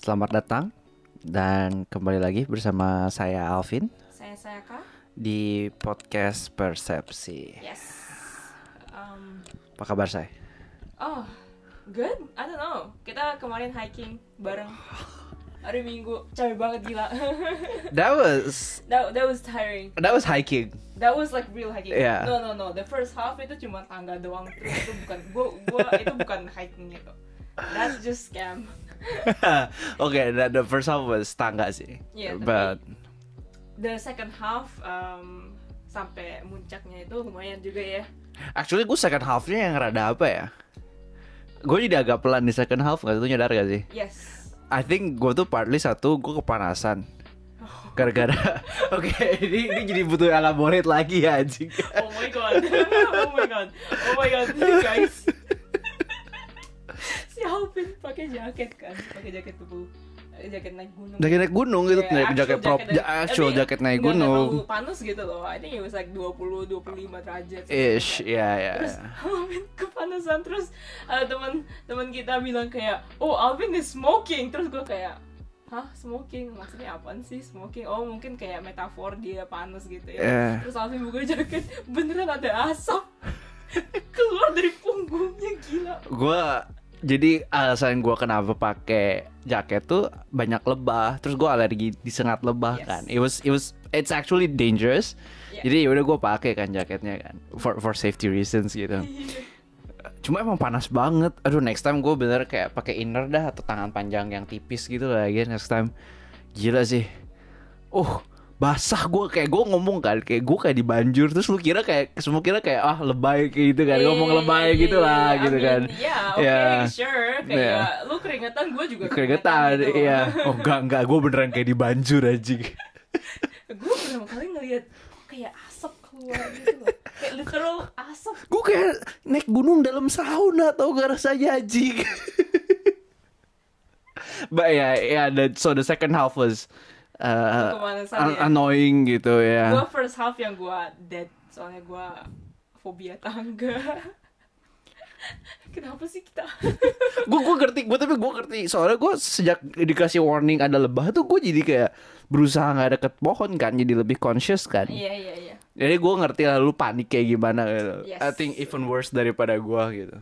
Selamat datang dan kembali lagi bersama saya Alvin Saya saya kak. di podcast Persepsi. Yes. Um, Apa kabar saya? oh, good. I don't know. Kita kemarin hiking bareng hari Minggu. Capek banget gila. That was that that was tiring. that was hiking. That was like real hiking. Yeah. No no no. The first half itu cuma tangga doang. Itu bukan gua gua itu bukan hiking gitu. That's just scam. okay, the, the first half was tangga sih. Tapi- But The second half um, sampai muncaknya itu lumayan juga ya. actually gue second halfnya yang rada apa ya? Gue jadi agak pelan di second half nggak tuh nyadar gak sih? Yes. I think gue tuh partly satu gue kepanasan. Gara-gara Oke ini, ini jadi butuh elaborate lagi ya anjing Oh my god. oh my god. Oh my god, guys. Si Alvin pakai jaket kan, pakai jaket tubuh jaket naik gunung. Lagi naik gunung gitu Yeah, naik actual jaket prop jaket- ja- actual jaket naik gunung panas gitu loh. I think it was like 20 25 derajat. Ish, ya ya. Terus ya. Alvin kepanasan terus ada teman teman kita bilang kayak, "Oh, Alvin is smoking." Terus gue kayak Hah, smoking? Maksudnya apaan sih smoking? Oh, mungkin kayak metafor dia panas gitu ya. Eh. Terus Alvin buka jaket, beneran ada asap keluar dari punggungnya gila. Gua jadi alasan gua kenapa pakai jaket tuh banyak lebah. Terus gua alergi disengat lebah Yes. kan. It was it was it's actually dangerous. Yeah. Jadi udah gua pakai kan jaketnya kan for for safety reasons gitu. Cuma emang panas banget. Aduh next time gue bener kayak pakai inner dah atau tangan panjang yang tipis gitu lah ya next time. Gila sih. Uh basah gue kayak gue ngomong kan kayak gue kayak dibanjur terus lu kira kayak semua kira kayak ah lebay kayak gitu kan ngomong lebay gitu lah gitu kan Iya, oke, Ya. sure. Kayak Yeah. lu keringetan, gue juga keringetan gitu. iya oh enggak enggak gue beneran kayak dibanjur anjing gue pertama kali ngeliat kayak asap keluar gitu loh. Kayak literal asap. gue kayak naik gunung dalam sauna tau gak rasanya anjing but yeah yeah the, so the second half was uh, an- ya. annoying gitu ya Gue first half yang gue dead, soalnya gue fobia tangga. Kenapa sih kita? gue gue ngerti gue tapi gue ngerti soalnya gue sejak dikasih warning ada lebah tuh gue jadi kayak berusaha nggak deket pohon kan jadi lebih conscious kan Iya iya iya. jadi gue ngerti lah lu panik kayak gimana gitu Yes. I think even worse daripada gue gitu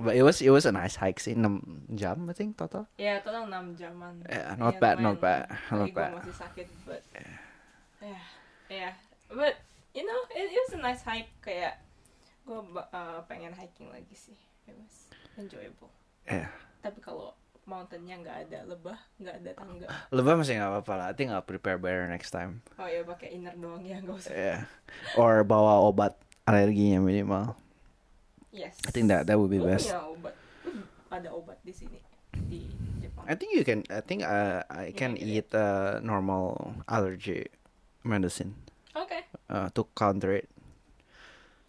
but it was it was a nice hike sih 6 jam I think total Ya total 6 jaman. Yeah, not Ya, bad, not bad, not bad. masih sakit, but yeah, yeah. But you know, it, it was a nice hike. Kayak gue pengen hiking lagi sih. It was enjoyable. yeah. Tapi kalau mountainnya nggak ada lebah, nggak ada tangga. lebah masih nggak apa-apa lah I think I'll prepare better next time Oh ya pakai inner doang ya, nggak usah. yeah or bawa obat alerginya minimal Yes. I think that that would be Lu best punya obat. Ada obat di sini di Jepang. I think you can. I think uh, I can get eat uh, normal allergy medicine Oke. uh, to counter it.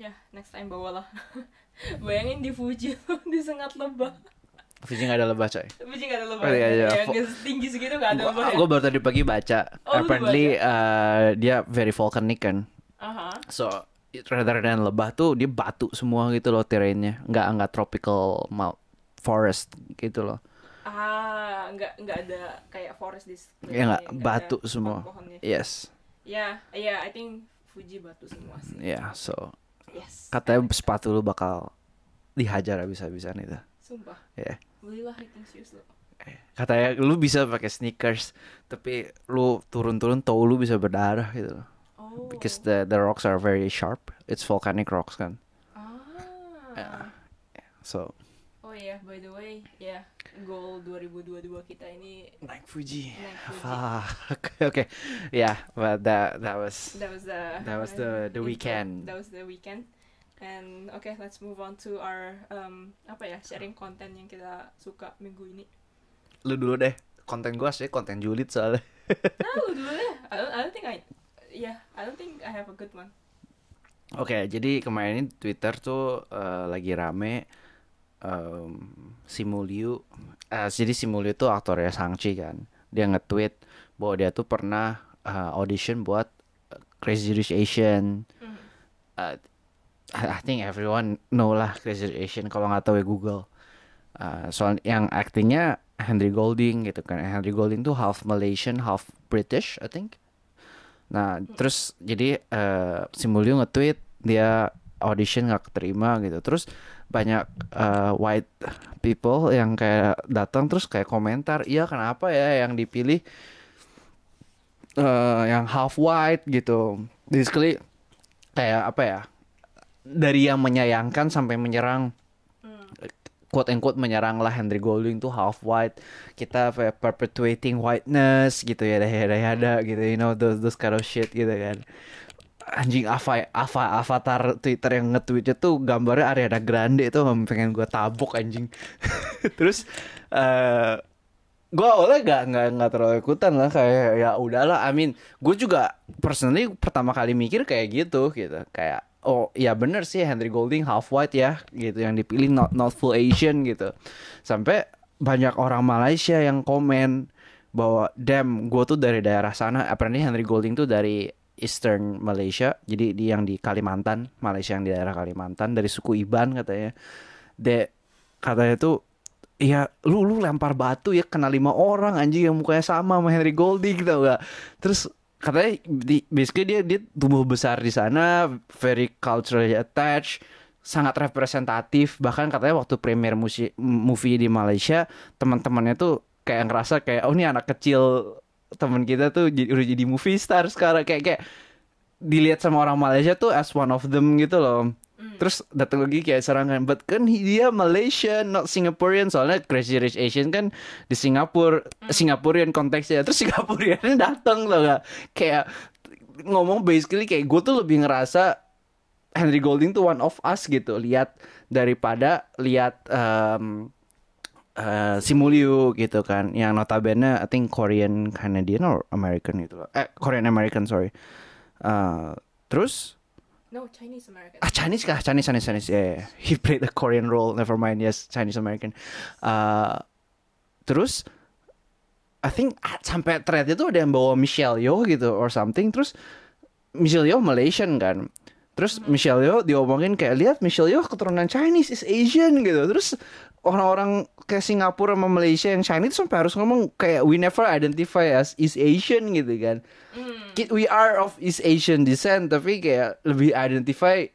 Ya, next time bawalah. Bayangin di Fuji disengat lebah. Fuji nggak ada lebah coy. Fuji nggak ada lebah. Oh, iya, iya. Yang tinggi segitu nggak ada lebah. Gue baru tadi pagi baca. Oh, Apparently uh, dia very volcanic kan. Aha. So it- rather than lebah tuh dia batu semua gitu loh terrainnya. Nggak nggak tropical mount forest gitu loh. Ah, nggak nggak ada kayak forest di Ya nggak ada batu semua. pohon-pohonnya. Yes. Ya, ya, I think Fuji batu semua sih. Yeah. So Yes. katanya sepatu lu bakal dihajar habis-habisan itu. Sumpah. Ya. Belilah hiking shoes lo. katanya lu bisa pakai sneakers tapi lu turun-turun toe lu bisa berdarah gitu loh. Oh. because the the rocks are very sharp it's volcanic rocks kan Ah. so Oh iya, by the way, ya goal 2022 kita ini naik Fuji Naik Fuji. fuck okay yeah but that that was that was the That was the- the weekend. That was the weekend. And okay, let's move on to our um apa ya sharing konten yang kita suka minggu ini. lu dulu deh konten gua sih konten julid soalnya Nah, lu dulu deh. I don't, I don't think I yeah, I don't think I have a good one. Oke, jadi kemarin Twitter tuh eh, lagi rame em, Simuliu. eh, jadi Simuliu tuh aktornya Sangchi kan. Dia nge-tweet bahwa dia tuh pernah eh, audition buat Crazy Rich Asian. Hmm. Eh, I think everyone know lah Crazy Rich Asian kalau nggak tahu ya Google. Eh, soal yang aktingnya Henry Golding gitu kan Henry Golding tuh half Malaysian half British I think nah terus jadi eh si Mulyo nge-tweet dia audition nggak keterima gitu. Terus banyak eh, white people yang kayak datang terus kayak komentar iya kenapa ya yang dipilih eh yang half white gitu? Basically kayak apa ya dari yang menyayangkan sampai menyerang quote and quote menyerang lah Henry Golding tuh half white. Kita perpetuating whiteness gitu ya yada yada gitu you know those those kind of shit gitu kan. Anjing apa apa avatar Twitter yang nge-tweetnya tuh gambarnya Ariana Grande itu pengen gue tabok anjing. Terus eh gue awalnya gak nggak nggak terlalu ikutan lah kayak ya udahlah I mean gue juga personally pertama kali mikir kayak gitu gitu. Kayak oh ya bener sih Henry Golding half white ya gitu yang dipilih not not full Asian gitu. Sampai banyak orang Malaysia yang komen bahwa damn gue tuh dari daerah sana. Apparently Henry Golding tuh dari Eastern Malaysia jadi di yang di Kalimantan Malaysia yang di daerah Kalimantan dari suku Iban katanya. De katanya tuh Iya, lu lu lempar batu ya kena lima orang anjing yang mukanya sama sama Henry Golding gitu gak? Terus katanya di basically dia dia tumbuh besar di sana, very culturally attached, sangat representatif. Bahkan katanya waktu premier musi- movie di Malaysia, teman-temannya tuh kayak ngerasa kayak oh ini anak kecil teman kita tuh jadi, udah jadi movie star sekarang kayak kayak dilihat sama orang Malaysia tuh as one of them gitu loh. Terus datang lagi kayak serangan, but kan dia Malaysian, not Singaporean. Soalnya Crazy Rich Asian kan di Singapura, Singaporean konteksnya. Terus Singaporeannya datang loh gak? Kayak ngomong basically kayak gue tuh lebih ngerasa Henry Golding tuh one of us gitu. Lihat daripada lihat em, eh, si Mulyu gitu kan. Yang notabene I think Korean Canadian or American gitu loh. Eh Korean American sorry. Eh, terus No, Chinese American. Ah Chinese kah? Chinese Chinese Chinese. Yeah, yeah. He played a Korean role. Never mind. Yes, Chinese American. Uh, terus I think sampai thread itu ada yang bawa Michelle Yeoh gitu or something. Terus Michelle Yeoh Malaysian kan. Terus Michelle Yeoh diomongin kayak lihat Michelle Yeoh keturunan Chinese is Asian gitu. Terus orang-orang kayak Singapura sama Malaysia yang Chinese tuh sampai harus ngomong kayak we never identify as East Asian gitu kan. Ki- We are of East Asian descent tapi kayak lebih identify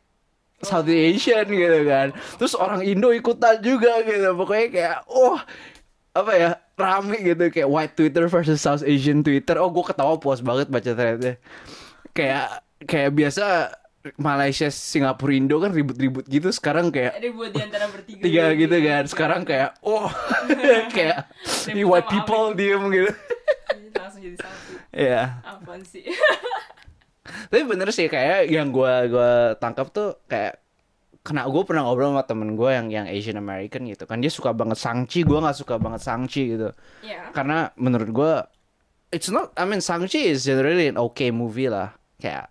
South Asian gitu kan. Terus orang Indo ikutan juga gitu. Pokoknya kayak oh apa ya rame gitu kayak white Twitter versus South Asian Twitter. Oh gue ketawa puas banget baca threadnya. Kayak kayak biasa Malaysia Singapura Indo kan ribut-ribut gitu. Sekarang kayak buat di antara bertiga. tiga gitu kan. Sekarang kayak oh kayak Ribut white people diem gitu. Langsung jadi satu. ya Apaan sih? tapi bener sih kayak yang gua gua tangkap tuh kayak kena gue pernah ngobrol sama temen gue yang yang Asian American gitu kan. Dia suka banget Sangchi gue nggak suka banget Sangchi gitu. Ya. karena menurut gue it's not I mean Sangchi is generally an okay movie lah. Kayak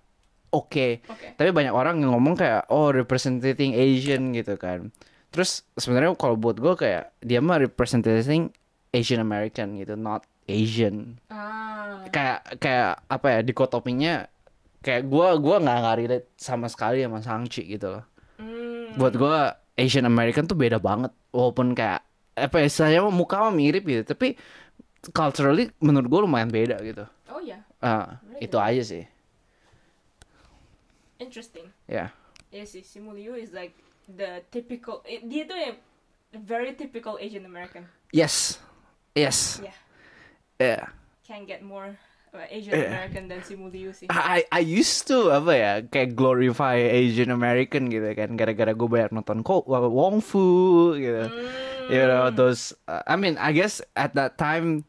oke. Oke. tapi banyak orang yang ngomong kayak oh representing Asian gitu kan. Terus sebenarnya kalau buat gue kayak dia mah representing Asian American gitu not Asian. Ah. kayak kayak apa ya dikotominya kayak gue gua nggak nggak relate sama sekali sama Sangchi gitu loh. Hmm. buat gue Asian American tuh beda banget. Walaupun kayak apa ya saya muka mah mirip gitu tapi culturally menurut gue lumayan beda gitu. Oh ya, Ah, itu aja sih interesting. ya Iya sih, si Mulyo is like the typical. eh, dia tuh ya very typical Asian American. yes yes Yeah, yeah can't get more uh, Asian Yeah. American than si Mulyo sih. I I used to apa ya kayak glorify Asian American gitu kan gara-gara gue banyak nonton kok Wong Fu gitu Hmm. you know those uh, I mean I guess at that time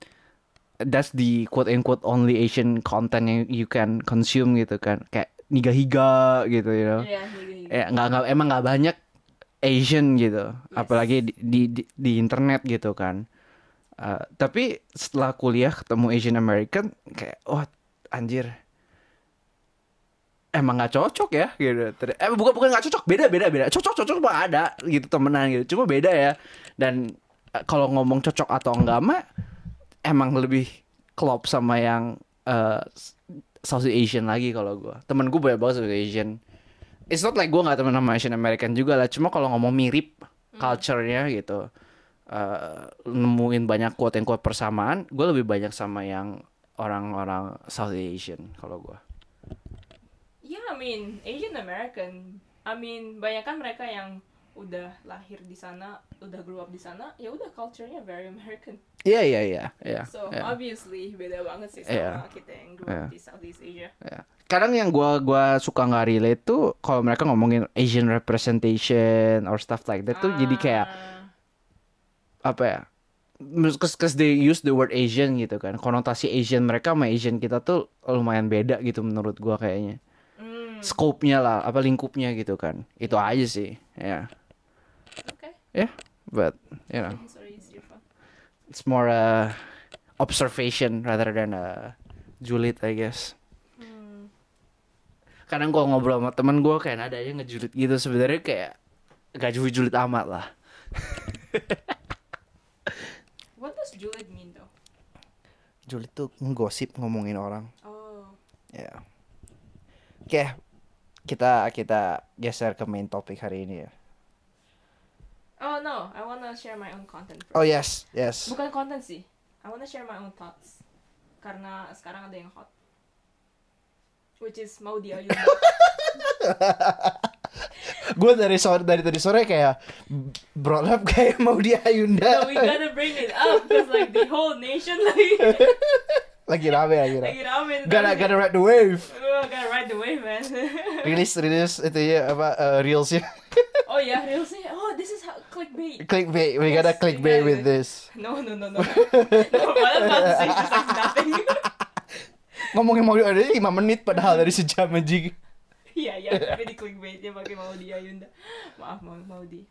that's the quote unquote only Asian content yang you can consume gitu kan kayak niga higa gitu you know. Ya nggak nggak emang nggak banyak Asian gitu. Apalagi di, di di di internet gitu kan. Uh, tapi setelah kuliah ketemu Asian American kayak wah anjir. Emang nggak cocok ya gitu. Eh bukan bukan nggak cocok beda beda beda. Cocok cocok mah ada gitu temenan gitu. Cuma beda ya. Dan eh, kalau ngomong cocok atau enggak mah emang lebih klop sama yang eh, South Asian lagi kalau gue temen gue banyak banget South Asian. It's not like gue nggak temen sama Asian American juga lah. Cuma kalau ngomong mirip culture-nya gitu eh, nemuin banyak quote yang quote persamaan gue lebih banyak sama yang orang-orang South Asian kalau gue Yeah, I mean Asian American. I mean banyak kan mereka yang udah lahir di sana, udah grow up di sana, ya udah culture-nya very American. Iya iya iya iya So iya. obviously beda banget sih sama Iya. kita yang up Iya. di Southeast Asia. Ya. Kadang yang gua gua suka nggak relate tuh kalau mereka ngomongin Asian representation or stuff like that tuh jadi kayak Ah, apa ya? Cause they use the word Asian gitu kan. Konotasi Asian mereka sama Asian kita tuh lumayan beda gitu menurut gua kayaknya. hmm, Scope-nya lah, apa lingkupnya gitu kan. Itu aja sih. Ya. okay. Yeah, but you know. It's more uh, observation rather than uh, julid I guess. Hmm. kadang gua ngobrol sama temen gue kayak nadanya ngejulit gitu sebenarnya kayak gak julid-julid amat lah What does julid mean though? julid tuh ngegosip ngomongin orang Oh, ya oke kita kita geser ke main topik hari ini ya oh no, I wanna share my own content. First. oh yes yes Bukan content sih, I wanna share my own thoughts. Karena sekarang ada yang hot, which is Maudi Ayunda. gue dari sore dari tadi sore kayak brought up kayak mau dia Ayunda so we gotta bring it up because like the whole nation like lagi rame lagi rame lagi rame. gotta gotta ride the wave Oh, gotta ride the wave, man. rilis rilis itu ya apa uh, reelsnya oh real sih. Oh, clickbait. clickbait we gotta Yes, clickbait we with gotta- this No, no, no, no. no, Final Fantasy just like nothing. ngomongin mau ada 5 menit padahal dari sejam aja Iya, iya, tapi di clickbait dia pakai Maudi Ayunda. Maaf, Mau- Maudi.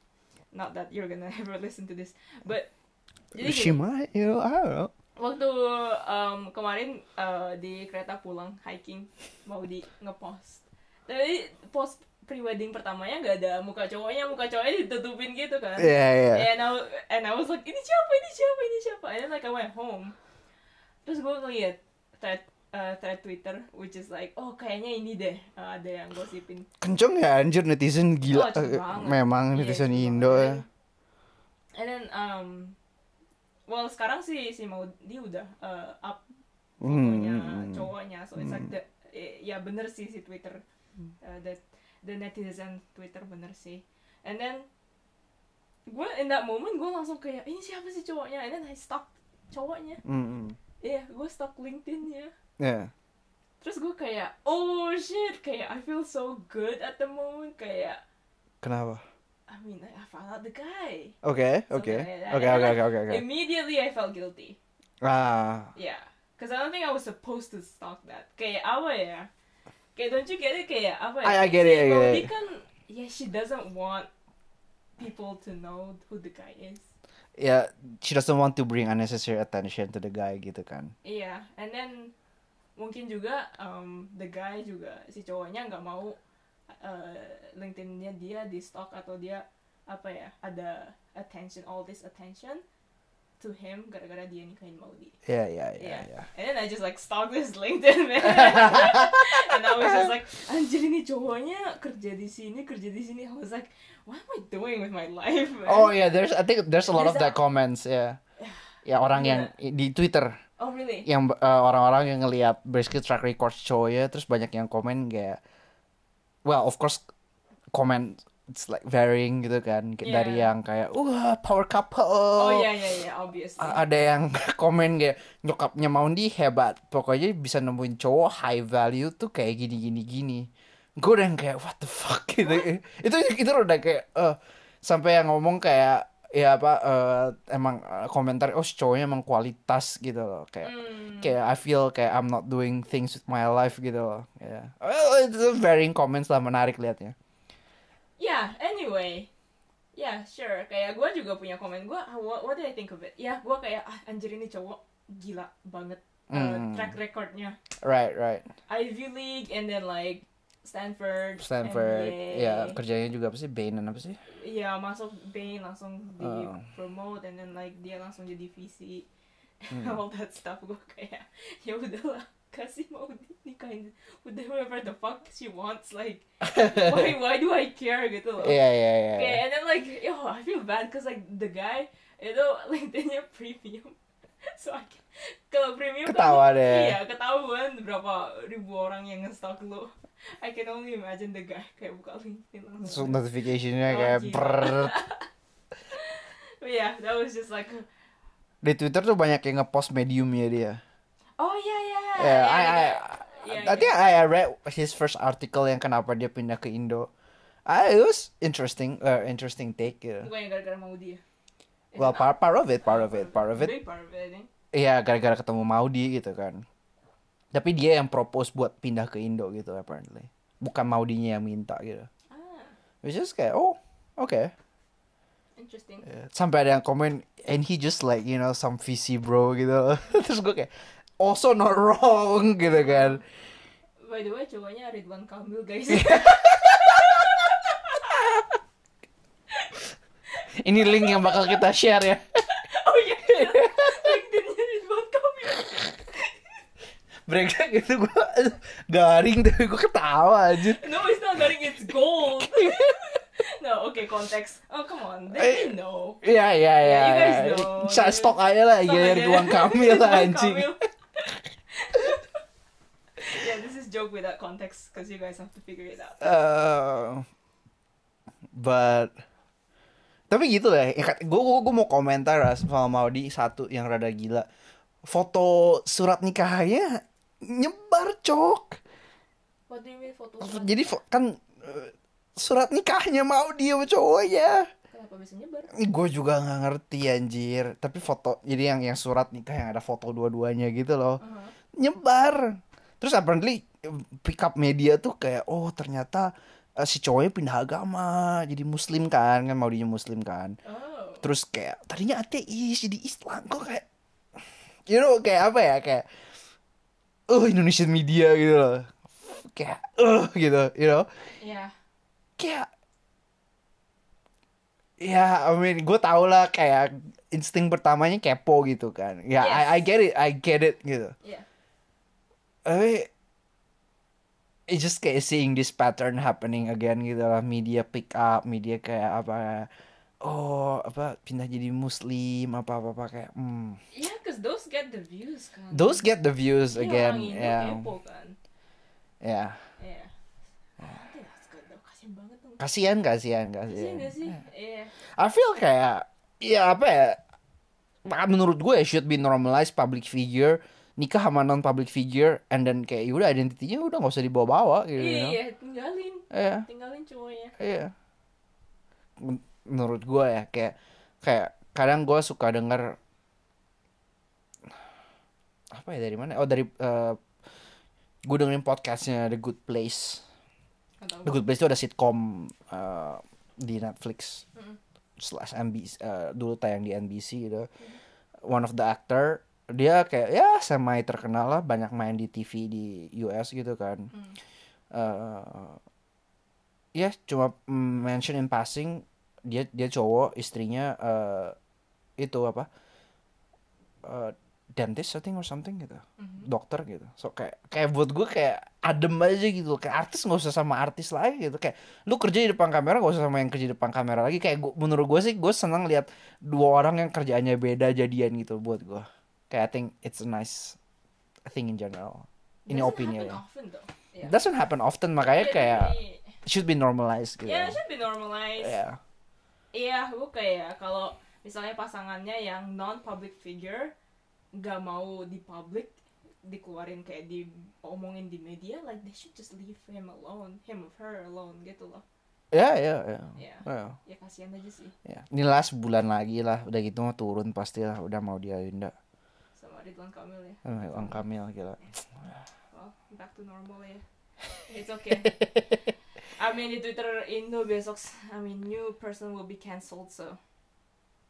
Not that you're gonna ever listen to this. But jadi She gini, might, you know, I don't know. waktu um, kemarin uh, di kereta pulang hiking Maudi ngepost. Tapi post pre-wedding pertamanya nggak ada muka cowoknya, muka cowoknya ditutupin gitu kan. Iya, iya. And I, and I was like, ini siapa, ini siapa, ini siapa. And then like I went home. Terus gue ngeliat thread, uh, thread Twitter, which is like, oh kayaknya ini deh, uh, ada yang gosipin. Kenceng ya anjir netizen gila. Oh, banget. Memang Iya, netizen cepet Indo ya. And then, um, well sekarang sih si Maudi udah uh, up Hmm, fotonya hmm, cowoknya, so it's like the, eh, ya bener sih si Twitter, uh, the, the netizen Twitter bener sih. And then, gue in that moment gue langsung kayak ini siapa sih cowoknya? And then I stalk cowoknya. hmm, hmm. Iya, gue stalk LinkedIn-nya. Ya. Terus gue kayak, oh shit, kayak I feel so good at the moment. Kayak, Kenapa? I mean, I found out the guy. Oke, oke. Like. Oke, oke, oke, oke. Immediately I felt guilty. Ah, Yeah. Because I don't think I was supposed to stalk that. Kayak apa ya? Kayak don't you get it? Kayak apa ya? I- I get it, I get it. kan, yeah, she doesn't want people to know who the guy is. ya she doesn't want to bring unnecessary attention to the guy gitu kan. Iya, and then mungkin juga um, the guy juga si cowoknya nggak mau uh, LinkedIn-nya dia di stalk atau dia apa ya ada attention all this attention to him gara-gara dia nikahin Maudi. Ya, ya, ya, Yeah. ya. And then I just like stalk this LinkedIn man. and I was just like, anjir ini cowoknya kerja di sini, kerja di sini. I was like, what am I doing with my life? Man? Oh yeah, there's I think there's a lot of There's that comments ya. Ya orang yang di Twitter Oh really? yang uh, orang-orang yang ngelihat basically track record cowoknya terus banyak yang komen kayak well of course comment it's like varying gitu kan. Yeah. dari yang kayak wah power couple. Oh yeah yeah yeah obviously. A- ada yang komen kayak nyokapnya Maundi hebat. Pokoknya bisa nemuin cowok high value tuh kayak gini gini gini. Gue udah yang kayak what the fuck? Gitu. Itu itu udah kayak eh sampai yang ngomong kayak ya apa eh, emang eh, komentar oh si cowoknya emang kualitas gitu loh. Kayak Hmm. kayak I feel kayak I'm not doing things with my life gitu loh. Ya. Well it's a varying comments lah menarik liatnya Yeah, anyway. Yeah, sure. Kayak gue juga punya komen gue. What, what did I think of it? Ya, gue kayak ah, anjir ini cowok gila banget. Uh, Hmm. Track recordnya right right Ivy League and then like Stanford. Stanford MBA. ya kerjanya juga apa sih Bain apa sih Iya masuk Bain langsung di Oh. promote and then like dia langsung jadi VC. Hmm. All that stuff gue kayak ya udahlah kasih mau nikahin with whoever the fuck she wants like why why do I care gitu loh. Iya iya iya. Okay, and then like, yo, I feel bad because like the guy, itu LinkedIn-nya premium so I can- kalau premium Ketawa aku- deh. iya ketahuan berapa ribu orang yang nge-stalk lu I can only imagine the guy kayak buka LinkedIn So, langsung notificationnya Oh, kayak brrrr. Yeah that was just like Di Twitter tuh banyak yang ngepost mediumnya dia. oh yeah yeah Yeah, I, I, yeah, I think I read his first article yang kenapa dia pindah ke Indo. I, it was interesting, uh, interesting take. Gitu. bukan yang gara-gara mau dia Is Well, it part, part of it, part of it, part of it. Iya, gara-gara ketemu Maudi gitu kan. Tapi dia yang propose buat pindah ke Indo gitu apparently. Bukan Maudinya yang minta gitu. ah Which is kayak, oh, okay. interesting Yeah. Sampai ada yang komen, and he just like, you know, some VC bro gitu. Terus gue kayak, also not wrong gitu kan. by the way cowoknya Ridwan Kamil guys Ini link yang bakal kita share ya. oh iya LinkedIn-nya Ridwan Kamil Mereka gitu gue garing tapi gue ketawa aja. No, it's not garing, it's gold. no, okay, konteks. Oh, come on. They Eh, know. Iya iya iya. you guys know. Stok aja lah ya. Ridwan Kamil lah anjing. Yeah, this is joke without context because you guys have to figure it out. Uh, but tapi gitu lah. Gue gue mau komentar lah sama Maudi satu yang rada gila. Foto surat nikahnya nyebar cok. What do you mean foto Jadi fo- kan eh, surat nikahnya Maudi sama cowoknya. Kenapa bisa nyebar? Gue juga nggak ngerti anjir. Tapi foto jadi yang yang surat nikah yang ada foto dua-duanya gitu loh. Uh-huh. nyebar terus apparently pick up media tuh kayak oh ternyata eh, si cowoknya pindah agama jadi muslim kan kan mau dia muslim kan Oh. terus kayak tadinya ateis jadi Islam kok kayak you know kayak apa ya kayak oh Indonesian media gitu loh kayak uh gitu you know Yeah. kayak ya I mean gue tau lah kayak insting pertamanya kepo gitu kan ya Yes. I, I get it I get it gitu Yeah. tapi it's just kayak seeing this pattern happening again gitu lah media pick up media kayak apa oh apa pindah jadi muslim apa apa apa kayak hmm. Yeah, because those get the views kan. those get the views Iya, again orang ya kepo kan. Yeah. I think that's good though. Kasian banget dong. Kasihan kasihan kasihan gak sih? Iya. I feel kayak ya apa ya menurut gue ya should be normalized public figure nikah sama non public figure and then kayak udah identitinya udah nggak usah dibawa-bawa gitu you know? Iya, tinggalin. Iya. Tinggalin cowoknya. Iya. Men- Menurut gue ya kayak kayak kadang gue suka denger apa ya dari mana? Oh dari eh gue dengerin podcastnya The Good Place. The Good Place itu ada sitcom eh, di Netflix Mm-mm. slash NBC eh, dulu tayang di NBC gitu. One of the actor dia kayak ya semi terkenal lah banyak main di TV di US gitu kan Hmm. eh ya cuma mm, mention in passing dia dia cowok istrinya eh itu apa eh dentist I think or something gitu Mhm. dokter gitu so kayak kayak buat gue kayak adem aja gitu kayak artis nggak usah sama artis lagi gitu kayak lu kerja di depan kamera gak usah sama yang kerja di depan kamera lagi kayak gua, menurut gue sih gue seneng lihat dua orang yang kerjaannya beda jadian gitu buat gue kayak I think it's a nice thing in general ini opini ya often. Yeah. doesn't happen often makanya kayak should be normalized gitu. Yeah, should be normalized. Yeah. Iya, gue kayak kalau misalnya pasangannya yang non public figure nggak mau di public dikeluarin kayak diomongin di media, like they should just leave him alone, him or her alone gitu loh. Ya, ya, ya. Ya, Ya, ya kasihan aja sih ya. Ini lah sebulan lagi lah, udah gitu mah turun pasti lah, udah mau dia Yunda. sama Ridwan Kamil ya. Eh, Bang Kamil gila. Well, back to normal ya. It's okay. I mean di Twitter Indo besok, I mean new person will be cancelled so.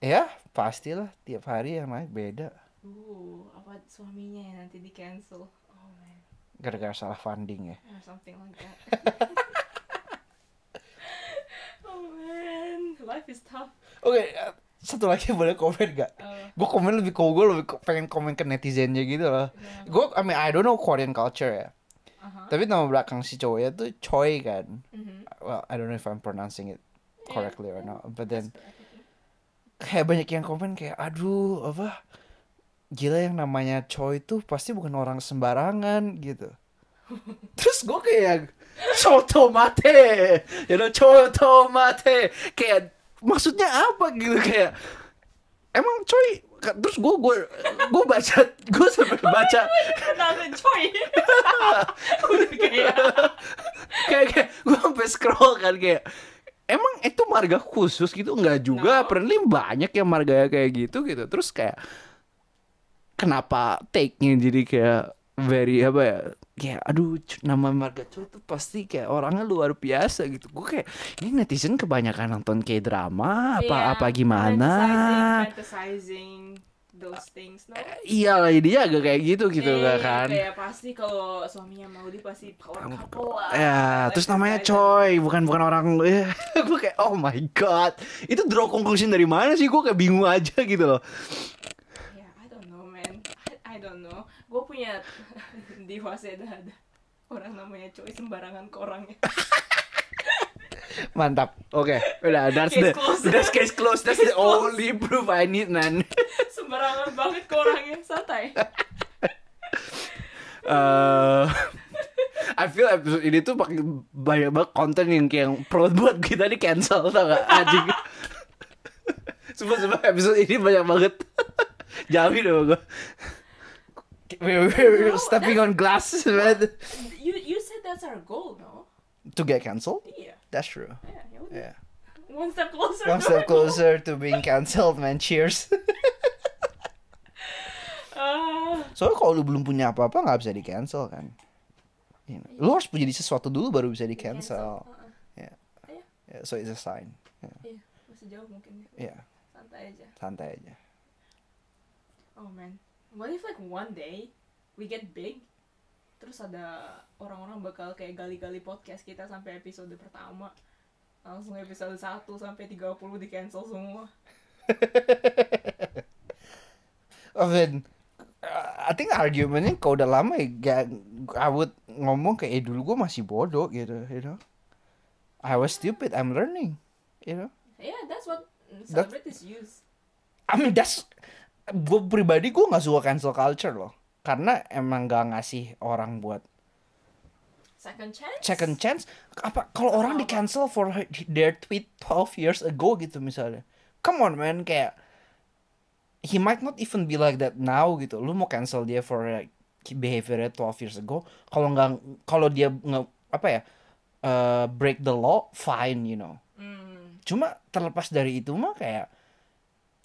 Ya, pastilah tiap hari ya mah beda. Uh, apa suaminya yang nanti di cancel? Oh man. Gara-gara salah funding ya. or something like that. oh man, life is tough. Oke, eh, satu lagi boleh komen gak? Uh, Gue komen lebih ke gue lebih pengen komen ke netizennya gitu loh. yeah. Gue, I mean I don't know Korean culture ya. Uh-huh. Tapi nama belakang si cowoknya tuh Choi kan. Mhm. Well, I don't know if I'm pronouncing it correctly or not. But then kayak banyak yang komen kayak aduh apa gila yang namanya Choi tuh pasti bukan orang sembarangan gitu. Terus gue kayak Choto mate you know Choto mate kayak maksudnya apa gitu kayak emang Choi? Terus gue gue gue baca gue sampai baca. Coy? Kayak kayak kayak gue sampai scroll kan kayak emang itu marga khusus gitu? Nggak juga No. apparently banyak yang marga kayak gitu gitu. Terus kayak kenapa take-nya jadi kayak very apa ya kayak aduh nama marga cowok itu pasti kayak orangnya luar biasa gitu gue kayak ini netizen kebanyakan nonton kayak drama apa Iya, apa gimana Fantasizing, fantasizing those things, no? iya lah dia agak kayak gitu gitu Eh, gak kan Kayak pasti kalau suaminya mau di pasti power couple lah. Ya, Like terus namanya fantasizing. Coy, bukan bukan orang. Ya, gue kayak oh my god, itu draw conclusion dari mana sih? Gue kayak bingung aja gitu loh. Ya, I don't know, man. I, I don't know. Gue punya di Waseda ada orang namanya Choi sembarangan ke orangnya. Mantap. Oke, udah that's Case the closed. that's case closed. That's the only proof I need, man. sembarangan banget ke orangnya, santai. Eh, I feel episode ini tuh pakai banyak banget konten yang kayak yang perlu buat kita di cancel tau gak anjing. Sumpah sumpah episode ini banyak banget. Jamin dong gue. We're, we're No, stepping on glass, man. You you said that's our goal, no? To get cancelled? Iya. That's true. Ya, ya udah. Yeah. One step closer. One step goal. closer to being cancelled, man. Cheers. Ah, Soalnya kalau lu belum punya apa-apa nggak bisa di cancel kan. You know, Lu harus punya sesuatu dulu baru bisa di cancel. Heeh. Yeah. Iya. Yeah, so it's a sign. Yeah. Iya, masih jauh mungkin. Yeah, Santai aja. santai aja. Oh man, what if like one day we get big, terus ada orang-orang bakal kayak gali-gali podcast kita sampai episode pertama, langsung episode 1 sampai 30 di cancel semua. I mean, uh, I think argumennya kalau udah lama ya gak, I would ngomong kayak eh, dulu gue masih bodoh gitu, you know. I was stupid, I'm learning, you know. Yeah, that's what celebrities use. I mean that's gue pribadi gue nggak suka cancel culture loh, karena emang gak ngasih orang buat Second chance. second chance. Apa kalau orang di cancel for their tweet 12 years ago gitu misalnya, come on man kayak he might not even be like that now gitu. Lu mau cancel dia for like, behavior 12 years ago. Kalau nggak kalau dia nge, apa ya uh, break the law, fine you know. Hmm. Cuma terlepas dari itu mah kayak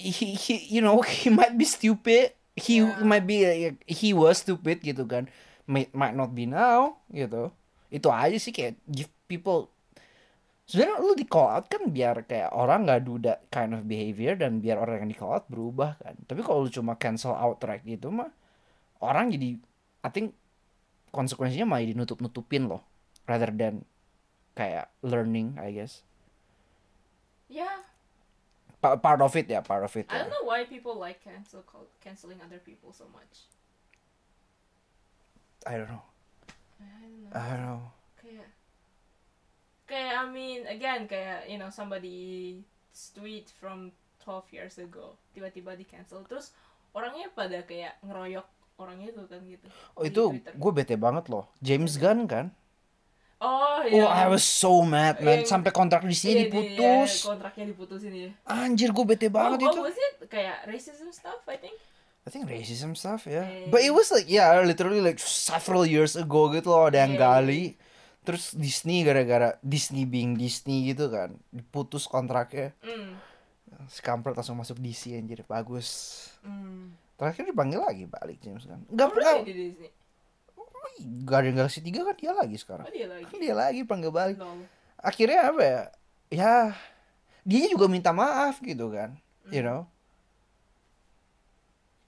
he, he you know he might be stupid. He Yeah. might be uh, he was stupid gitu kan. Might, might not be now gitu. Itu aja sih kayak give people sebenarnya lu di call out kan biar kayak orang nggak do that kind of behavior dan biar orang yang di call out berubah kan. Tapi kalau lu cuma cancel outright gitu mah orang jadi I think konsekuensinya malah dinutup-nutupin loh rather than kayak learning I guess. Yeah, Pa- part of it ya, part of it. I don't know why people like cancel canceling other people so much. I don't know. I don't know. I don't know. kayak kayak I mean again kayak you know somebody tweet from 12 years ago tiba-tiba di cancel terus orangnya pada kayak ngeroyok orangnya itu kan gitu Oh itu gue bete banget loh. James Gunn kan? Oh Oh iya I was so mad man. Yang- Sampai kontrak di Iya, sini iya, diputus. iya, kontraknya diputusin ya Anjir gue bete banget oh, itu. oh, was it kayak racism stuff I think I think racism stuff ya. Eh. But it was like yeah literally like several years ago gitu loh ada yang Iya, iya. gali. Terus Disney gara-gara Disney being Disney gitu kan diputus kontraknya. mm. Sekampret langsung masuk DC anjir bagus. Mm. Terakhir dipanggil lagi balik James. Oh, Enggak pernah. really, di Disney? Guardian Galaxy 3 kan dia lagi sekarang. oh dia lagi. Dia lagi panggil balik. Lol. akhirnya apa ya? Ya dia juga minta maaf gitu kan you know?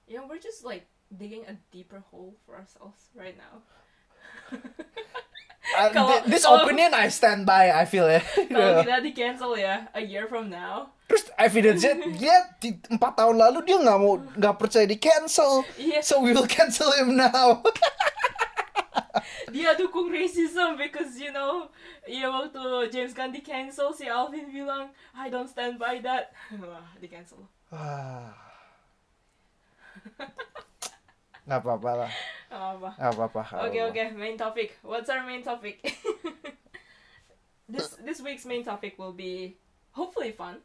Yeah we're just like digging a deeper hole for ourselves right now. Uh, Kalau- thi- this kalau- opinion I stand by I feel ya kalau kita di cancel ya a year from now. Terus evidence-nya dia di empat tahun lalu dia nggak mau nggak percaya di cancel. Iya. so we will cancel him now dia dukung racism because you know ya waktu James Gunn di cancel si Alvin bilang I don't stand by that. Wah di cancel Ah. nggak apa-apa lah. Nggak apa-apa. Oke oke main topic. What's our main topic? This this week's main topic will be hopefully fun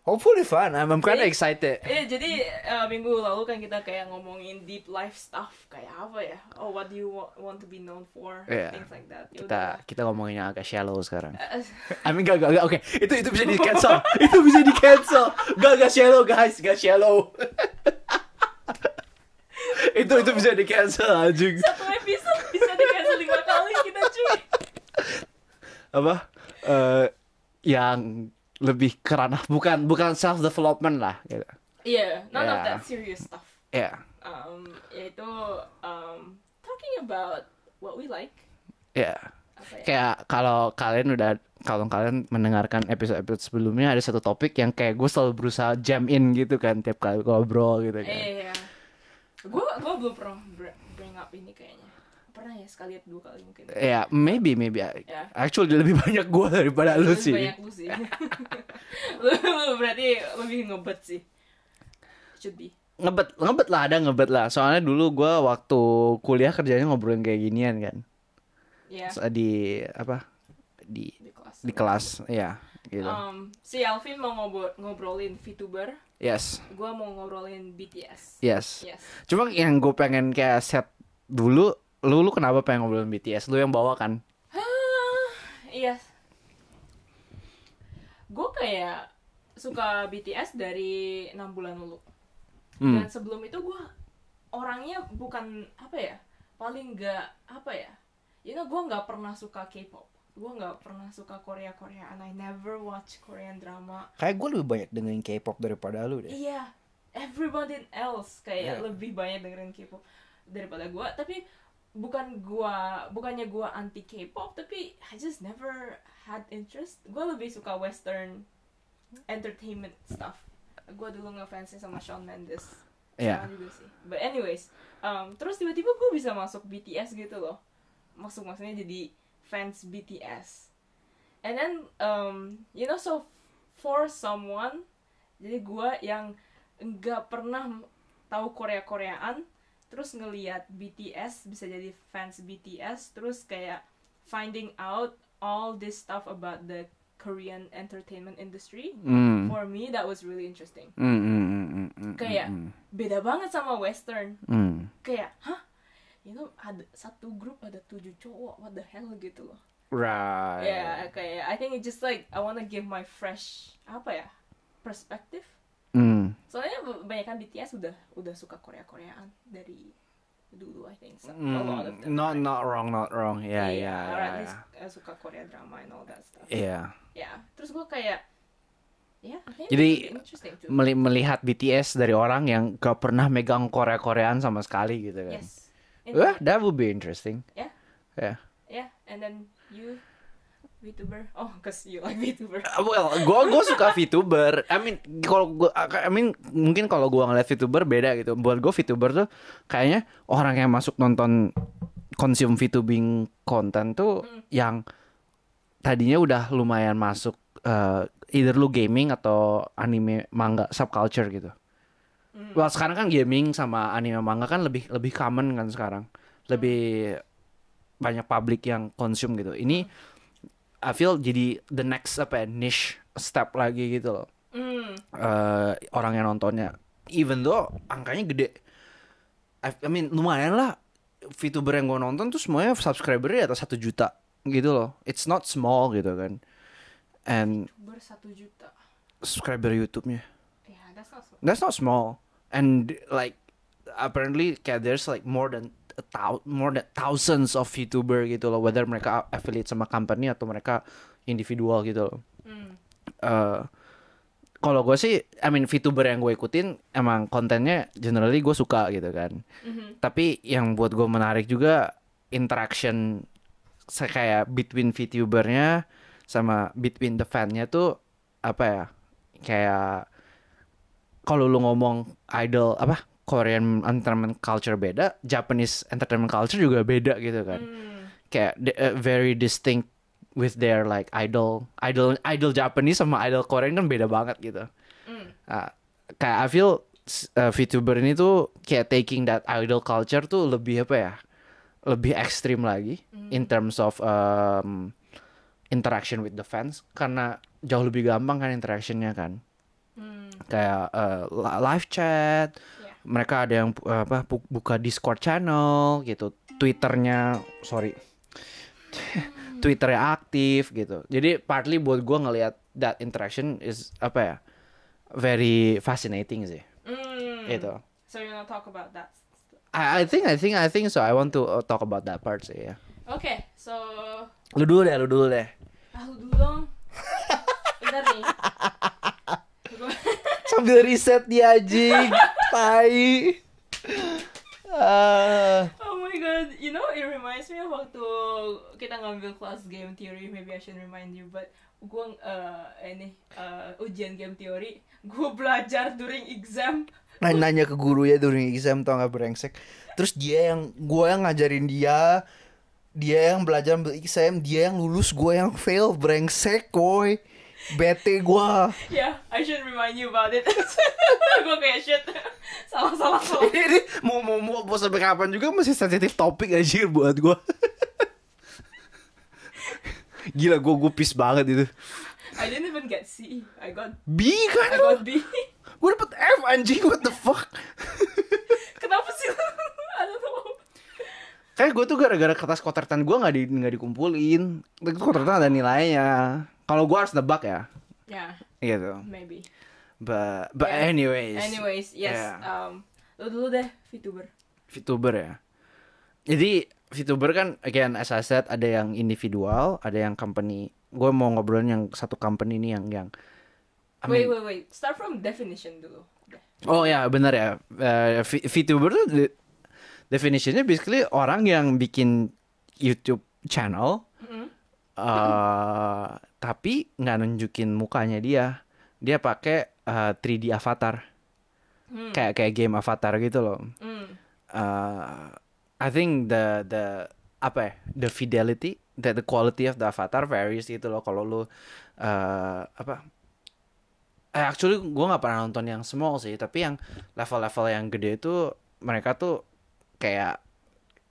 hopefully fun I'm, I'm kinda Jadi- excited. Eh jadi eh, minggu lalu kan kita kayak ngomongin deep life stuff kayak apa ya? Oh what do you wa- want to be known for? Iya. Things like that. Ya kita kita ngomongin yang agak shallow sekarang. Eh, I mean gak gak gak oke. Itu itu bisa di cancel. Itu bisa di cancel. Gak gak shallow guys. Gak shallow. Itu itu bisa di cancel anjing. Satu episode bisa di cancel lima kali kita cuy. apa? Eh yang lebih kerana bukan bukan self development lah gitu Iya, none of Yeah. that serious stuff. ya Um, yaitu um, talking about what we like. Apa ya? kayak kalau kalian udah kalau kalian mendengarkan episode-episode sebelumnya ada satu topik yang kayak gue selalu berusaha jam in gitu kan tiap kali ngobrol gitu kan Iya. Gue gue belum pernah br- bring up ini kayaknya. Pernah ya sekali atau dua kali mungkin. ya maybe maybe Ya. actually lebih banyak gue daripada lu sih Banyak lu sih. lu, berarti lebih ngebet sih. Should be. ngebet ngebet lah ada ngebet lah soalnya dulu gue waktu kuliah kerjanya ngobrolin kayak ginian kan. So, di apa di di kelas. di kelas ya gitu Um, si Alvin mau ngobrol ngobrolin VTuber, yes gue mau ngobrolin BTS. yes Yes. cuma yang gue pengen kayak set dulu lu lu kenapa pengen ngobrolin BTS lu yang bawa kan Iya. Gue kayak suka BTS dari enam bulan lalu. Hmm. Dan sebelum itu gue orangnya bukan apa ya, paling nggak apa ya. You know, gue nggak pernah suka K-pop. Gue nggak pernah suka Korea Koreaan. I never watch Korean drama. kayak gue lebih banyak dengerin K-pop daripada lu deh Iya, everybody else kayak Yeah. lebih banyak dengerin K-pop daripada gua. Tapi bukan gua, bukannya gua anti K-pop, tapi I just never had interest. Gua lebih suka Western entertainment stuff. Gua dulu ngefansnya sama Shawn Mendes. Iya. Sama juga sih. But anyways, um, terus tiba-tiba gua bisa masuk BTS gitu loh. Masuk maksudnya jadi fans BTS. And then, um, you know, so for someone jadi gua yang nggak pernah tahu Korea Koreaan terus ngeliat BTS bisa jadi fans BTS terus kayak finding out all this stuff about the Korean entertainment industry hmm. for me that was really interesting. Hmm, hmm, hmm, hmm, hmm, Kayak- hmm, beda banget sama Western. Hmm. kayak hah? You know ada satu grup ada tujuh cowok what the hell gitu loh. Right. Ya kayak I think it just like I wanna give my fresh apa ya perspective. Soalnya kebanyakan BTS udah udah suka Korea Koreaan dari dulu I think. So, a Hmm, lot of them not right? not wrong not wrong. Ya Iya, ya or ya at least uh, suka Korea drama and all that stuff. Iya. ya terus gue kayak ya think Jadi, Meli- melihat BTS dari orang yang gak pernah megang Korea Koreaan sama sekali gitu kan. Yes. Wah, that would be interesting. Yeah. ya yeah and then you VTuber oh cause you like VTuber Uh, Well, gua gua suka VTuber. I mean, kalau gua I mean mungkin kalau gua ngeliat VTuber beda gitu. Buat gua VTuber tuh kayaknya orang yang masuk nonton consume VTubing konten tuh Hmm. yang tadinya udah lumayan masuk eh, either lu gaming atau anime manga subculture gitu. Hmm. Well, sekarang kan gaming sama anime manga kan lebih lebih common kan sekarang. Lebih banyak publik yang consume gitu. Ini I feel jadi the next apa ya, niche step lagi gitu loh. Hmm. Eh, orang yang nontonnya even though angkanya gede. I, I mean lumayan lah VTuber yang gue nonton tuh semuanya subscribernya di atas satu juta gitu loh. It's not small gitu kan. And VTuber satu juta subscriber YouTube-nya. ya that's not so That's not small. And like apparently kayak there's like more than more than thousands of VTuber gitu loh whether mereka affiliate sama company atau mereka individual gitu loh. hmm. Eh, kalau gue sih, I mean VTuber yang gue ikutin emang kontennya generally gue suka gitu kan. Mhm. Tapi yang buat gue menarik juga interaction kayak between VTubernya sama between the fan-nya tuh apa ya? Kayak kalau lu ngomong idol apa Korean entertainment culture beda, Japanese entertainment culture juga beda gitu kan. Hmm. Kayak uh, very distinct with their like idol, idol, idol Japanese sama idol Korean kan beda banget gitu. Hmm. Ah, kayak I feel uh, VTuber ini tuh kayak taking that idol culture tuh lebih apa ya? Lebih ekstrim lagi in terms of um, interaction with the fans karena jauh lebih gampang kan interactionnya kan. Hmm. Kayak uh, li- live chat. Mereka ada yang apa bu- buka Discord channel gitu, Twitternya sorry, Twitternya aktif gitu. Jadi partly buat gua ngelihat that interaction is apa ya, very fascinating sih. Hmm. Itu. So you wanna talk about that? I, I think I think I think so. I want to uh, talk about that part sih ya. Okay, so Lu dulu deh, lu dulu deh. ah lu dulu dong. Bentar nih. Sambil riset dia anjing. Tai. Ah. oh my god, you know it reminds me of waktu kita ngambil kelas game theory. Maybe I should remind you, but gua uh, ini uh, ujian game theory, gua belajar during exam. nanya ke guru ya during exam tau gak brengsek terus dia yang gue yang ngajarin dia dia yang belajar exam dia yang lulus gue yang fail brengsek koy bete gue Yeah, I should remind you about it. gua kayak shit. salah salah salah. ini, ini mau mau mau mau sampai kapan juga masih sensitif topik aja buat gue gila gue gue pis banget itu I didn't even get C. I got B kan I got B. gue dapet F anjing what the fuck Kenapa sih? I don't know. Kayak gue tuh gara-gara kertas kotortan gue nggak di nggak dikumpulin. Itu kotortan ada nilainya. Kalau gue harus nebak ya, Yeah, gitu. maybe. But but Yeah. anyways. Anyways, yes. Yeah. Um, lu dulu deh VTuber. VTuber ya. Jadi VTuber kan again as I said ada yang individual, ada yang company. Gue mau ngobrolin yang satu company ini yang yang. I wait, mean- wait, wait. Start from definition dulu. Oh ya benar ya. V- VTuber tuh de- definitionnya basically orang yang bikin YouTube channel Mm-mm. eh tapi nggak nunjukin mukanya dia. Dia pakai eh, 3D avatar. Hmm. Kayak kayak game avatar gitu loh. Mm. uh, I think the the apa ya the fidelity the the quality of the avatar varies gitu loh kalau lu uh, apa eh, actually gue nggak pernah nonton yang small sih tapi yang level-level yang gede itu mereka tuh kayak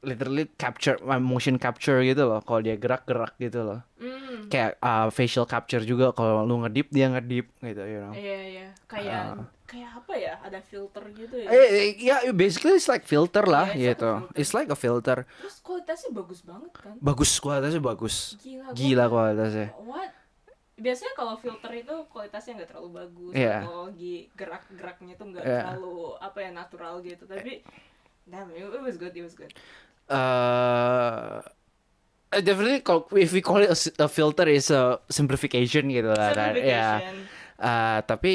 literally capture motion capture gitu loh kalau dia gerak-gerak gitu loh Mm. kayak uh, facial capture juga kalau lu ngedip dia ngedip gitu you know Iya, iya. Kayak Ah. kayak apa ya? Ada filter gitu ya. eh, eh, ya basically it's like filter lah Yeah, it's like a gitu filter. it's like a filter Terus kualitasnya bagus banget kan? bagus kualitasnya bagus Gila. gila kualitasnya What? Biasanya kalau filter itu kualitasnya nggak terlalu bagus, Iya. teknologi gerak-geraknya tuh nggak Iya. terlalu apa ya natural gitu. Tapi, damn, it was good, it was good. Uh, definitely kalau if we call it a, a filter is a simplification gitu lah ya. Simplification. Uh, tapi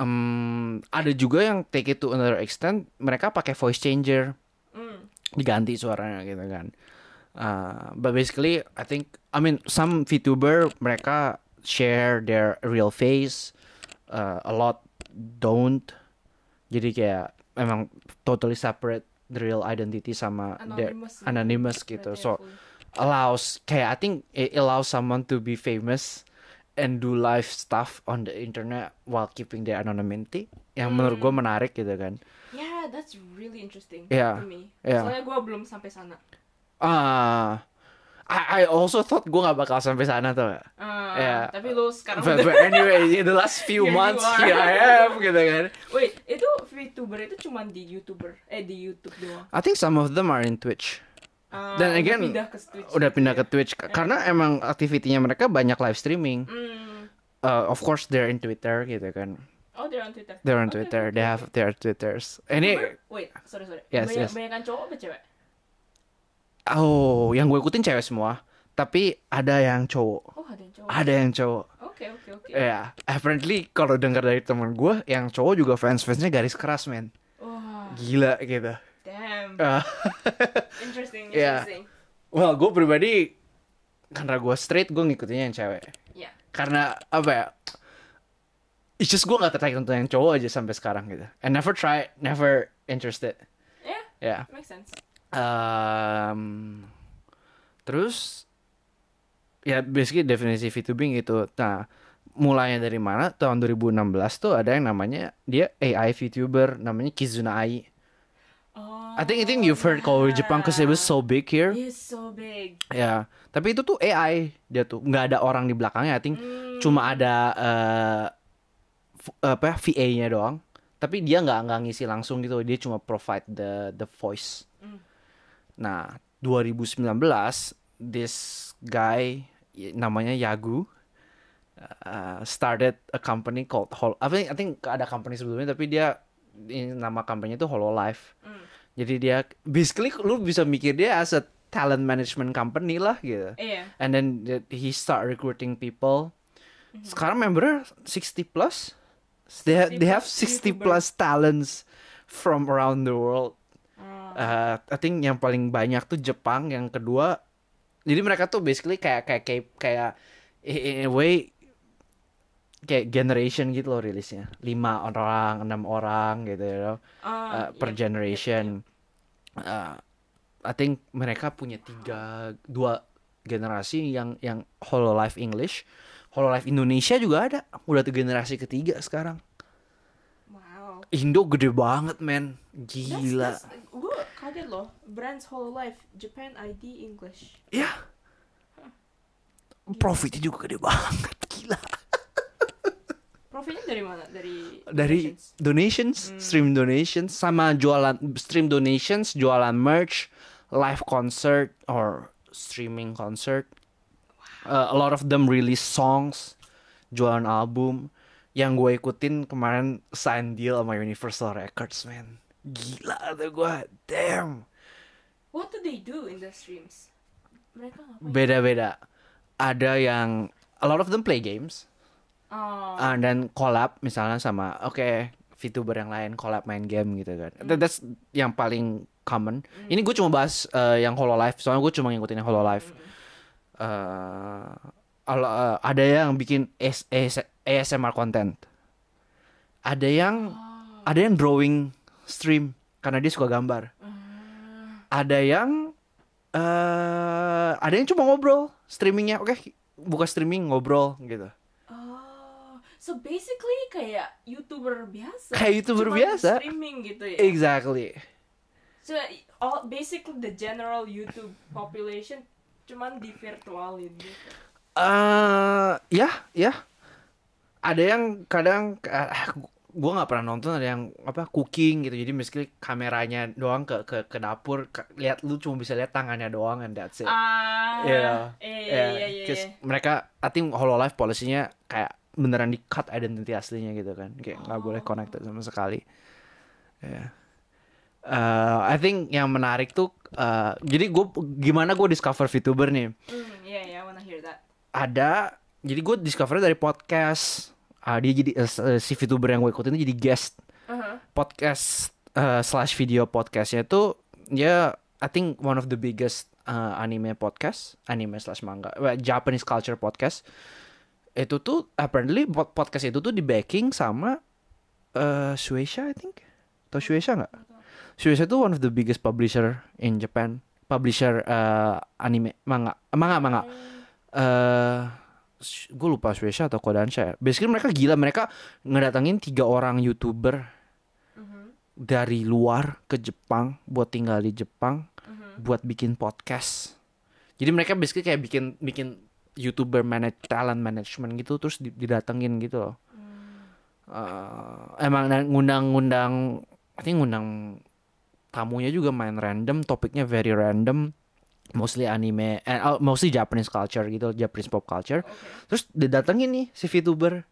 em, ada juga yang take it to another extent mereka pakai voice changer. Mm. diganti suaranya gitu kan. Uh, but basically I think I mean some VTuber mereka share their real face uh, a lot don't. Jadi kayak emang totally separate the real identity sama their Anonymous gitu. anonymous gitu so allows kayak I think it allows someone to be famous and do live stuff on the internet while keeping their anonymity yang menurut gue menarik gitu kan Yeah, that's really interesting Yeah, to me. yeah. Soalnya gue belum sampai sana. ah I, I also thought gue gak bakal sampai sana tuh Ah, Yeah. Tapi lu sekarang but, udah. but anyway in the last few Here months here I am gitu kan Wait, itu VTuber itu cuma di YouTuber, eh di YouTube doang. I think some of them are in Twitch Ah, Dan udah again, pindah ke Twitch. udah pindah ya. ke Twitch karena emang aktivitinya mereka banyak live streaming Hmm. Uh, of course they're in Twitter gitu kan Oh, they're on Twitter. they're on Okay, Twitter okay, they have their Twitters ini Wait, sorry sorry. Yes, Banyak, yes. Banyakan cowok apa cewek? Oh, yang gue ikutin cewek semua. Tapi ada yang cowok. Oh, ada yang cowok. Ada yang cowok. Oke, oke, oke. Ya, apparently kalau dengar dari teman gue, yang cowok juga fans-fansnya garis keras, men. Wah, Gila gitu. damn. Ah, Interesting, Yeah. interesting. well, gue pribadi karena gue straight, gue ngikutinnya yang cewek. Ya. Karena apa ya? it's just gue gak tertarik untuk yang cowok aja sampai sekarang gitu and never try never interested Yeah, ya makes sense. Um, terus ya basically definisi VTubing gitu. Nah, mulainya dari mana? Tahun 2016 tuh ada yang namanya dia AI VTuber namanya Kizuna Ai. Oh, I think I think you've heard kalau di Jepang cause it was so big here. He's so big. Ya, tapi itu tuh AI dia tuh nggak ada orang di belakangnya. I think Hmm. cuma ada f- apa VA-nya doang. Tapi dia nggak nggak ngisi langsung gitu. Dia cuma provide the the voice. Hmm. Nah, 2019 this guy namanya Yagu uh, started a company called Hol I think I think ada company sebelumnya tapi dia ini nama company itu Hololive. Hmm. Jadi dia basically lu bisa mikir dia as a talent management company lah gitu. Iya. And then the- he start recruiting people. Mm-hmm. Sekarang member 60 plus. They have, they have 60 YouTuber. plus talents from around the world. Oh. Uh, I think yang paling banyak tuh Jepang, yang kedua jadi mereka tuh basically kayak kayak kayak kayak in a way kayak generation gitu loh rilisnya. Lima orang, enam orang gitu you know, Ah, uh, per yep, generation. Uh, I think mereka punya tiga dua generasi yang yang Hololive English, Hololive Indonesia juga ada. Udah tuh generasi ketiga sekarang. Wow. Indo gede banget men, That's, gila. that's, gue kaget loh. Brands whole life Japan ID English. Ya. Profitnya juga gede banget, gila. Profitnya dari mana? Dari Dari donations? donations, stream donations, sama jualan stream donations, jualan merch, live concert or streaming concert. Uh, a lot of them release songs, jualan album. Yang gue ikutin kemarin sign deal sama Universal Records, man. Gila tuh gue, damn. What do they do in the streams? Mereka ngapain? Beda-beda. Ada yang a lot of them play games. Oh, Ah, dan collab misalnya sama oke VTuber yang lain collab main game gitu kan. That- That's yang paling common. Ini gue cuma bahas eh, yang Hololive soalnya gue cuma ngikutin yang Hololive. Al- eh, ada yang bikin AS- AS- ASMR content. Ada yang ada yang drawing stream karena dia suka gambar. Ada yang eh ada yang cuma ngobrol streamingnya. Oke, buka streaming ngobrol gitu. oh, so basically kayak youtuber biasa. Kayak YouTuber Cuman biasa. Streaming gitu ya. Exactly. So all basically the general YouTube population cuman di virtualin gitu. eh ya, ya. Ada yang kadang uh, gue nggak pernah nonton ada yang apa cooking gitu. Jadi basically kameranya doang ke ke ke dapur, ke- lihat lu cuma bisa lihat tangannya doang and that's it. Ah, Iya. iya iya Yeah, iya iya. 'cause mereka I think Hololive policy-nya kayak beneran di cut identity aslinya gitu kan. Kayak nggak boleh connected sama sekali. Ya. Eh, I think yang menarik tuh eh, jadi gue gimana gue discover VTuber nih. Hmm, iya iya, I wanna hear that. ada jadi gue discover dari podcast Ah, dia jadi eh, si VTuber yang gue ikutin itu jadi guest Uh-huh. podcast eh, slash video podcastnya tuh dia I think one of the biggest eh, anime podcast anime slash manga well, Japanese culture podcast. Itu tuh apparently pod- podcast itu tuh di backing sama eh Shueisha I think. Atau Shueisha nggak? Shueisha tuh one of the biggest publisher in Japan. Publisher eh, anime manga manga manga. Eh gue lupa Shueisha atau Kodansha ya. Basically mereka gila mereka ngedatengin tiga orang youtuber Mhm, dari luar ke Jepang buat tinggal di Jepang mhm. buat bikin podcast. Jadi mereka basically kayak bikin bikin youtuber manage talent management gitu terus di- didatengin gitu loh. Eh, emang dan ngundang-ngundang, I think ngundang tamunya juga main random, topiknya very random, mostly anime, eh, oh, mostly Japanese culture gitu, Japanese pop culture. Oke. Terus didatengin nih si VTuber.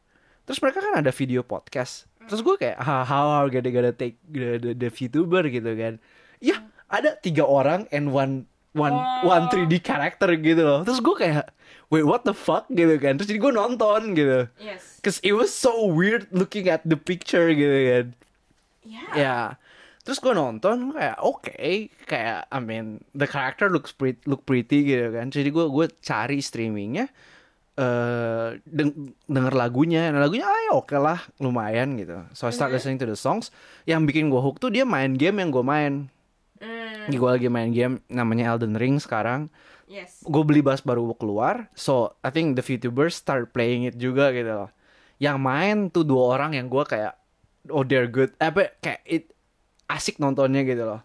Terus mereka kan ada video podcast. Terus gue kayak how, how are they gonna take the, the, the VTuber gitu kan. Ya ada tiga orang and one one one Oh. 3D character gitu loh. Terus gue kayak wait what the fuck gitu kan. Terus jadi gue nonton gitu. Yes. Cause it was so weird looking at the picture gitu kan. Yeah. Ya. Terus gue nonton kayak oke kayak I mean the character looks pretty look pretty gitu kan. Jadi gue gue cari streamingnya eh deng- denger lagunya, nah lagunya ayo oke lah lumayan gitu. So I start Mhm. listening to the songs. Yang bikin gue hook tuh dia main game yang gue main. Hmm, Gue lagi main game namanya Elden Ring sekarang. yes. Gue beli bas baru keluar, so I think the VTubers start playing it juga gitu loh. Yang main tuh dua orang yang gue kayak oh they're good, eh, apa kayak it asik nontonnya gitu loh.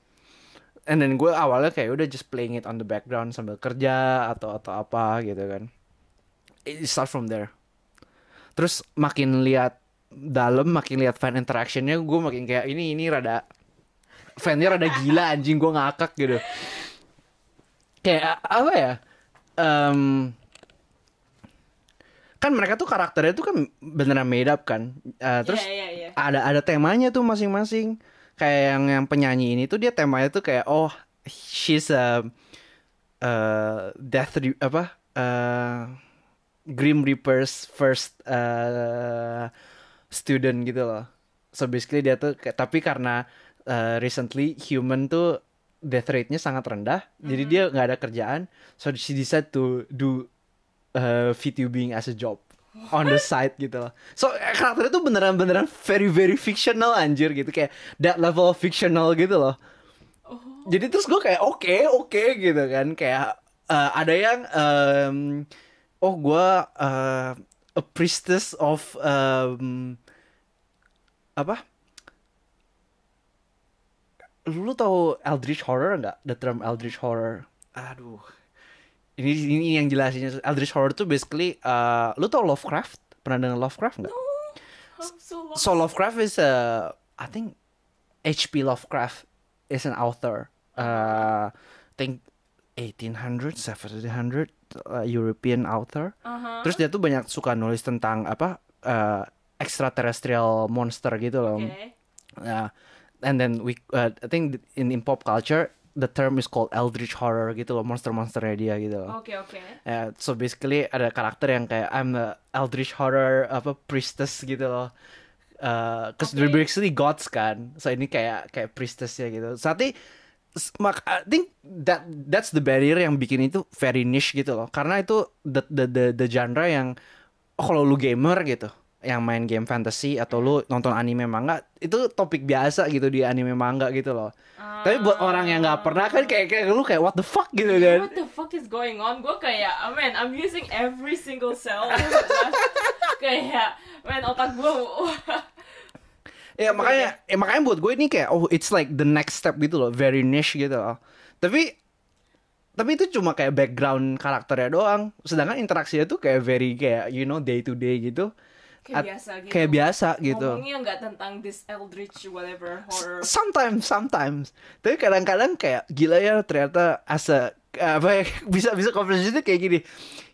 And then gue awalnya kayak udah just playing it on the background sambil kerja atau atau apa gitu kan. It start from there. Terus makin lihat dalam, makin lihat fan interactionnya, gue makin kayak ini ini rada fannya rada gila anjing gue ngakak gitu. Kayak apa ya? Em, kan mereka tuh karakternya tuh kan beneran made up kan. Eh, terus Iya, iya, iya. ada ada temanya tuh masing-masing kayak yang yang penyanyi ini tuh dia temanya tuh kayak oh she's a uh, death apa uh, Grim Reaper's first uh, student gitu loh. So basically dia tuh kayak tapi karena uh, recently human tuh death rate-nya sangat rendah jadi dia nggak ada kerjaan so she decide to do uh, VTubing as a job on the side gitu loh. So karakternya tuh beneran-beneran very very fictional anjir gitu kayak that level of fictional gitu loh. Oh, Jadi terus gue kayak oke oke gitu kan kayak eh, ada yang em, oh gue eh, a priestess of em, apa? Lu tahu Eldritch horror nggak? The term Eldritch horror. Aduh. Ini ini yang jelasinnya Eldritch horror tuh basically eh, lu tau Lovecraft? Pernah dengar Lovecraft nggak? I'm so lost. So Lovecraft is a I think H.P. Lovecraft is an author. Uh, I think 1800, 1700 uh, European author. Uh-huh. Terus dia tuh banyak suka nulis tentang apa uh, extraterrestrial monster gitu loh. Oke. Uh, and then we uh, I think in in pop culture the term is called eldritch horror gitu loh, monster-monsternya dia gitu loh. Oke, oke. Ya, so basically ada karakter yang kayak I'm a eldritch horror apa priestess gitu loh. Uh, cause they're Oke. basically gods kan. So ini kayak kayak priestess ya gitu. So I think s- mak I think that that's the barrier yang bikin itu very niche gitu loh. Karena itu the the the, the genre yang oh, kalau lu gamer gitu, yang main game fantasy atau lu nonton anime manga itu topik biasa gitu di anime manga gitu loh. Tapi buat orang yang nggak pernah kan kayak kayak lu kayak what the fuck gitu kan. What the fuck is going on? Gue kayak, oh man, I'm using every single cell. kayak, man, otak gue, Ya makanya, ya makanya buat gue ini kayak oh it's like the next step gitu loh, very niche gitu loh. Tapi tapi itu cuma kayak background karakternya doang. Sedangkan interaksinya tuh kayak very kayak you know day to day gitu. Kayak At- biasa gitu. Kayak biasa gitu. Ngomongnya nggak tentang this eldritch whatever horror. Sometimes, sometimes. Tapi kadang-kadang kayak gila ya ternyata as a apa ya, bisa bisa conversation kayak gini.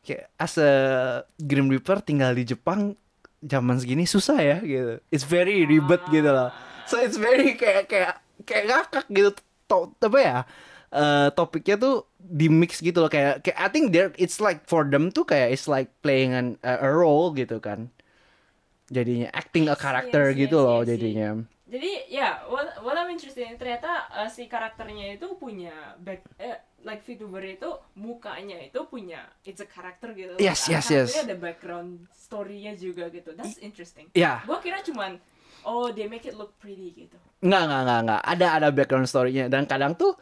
Kayak as a Grim Reaper tinggal di Jepang zaman segini susah ya gitu. It's very ribet gitu loh. So it's very kayak kayak kayak ngakak gitu. To, apa ya? eh, topiknya tuh di mix gitu loh kayak kayak I think there it's like for them tuh kayak it's like playing an, a, a role gitu kan. Jadinya acting a character I gitu see, loh see. jadinya. Jadi ya, what, what I'm interested in ternyata uh, si karakternya itu punya back, eh, like VTuber itu mukanya itu punya it's a character gitu. Yes, yes, yes. karakternya ada background story-nya juga gitu. That's interesting. Ya. Gua kira cuman oh they make it look pretty gitu. Nggak, nggak, nggak, nggak. Ada ada background story-nya dan kadang tuh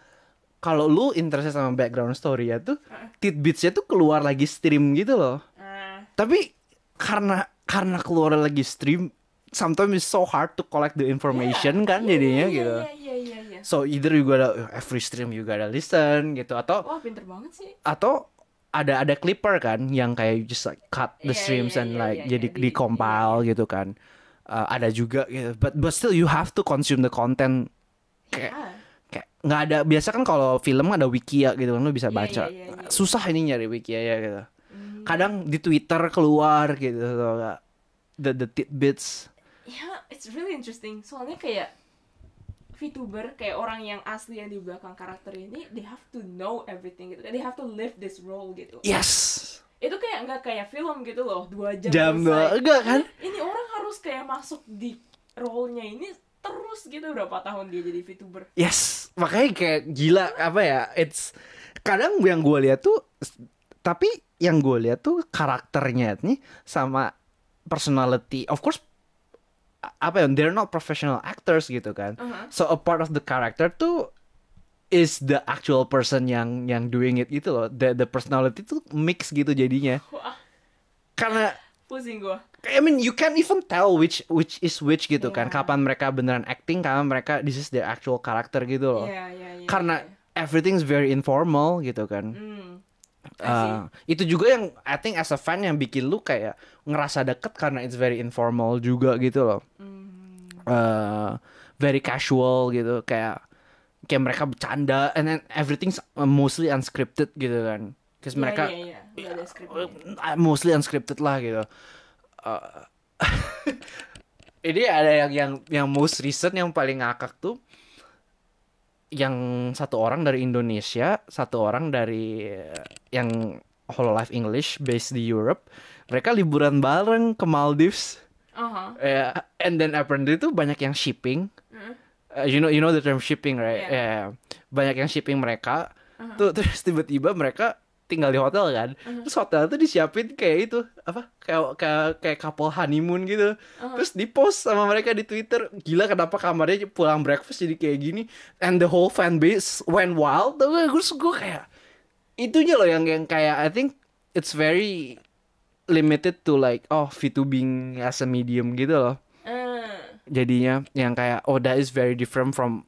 kalau lu interested sama background story ya tuh tidbitsnya tuh keluar lagi stream gitu loh. Ah, Tapi karena karena keluar lagi stream sometimes it's so hard to collect the information yeah. kan Iya, jadinya iya, gitu. Iya iya iya iya. So either you gotta every stream you gotta listen gitu atau Wah, pinter banget sih. atau ada ada clipper kan yang kayak just like cut the Iya, streams iya, and iya, like iya, jadi iya, di- compile gitu kan. Uh, ada juga gitu. But but still you have to consume the content kayak Ah, kayak nggak ada biasa kan kalau film ada wiki ya gitu kan lu bisa Iya, baca iya, iya, iya. susah ini nyari wiki ya gitu. Kadang di Twitter keluar gitu nggak? the the tidbits ya, it's really interesting. Soalnya kayak VTuber kayak orang yang asli yang di belakang karakter ini they have to know everything gitu. They have to live this role gitu. yes itu kayak nggak kayak film gitu loh dua jam jam doang enggak kan ini orang harus kayak masuk di role-nya ini terus gitu berapa tahun dia jadi VTuber yes makanya kayak gila apa ya it's kadang yang gue lihat tuh tapi yang gue lihat tuh karakternya nih sama personality of course apa ya they're not professional actors gitu kan Uh-huh. so a part of the character tuh is the actual person yang yang doing it gitu loh the the personality tuh mix gitu jadinya Wah, karena pusing gua. I mean you can even tell which which is which gitu kan Iya. kapan mereka beneran acting kapan mereka this is their actual character gitu loh Iya, iya, iya. karena iya. everything's very informal gitu kan Hmm. Uh, itu juga yang I think as a fan yang bikin lu kayak ngerasa deket karena it's very informal juga gitu loh. Uh, very casual gitu kayak kayak mereka bercanda and then everything's uh, mostly unscripted gitu kan. Cause Iya, mereka ada skripnya. uh, mostly unscripted lah gitu. Uh, ini ada yang yang yang most recent yang paling ngakak tuh yang satu orang dari Indonesia, satu orang dari eh, yang Hololive English based di Europe. Mereka liburan bareng ke Maldives. Aha. Eh, and then apparently itu banyak yang shipping. Eh, you know you know the term shipping right? Yeah. Yeah. Banyak yang shipping mereka. Tuh terus tiba-tiba mereka tinggal di hotel kan. Terus hotel tuh disiapin kayak itu apa? Kayak kayak kayak couple honeymoon gitu. Terus di post sama mereka di Twitter. Gila kenapa kamarnya pulang breakfast jadi kayak gini? And the whole fan base went wild. Tuh gue gue kayak itunya loh yang yang kayak I think it's very limited to like oh VTubing as a medium gitu loh Hmm. jadinya yang kayak oh that is very different from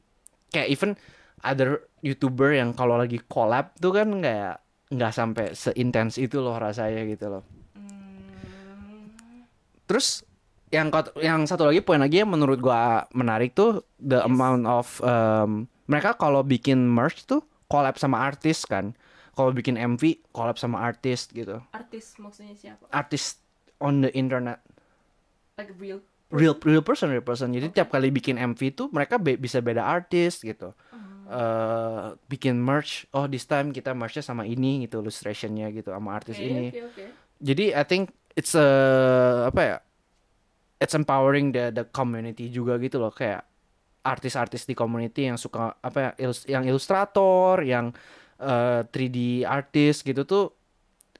kayak even other youtuber yang kalau lagi collab tuh kan kayak nggak sampai seintens itu loh rasanya gitu loh Hmm. terus yang yang satu lagi poin lagi yang menurut gua menarik tuh the Yes. amount of um, mereka kalau bikin merch tuh collab sama artis kan kalau bikin MV collab sama artis gitu Artis maksudnya siapa? artis on the internet Like real. real real person real person jadi tiap kali bikin MV tuh mereka be- bisa beda artis gitu eh bikin merch oh this time kita merchnya sama ini gitu illustrationnya gitu sama artis Oke, ini Oke, oke. jadi I think it's a apa ya it's empowering the the community juga gitu loh kayak artis-artis di community yang suka apa ya ilus- yang ilustrator yang eh, 3D artist gitu tuh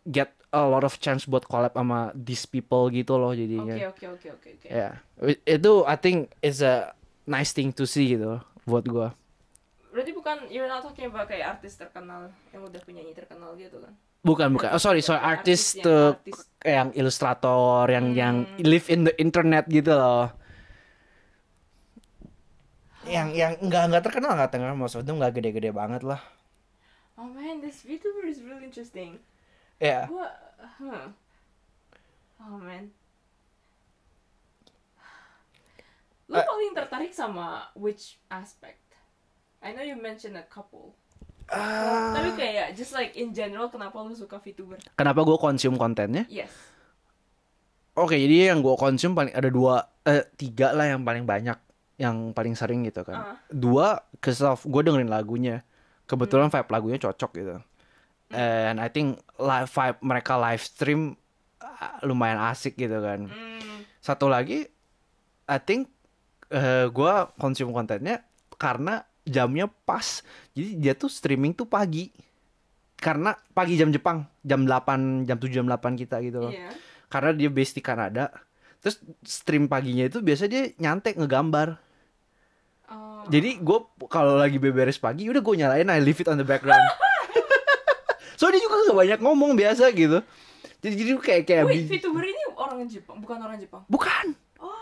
get a lot of chance buat collab sama these people gitu loh jadinya Oke, oke, oke, oke, oke. Ya, it- itu I think is a nice thing to see gitu buat gua. Berarti bukan you're not talking about kayak artis terkenal yang udah penyanyi terkenal gitu kan? Bukan bukan. Oh sorry sorry artis yang tuh yang ilustrator yang yang Hmm. live in the internet gitu loh. Yang yang enggak enggak terkenal enggak terkenal maksudnya enggak gede-gede banget lah. Oh man, this VTuber is really interesting. Ya. Gua, huh. Oh man. Lu Eh. paling tertarik sama which aspect? I know you mentioned a couple. Ah. Tapi kayak just like in general kenapa lu suka VTuber? Kenapa gua consume kontennya? Yes. Oke, jadi yang gua consume paling ada dua eh tiga lah yang paling banyak yang paling sering gitu kan. Ah. Dua of gue dengerin lagunya. Kebetulan vibe lagunya cocok gitu. And I think live vibe mereka live stream ah, lumayan asik gitu kan. Hmm. Satu lagi I think eh gua consume kontennya karena jamnya pas. Jadi dia tuh streaming tuh pagi. Karena pagi jam Jepang, jam 8, jam 7, jam 8 kita gitu loh Iya. karena dia based di Kanada. Terus stream paginya itu biasa dia nyantek ngegambar. Oh. Jadi gue kalau lagi beberes pagi, udah gue nyalain I leave it on the background. so dia juga gak banyak ngomong biasa gitu. Jadi jadi kayak kayak Wait, VTuber ini orang Jepang, bukan orang Jepang. bukan.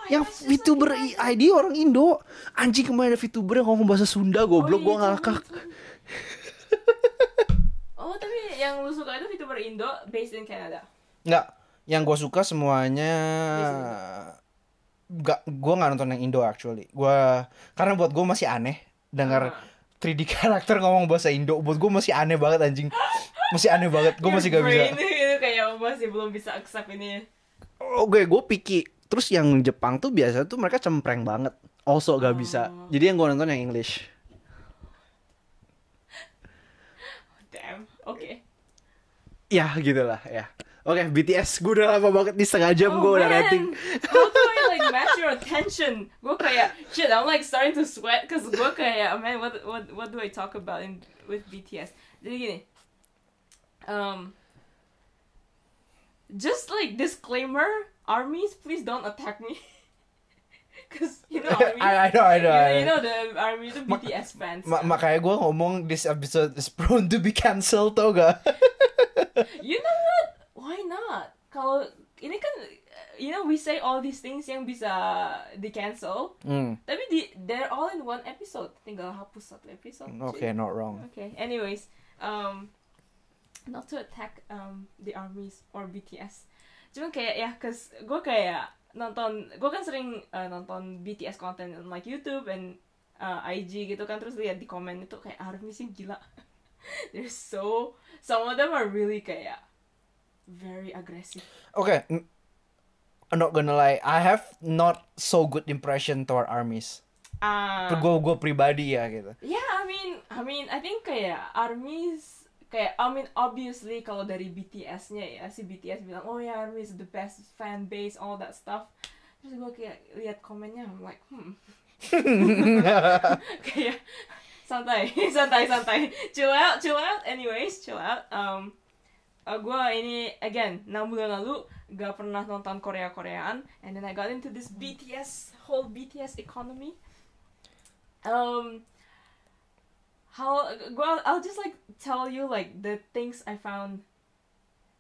Oh, Yang VTuber ID orang Indo. Anjing kemarin ada VTuber yang ngomong bahasa Sunda goblok Oh, gue iya, ngakak. Oh, tapi yang lu suka itu VTuber Indo based in Canada. Nggak, yang gue suka semuanya Gak, gue nggak nonton yang Indo actually. Gua karena buat gue masih aneh dengar Ah. 3D karakter ngomong bahasa Indo. Buat gue masih aneh banget anjing. Masih aneh banget. Gue masih gak bisa. Itu kayak masih belum bisa accept ini. Oke, gue picky. Terus yang Jepang tuh biasa tuh mereka cempreng banget. Also gak bisa. Oh. Jadi yang gue nonton yang English. Damn. Oke. Ya gitulah ya. Oke, BTS gue udah lama banget di setengah jam Oh, gue udah rating. Do I like match your attention? Gue kayak shit. I'm like starting to sweat cause gue kayak man what what what do I talk about in with BTS? Jadi gini. Um, just like disclaimer, armies, please don't attack me. Cause you know army, I, I know, I know. you, I you know. know the army itu BTS fans. Ma- kan? makanya gue ngomong this episode is prone to be cancelled tau gak? you know what? Why not? Kalau ini kan, you know we say all these things yang bisa di cancel, Hmm. tapi di they're all in one episode. Tinggal hapus satu episode. Okay, not wrong. Okay. Anyways, um, not to attack um the armies or BTS. Cuma kayak ya, cause gue kayak nonton, gue kan sering uh, nonton BTS content on like YouTube and uh, IG gitu kan, terus lihat di komen itu kayak army sih gila. They're so, some of them are really kayak very aggressive. Okay, I'm not gonna lie, I have not so good impression toward armies. Ah. Gue gue pribadi ya gitu. Yeah, I mean, I mean, I think kayak armies kayak I mean obviously kalau dari BTS-nya ya si BTS bilang oh ya ARMY is the best fan base all that stuff. Terus gue kayak lihat komennya I'm like hmm. Kayak santai santai santai. Chill out chill out. Anyways chill out. Um gue ini again 6 bulan lalu gak pernah nonton Korea Koreaan and then I got into this BTS whole BTS economy. Um how gue I'll just like tell you like the things I found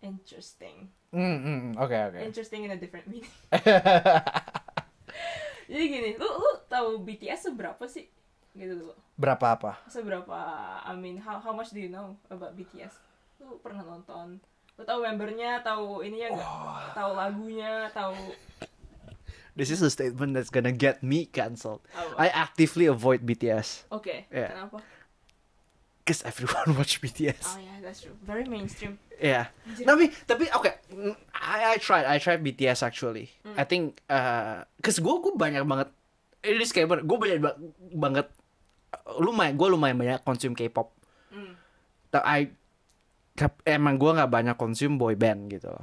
interesting. Hmm, hmm, oke oke. interesting in a different meaning. Jadi gini lu lu tahu BTS seberapa sih? Gitu dulu. Berapa apa? seberapa I mean how how much do you know about BTS lu pernah nonton? Lu tahu membernya tahu ininya nggak? Tahu lagunya? Tahu This is a statement that's gonna get me cancelled. I actively avoid BTS oke Yeah. kenapa because everyone watch BTS. oh yeah that's true very mainstream Yeah. Tapi tapi oke, mm, I I tried I tried BTS actually. I think uh, cause gue gue banyak banget ini disclaimer gue banyak ba- banget lumayan gue lumayan banyak konsum K-pop. Tapi I emang gue nggak banyak konsum boy band gitu.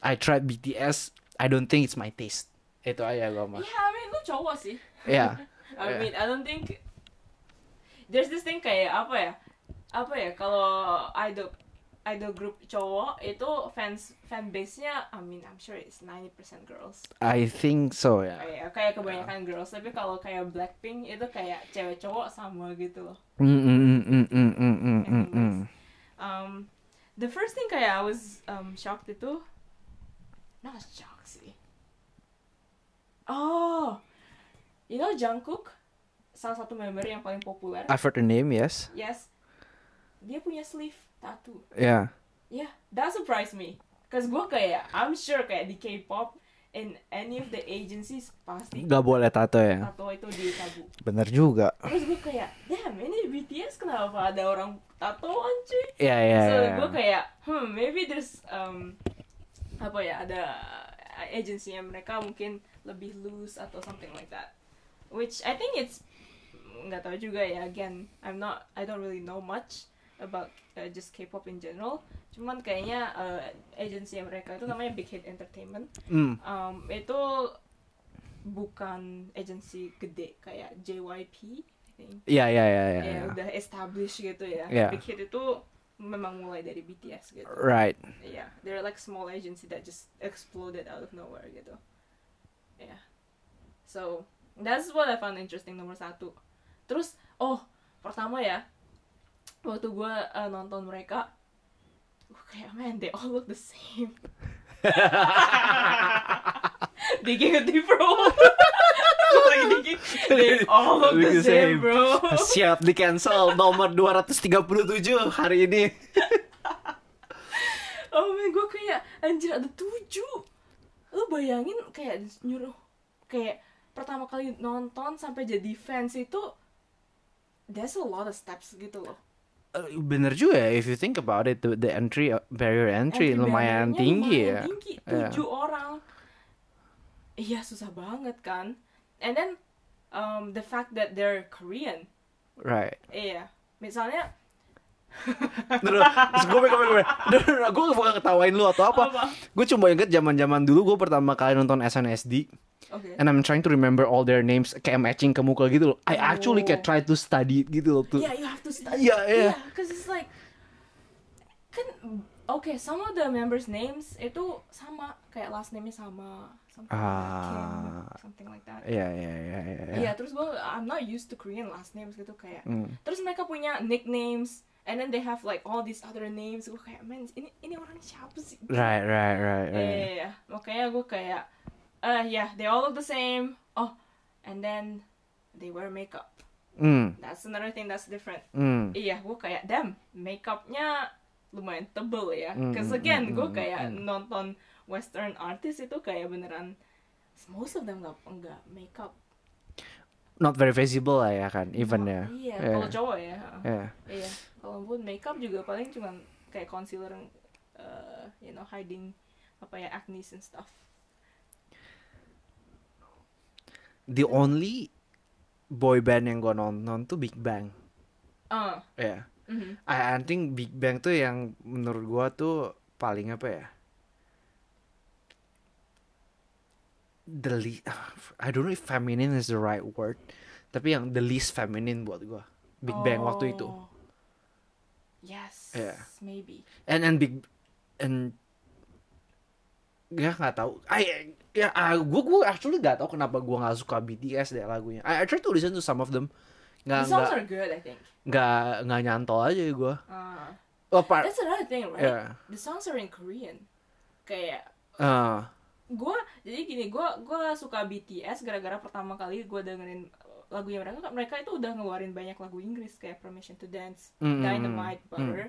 I tried BTS. I don't think it's my taste. Itu aja gue mah. yeah I mean lu cowok sih Yeah. I Yeah. mean, I don't think there's this thing kayak apa ya? apa ya kalau idol idol group cowok itu fans fan base nya I mean I'm sure it's 90% girls. I think so ya. Yeah. Kayak, kayak kebanyakan yeah. girls tapi kalau kayak Blackpink itu kayak cewek cowok sama gitu loh. Um, the first thing kayak I was um, shocked itu not shocked sih. Oh, you know Jungkook salah satu member yang paling populer. I've heard the name, yes. Yes, dia punya sleeve tattoo. Yeah. Yeah, that surprised me. Cause gue kayak, I'm sure kayak di K-pop, in any of the agencies pasti Gak boleh tato ya. tato itu ditabu. Bener juga. Terus gue kayak, damn ini BTS kenapa ada orang tatoan cuy? Iya iya. so iya. gue kayak, hmm maybe there's um apa ya ada agency yang mereka mungkin lebih loose atau something like that. Which I think it's nggak tahu juga ya. Again, I'm not, I don't really know much about uh, just K-pop in general. Cuman kayaknya uh, agency yang mereka itu namanya Big Hit Entertainment. Hmm. Um, itu bukan agency gede kayak JYP. Iya iya iya iya. Ya, iya. udah established gitu ya. Yeah. Big Hit itu memang mulai dari BTS gitu. Right. Yeah, they're like small agency that just exploded out of nowhere gitu. Yeah. So, that's what I found interesting nomor satu. Terus, oh, pertama ya, waktu gue uh, nonton mereka, gue kayak, man, they all look the same. digging a deeper hole. Gue lagi digging, they all look the the same, same. bro. Siap di cancel nomor 237 hari ini. Oh man, gue kayak anjir ada tujuh. Lu bayangin kayak nyuruh kayak pertama kali nonton sampai jadi fans itu there's a lot of steps gitu loh. Eh, Bener juga ya, if you think about it, the, the entry uh, barrier entry, Entry lumayan tinggi lumayan ya. Tinggi, Iya. tujuh orang. Iya susah banget kan. And then um, the fact that they're Korean. Right. Iya. Misalnya Terus gue gue gue gue bukan ketawain lu atau apa. Apa? Gue cuma inget zaman zaman dulu gue pertama kali nonton SNSD Oke. and I'm trying to remember all their names kayak matching ke muka gitu loh. I actually kayak Oh. try to study it gitu loh tuh. Yeah, you have to study. Iya, iya. because it's like kan okay, some of the members names itu sama kayak last name-nya sama something like Kim, Ah. something like that. Iya iya iya iya. Iya, terus gue I'm not used to Korean last names gitu kayak. Hmm. Terus mereka punya nicknames and then they have like all these other names. Gue kayak, man, ini ini orang siapa sih? Right right right Iya, right. iya, iya. makanya gue kayak, uh, yeah, they all look the same. Oh, and then they wear makeup. Hmm. That's another thing that's different. Hmm. Iya, gue kayak, damn, makeupnya lumayan tebel ya. Mm, Cause mm, again, mm, gue mm, kayak mm. nonton western artist itu kayak beneran most of them nggak nggak makeup. Not very visible lah ya kan, even ya. Iya, Yeah. kalau cowok ya. Yeah. Iya, kalau buat makeup juga paling cuma kayak concealer, uh, you know, hiding apa ya acne and stuff. The only boy band yang gue nonton tuh Big Bang. Ah, Ya. mhm. I, I think Big Bang tuh yang menurut gua tuh paling apa ya? The least, I don't know if feminine is the right word, tapi yang the least feminine buat gua. Big Bang waktu itu. Oh. Yes, Iya. maybe. And and Big and ya nggak tahu. I ya ah, gua gua actually nggak tahu kenapa gua nggak suka BTS deh lagunya. I, I try to listen to some of them. Nggak The songs nggak are good, I think. nggak nggak nyantol aja gua. Ah. Oh, part, That's another thing, right? yeah. The songs are in Korean. Kayak Uh, gua jadi gini, gua gua suka BTS gara-gara pertama kali gua dengerin lagunya mereka mereka itu udah ngeluarin banyak lagu Inggris kayak Permission to Dance, Mm, mm, Dynamite, mm. Butter.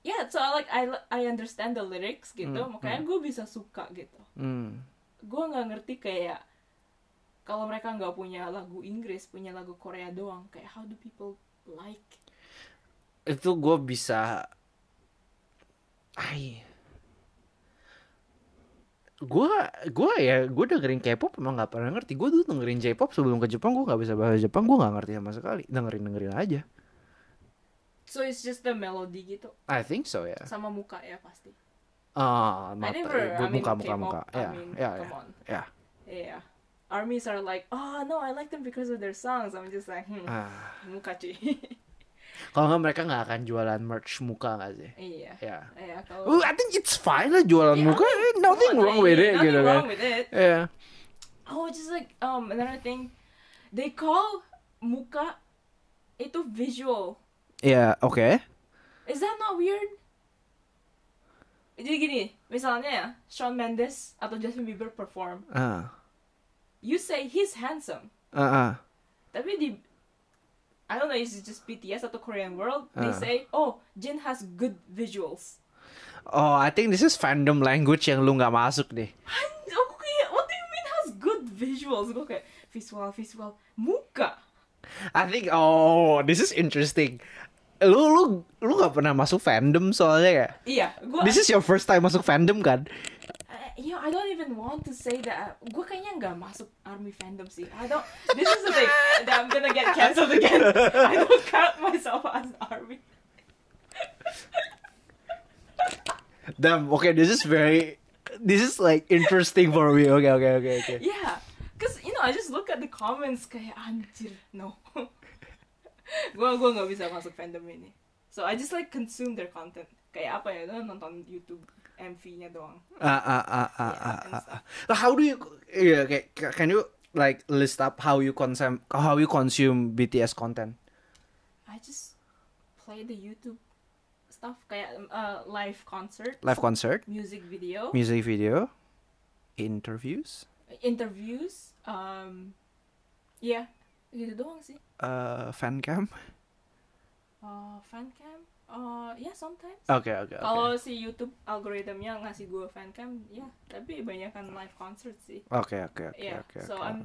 Yeah, so I like I I understand the lyrics gitu, Mm, makanya gue bisa suka gitu. hmm. Gue nggak ngerti kayak kalau mereka nggak punya lagu Inggris, punya lagu Korea doang, kayak how do people like? itu gue bisa ay gue gue ya gue dengerin K-pop emang nggak pernah ngerti. Gue dulu dengerin J-pop sebelum ke Jepang gue nggak bisa bahasa Jepang gue nggak ngerti sama sekali. Dengerin dengerin aja. So it's just the melody gitu, I think so ya sama muka ya pasti. ah I mata never, I gue mean, muka muka muka. I ya ya ya ya Yeah. Armies are like, oh no, I like them because of their songs. I'm just like, hmm, ah. muka cuy. kalau nggak mereka nggak akan jualan merch muka nggak sih? Iya. ya. Iya, Oh, kalau I think it's fine lah jualan Yeah, muka. I mean, eh, nothing wrong with it nothing gitu kan. wrong with it. ya Oh, just like um another thing, they call muka itu visual. ya oke. Is that not weird? Jadi gini, misalnya ya, Shawn Mendes atau Justin Bieber perform, ah. You say he's handsome, ah ah. tapi di I don't know, is it just BTS atau Korean World? They say, oh, Jin has good visuals. Oh, I think this is fandom language yang lu nggak masuk deh. Aku kayak, what do you mean has good visuals? Gue kayak, visual, visual, muka. I think oh, this is interesting. Lu lu lu nggak pernah masuk fandom soalnya ya. Iya, gue, This is your first time masuk fandom kan? You know, I don't even want to say that. Uh, gue kayaknya nggak masuk army fandom sih. I don't, this is the thing that I'm gonna get cancelled again. I don't count myself as army. Damn, okay, this is very this is like interesting for me. Okay, okay, okay, okay. Yeah, cause you know, I just look at the comments kayak anjir, no. gue gue nggak bisa masuk fandom ini. So I just like consume their content. Kayak apa ya? Nonton YouTube MV-nya doang. Ah ah ah ah Yeah, ah. ah, ah. How do you yeah, okay, ca- can you like list up how you consume how you consume BTS content? I just play the YouTube stuff kayak uh, live concert, Live concert, music video, music video, interviews, interviews, um, yeah, gitu doang sih. uh, fan cam. Uh, fan cam, uh, yeah sometimes. Oke, oke, oke. Kalau si YouTube algoritmnya ngasih gue fan cam, ya, tapi banyakan live concert sih. Oke, oke, oke, Yeah, oke, so oke, I'm-.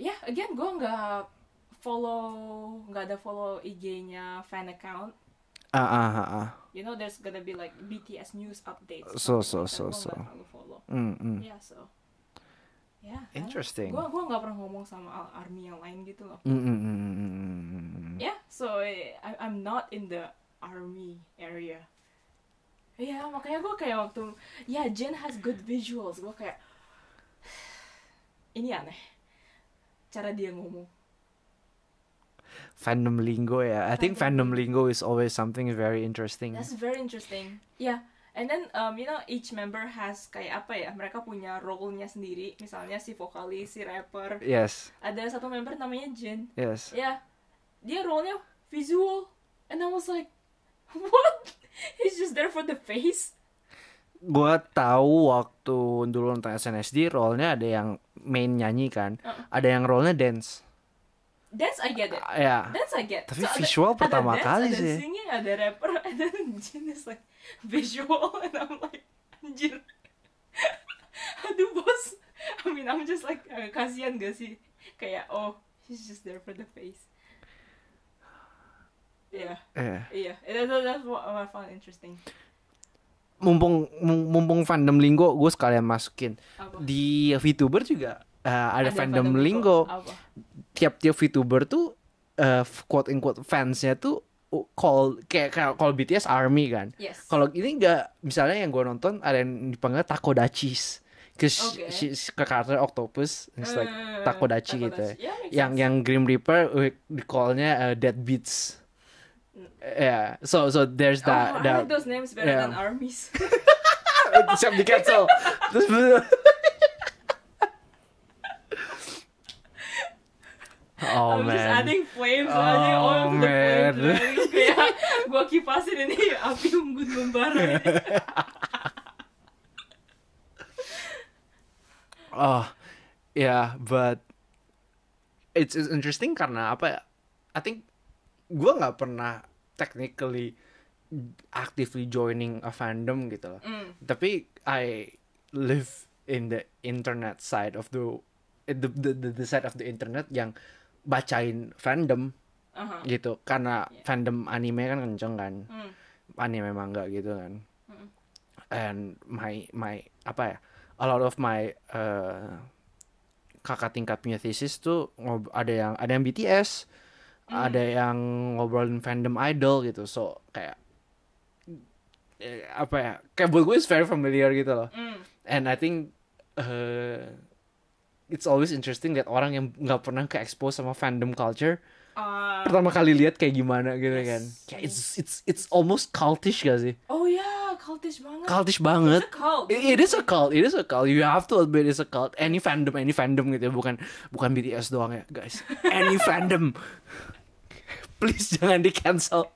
Ya, again gue nggak follow, nggak ada follow IG-nya fan account. Ah, ah, ah, ah. You know, there's gonna be like BTS news updates. So, so, so, so. follow. Mm, mm. Ya, so. Ya. Interesting. Gue gua nggak pernah ngomong sama army yang lain gitu loh. Mm, mm, mm, mm, mm, mm, mm. Ya, so eh, I, I'm not in the army area. Iya, makanya gue kayak waktu, ya Jin has good visuals. Gue kayak, ini aneh. Cara dia ngomong. fandom lingo ya. I think fandom lingo is always something very interesting. That's very interesting. Yeah. And then um, you know each member has kayak apa ya? Mereka punya role-nya sendiri. Misalnya si vokalis, si rapper. Yes, Ada satu member namanya Jin. yes. Ya, dia role-nya visual. And I was like, what? He's just there for the face. Gua tahu waktu dulu nonton SNSD role-nya ada yang main nyanyi kan, ada yang role-nya dance. Dance I get it. Ah, Ya. Dance I get. Tapi ada- visual ada pertama dance, kali ada sih. singing, ada rapper, and then Jin is like visual, and I'm like, anjir. Aduh bos. I mean, I'm just like, kasihan gak sih? Kayak, oh, he's just there for the face. Iya, Eh. iya. That, that- that's what I found interesting. Mumpung mum- mumpung fandom lingo, gue sekalian masukin Apa? di VTuber juga eh, ada, fandom, lingo. Apa? Tiap-tiap VTuber tuh eh, quote unquote fansnya tuh uh, call kayak kayak kalau BTS Army kan. Yes. Kalau ini enggak misalnya yang gue nonton ada yang dipanggil Takodachis. Cause Oke. she, she- ke karakter Octopus, it's like Eh, Takodachi gitu. Takodachi. Yeah, yang sense. yang Grim Reaper uh, di callnya uh, Dead Beats. Yeah, so so there's Mm. oh, that. I that like those names better yeah. than armies. siap di cancel. Terus. Oh I'm just man. adding flames Oh, aja oil to the man. flames kayak gua kipasin ini api unggun membara. Oh, yeah, but it's, it's interesting karena apa ya? I think gue nggak pernah technically actively joining a fandom gitu loh. Mm. Tapi I live in the internet side of the the the, the, the side of the internet yang bacain fandom Aha. gitu karena Yeah. fandom anime kan kenceng kan Mm. anime manga gitu kan Mm. and my my apa ya a lot of my uh, kakak tingkat punya thesis tuh ada yang ada yang BTS ada yang ngobrolin fandom idol gitu so kayak eh, apa ya kayak buat gue is very familiar gitu loh Mm. and I think uh, it's always interesting that orang yang nggak pernah ke expose sama fandom culture Ah, pertama kali lihat kayak gimana gitu Yes. kan kayak it's it's it's almost cultish gak sih oh ya, cultish banget. cultish banget It's a cult. It, it is a cult, it is a cult. You have to admit it's a cult. Any fandom, any fandom gitu ya, bukan bukan BTS doang ya, guys. Any fandom. Please jangan di cancel.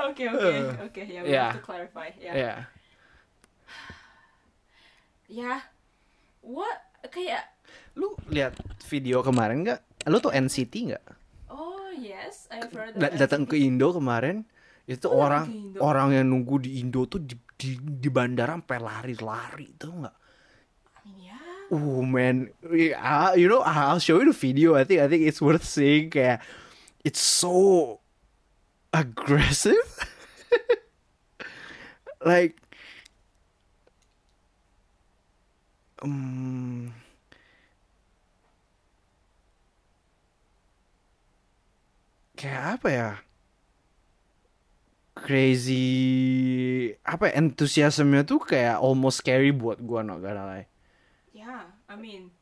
Oke oke oke ya we Yeah. have to clarify ya. Ya. Ya. What kayak Lu lihat video kemarin nggak? Lu tuh NCT nggak? oh yes, I've heard datang NCT. ke Indo kemarin. Itu Oh, orang orang yang nunggu di Indo tuh di di, di bandara sampai lari-lari tuh nggak? I. Oh man, Yeah, you know I'll show you the video. I think I think it's worth seeing. Kayak it's so aggressive. like, um, kayak apa ya? Crazy apa ya, enthusiasmnya tuh kayak almost scary buat gua not gonna lie. Yeah, I mean,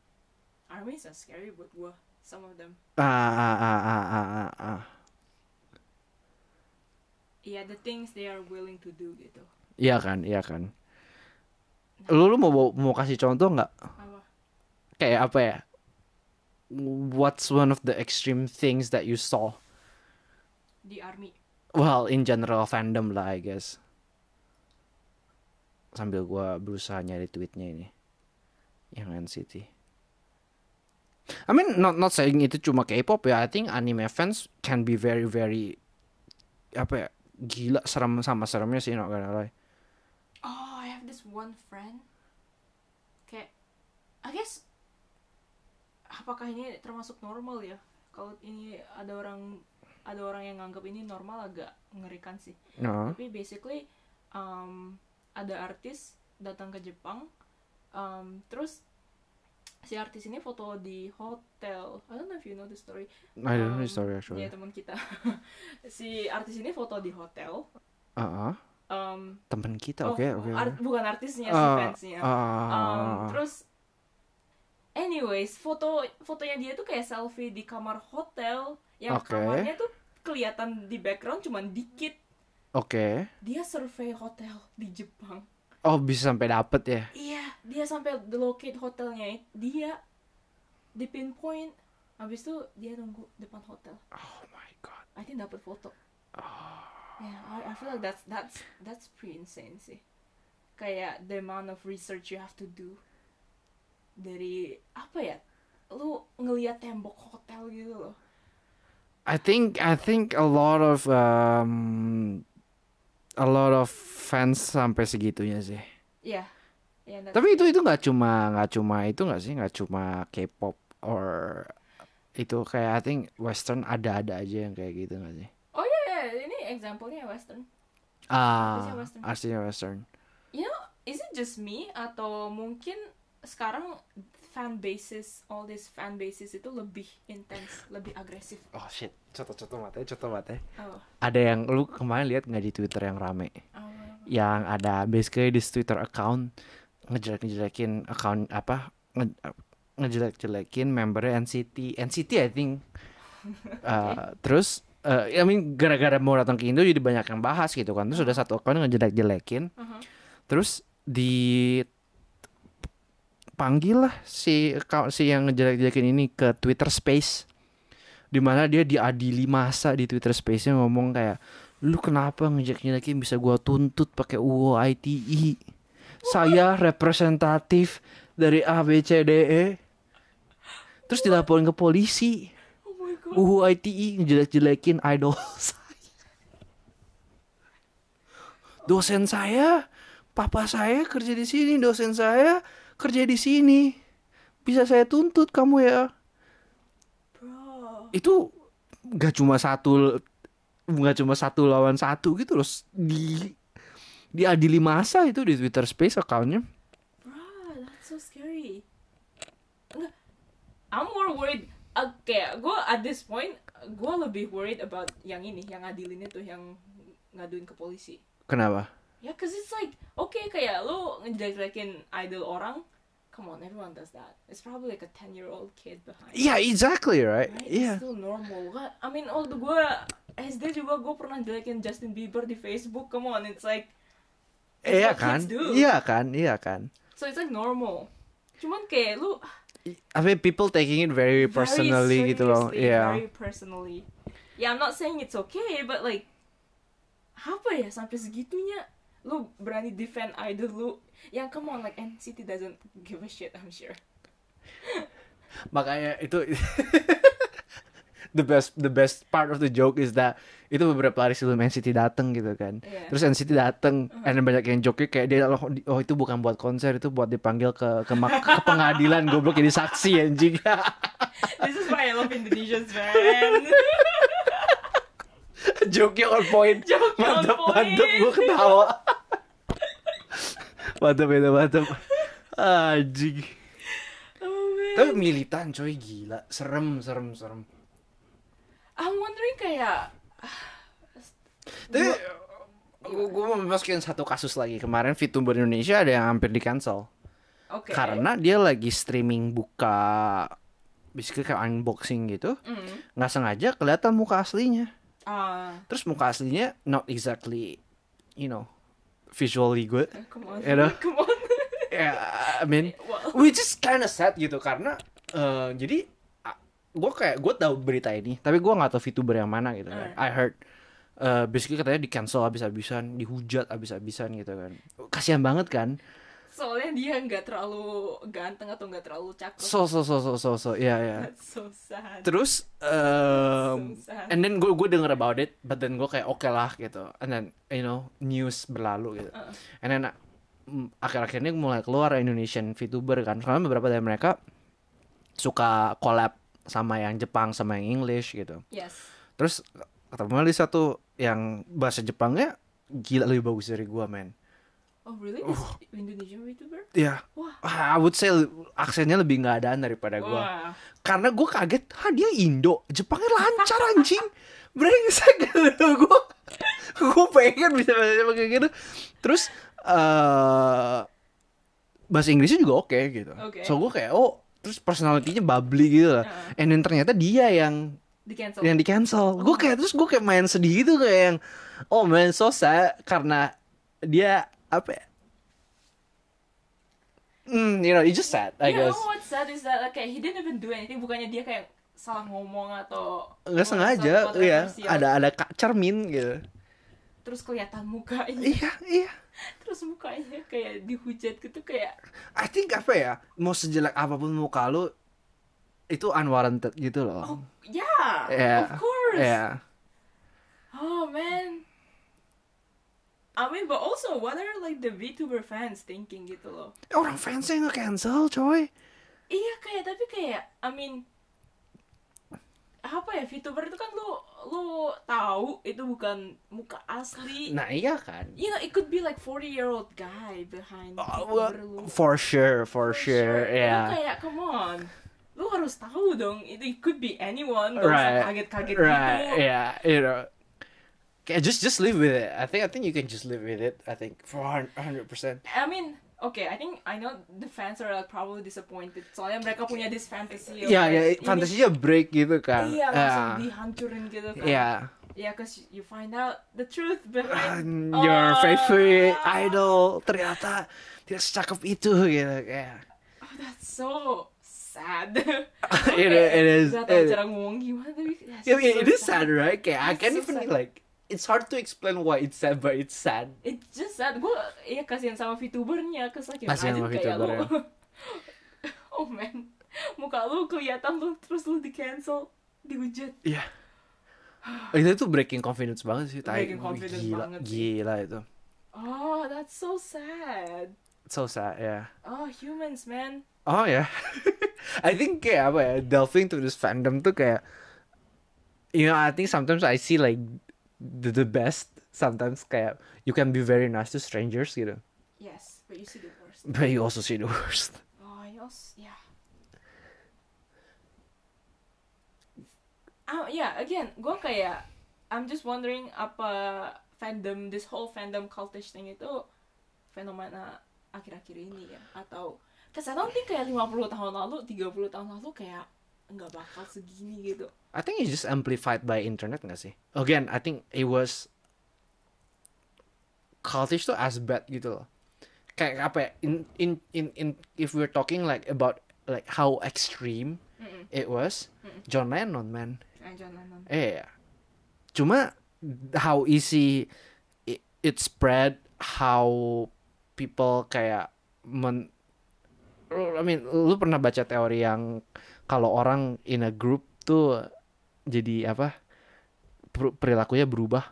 armies are scary buat gua. Some of them. Ah ah ah ah ah ah. ah. Yeah, the things they are willing to do gitu. Iya kan, iya kan. Lu, lu mau mau kasih contoh nggak? Apa? Kayak apa ya? What's one of the extreme things that you saw? Di army. Well, in general fandom lah, I guess. Sambil gua berusaha nyari tweetnya ini, yang NCT. I mean, not not saying itu cuma K-pop ya. I think anime fans can be very very apa ya? Gila serem sama seremnya sih, not gonna lie. Oh, I have this one friend. Kayak, I guess, apakah ini termasuk normal ya? Kalau ini ada orang ada orang yang nganggap ini normal agak mengerikan sih. No. Tapi basically, um, ada artis datang ke Jepang, um, terus si artis ini foto di hotel. I don't know if you know the story. I don't know Um, the story actually. Ya teman kita. si artis ini foto di hotel. Ah, ah. Um, temen kita, oh, oke, oke. art- bukan artisnya si Ah, fansnya. Um, ah, ah. terus anyways foto fotonya dia tuh kayak selfie di kamar hotel yang Oke. kamarnya tuh kelihatan di background cuman dikit Oke. dia survei hotel di Jepang Oh bisa sampai dapet ya? iya dia sampai the locate hotelnya. Dia di pinpoint habis itu dia nunggu depan hotel. Oh my god. I think dapat foto. Yeah I, I feel like that's that's that's pretty insane sih. Kayak the amount of research you have to do dari apa ya lu ngelihat tembok hotel gitu loh. I think I think a lot of um, a lot of fans sampai segitunya sih. Iya. Yeah, that's- Tapi itu itu nggak cuma nggak cuma itu nggak sih nggak cuma K-pop or itu kayak I think Western ada-ada aja yang kayak gitu nggak sih? Oh iya, iya, ini example-nya western. Ah, Artisnya Western. artinya Western. You know, is it just me atau mungkin sekarang fan bases, all these fan bases itu lebih intens, lebih agresif. Oh shit, contoh-contoh matanya, contoh matanya. Oh, Ada yang lu kemarin lihat nggak di Twitter yang rame? oh. Yang ada basically di Twitter account ngejelek-ngejelekin account apa nge, ngejelek-jelekin membernya NCT NCT I think Uh, terus uh, I mean gara-gara mau datang ke Indo jadi banyak yang bahas gitu kan terus udah satu account ngejelek-jelekin Uh-huh. terus di panggil lah si si yang ngejelek-jelekin ini ke Twitter Space di mana dia diadili masa di Twitter Space-nya ngomong kayak lu kenapa ngejelek-jelekin bisa gua tuntut pakai UU ITE saya representatif dari A B C D E terus dilaporin ke polisi Oh. UU ITE ngejelek-jelekin idol saya. Dosen saya, papa saya kerja di sini, dosen saya kerja di sini. Bisa saya tuntut kamu ya. Bro. Itu gak cuma satu nggak cuma satu lawan satu gitu loh. Di diadili masa itu di Twitter Space accountnya. Bro, that's so scary. Enggak. I'm more worried. Uh, kayak gue at this point, gue lebih worried about yang ini, yang adilin itu, yang ngaduin ke polisi. Kenapa? Ya, cause it's like, okay, kayak lo ngejelek-jelekin idol orang, come on, everyone does that. It's probably like a 10-year-old kid behind. Yeah, exactly right. Right? Yeah. It's still normal. What? I mean, waktu gue SD juga gue pernah jelekin Justin Bieber di Facebook. Come on, it's like, it's Iya what kan? Iya kan? Iya kan? So it's like normal. Cuman kayak lu I mean people taking it very personally very gitu loh. Iya. Very personally. Yeah, I'm not saying it's okay, but like apa ya sampai segitunya lu berani defend idol lu yang come on like NCT doesn't give a shit I'm sure. Makanya itu the best the best part of the joke is that itu beberapa hari sebelum NCT dateng gitu kan. Iya. Terus NCT dateng, and then banyak yang joke kayak dia oh, oh itu bukan buat konser itu buat dipanggil ke ke, ke pengadilan goblok jadi saksi anjing. This is why I love Indonesians man. Joke on point. On mantap, point. mantap gue ketawa. mantap itu mantap. Anjing. oh man. Tapi militan coy gila, serem serem serem. I'm wondering kayak Tapi gue mau masukin satu kasus lagi kemarin VTuber Indonesia ada yang hampir di cancel oke. karena dia lagi streaming buka basically kayak unboxing gitu Mm. nggak sengaja kelihatan muka aslinya Ah, terus muka aslinya not exactly you know visually good come on. You know? Come on. ya I mean Well, which is kind of sad gitu karena eh, jadi gue kayak gue tahu berita ini tapi gue nggak tahu VTuber yang mana gitu kan Hmm. I heard eh, basically katanya di cancel habis-habisan dihujat habis-habisan gitu kan kasihan banget kan soalnya dia nggak terlalu ganteng atau nggak terlalu cakep. so so so so so so ya ya That's so sad. terus um, So sad. and then gue gue denger about it but then gue kayak oke lah gitu and then you know news berlalu gitu Uh. and then mm, akhir-akhir ini mulai keluar Indonesian VTuber kan karena beberapa dari mereka suka collab sama yang Jepang sama yang English gitu Yes. terus ketemu di satu yang bahasa Jepangnya gila lebih bagus dari gua men Oh really? Is Indonesian VTuber? ya Wah. I would say aksennya lebih nggak adaan daripada gua Wah. karena gue kaget ah dia Indo Jepangnya lancar anjing brengsek gitu gue gue pengen bisa bahasa kayak gitu terus eh bahasa Inggrisnya juga oke gitu Oke. so gue kayak oh terus personalitinya bubbly gitu loh Heeh. and then ternyata dia yang di cancel yang di cancel gue kayak terus gue kayak main sedih gitu kayak yang oh man so sad karena dia apa ya Hmm, you know, it's just sad, I yeah, guess. oh, what's sad is that like, kayak he didn't even do anything bukannya dia kayak salah ngomong atau Nggak sengaja, iya. Ada ada kak cermin gitu. terus kelihatan mukanya Iya, iya. terus mukanya kayak dihujat gitu kayak I think apa ya, mau sejelek apa pun muka lu itu unwarranted gitu loh. oh yeah Yeah, of course Iya. oh man I mean but also what are like the VTuber fans thinking gitu loh Orang fansnya nge-cancel, coy. iya kayak tapi kayak I mean apa ya VTuber itu kan lu lu tahu itu bukan muka asli Nah, iya kan. you know it could be like 40 year old guy behind VTuber well, lu for sure, for, sure, Lu yeah. kayak come on lu harus tahu dong itu it could be anyone gak Right, usah kaget-kaget right, gitu yeah, you know. Just just live with it. I think I think you can just live with it. I think for hundred percent. I mean okay I think I know the fans are like probably disappointed soalnya mereka punya this fantasy Iya, like, ya, ini- fantasinya break gitu kan. iya langsung Yeah. dihancurin gitu kan Iya. yeah cause you find out the truth behind And your Oh. favorite idol ternyata tidak secakep itu gitu kayak. oh that's so sad It is- it is- Gak tau it- cara ngomong gimana tapi Yeah, yeah, so it is sad, right? Kayak I can't so even sad. like. It's hard to explain why it's sad, but it's sad. It's just sad. Gue ya kasihan sama VTubernya, like Kasihan sama. VTuber, oh man, muka lu kelihatan lu terus lu di cancel, dihujat. Iya. itu tuh breaking confidence banget sih, tai. Breaking confidence gila, banget sih. gila itu. Oh, that's so sad. So sad, yeah. Oh, humans, man. Oh ya. I think kayak apa ya, delving to this fandom tuh kayak you know, I think sometimes I see like the, the best sometimes kayak you can be very nice to strangers gitu. Yes, but you see the worst. But you also see the worst. Oh, yes, yeah. Ah, yeah, again, gue kayak I'm just wondering apa fandom, this whole fandom cultish thing itu fenomena akhir-akhir ini ya atau Cause I don't think kayak 50 tahun lalu, 30 tahun lalu kayak nggak bakal segini gitu. I think it's just amplified by internet gak sih? Again, I think it was cultish tuh as bad gitu loh. Kayak apa ya? In in in in if we're talking like about like how extreme Mm-mm. it was, Mm-mm. John Lennon man. Eh. Eh, cuma how easy it, it spread, how people kayak men, I mean, lu pernah baca teori yang kalau orang in a group tuh jadi apa? per- Perilakunya berubah.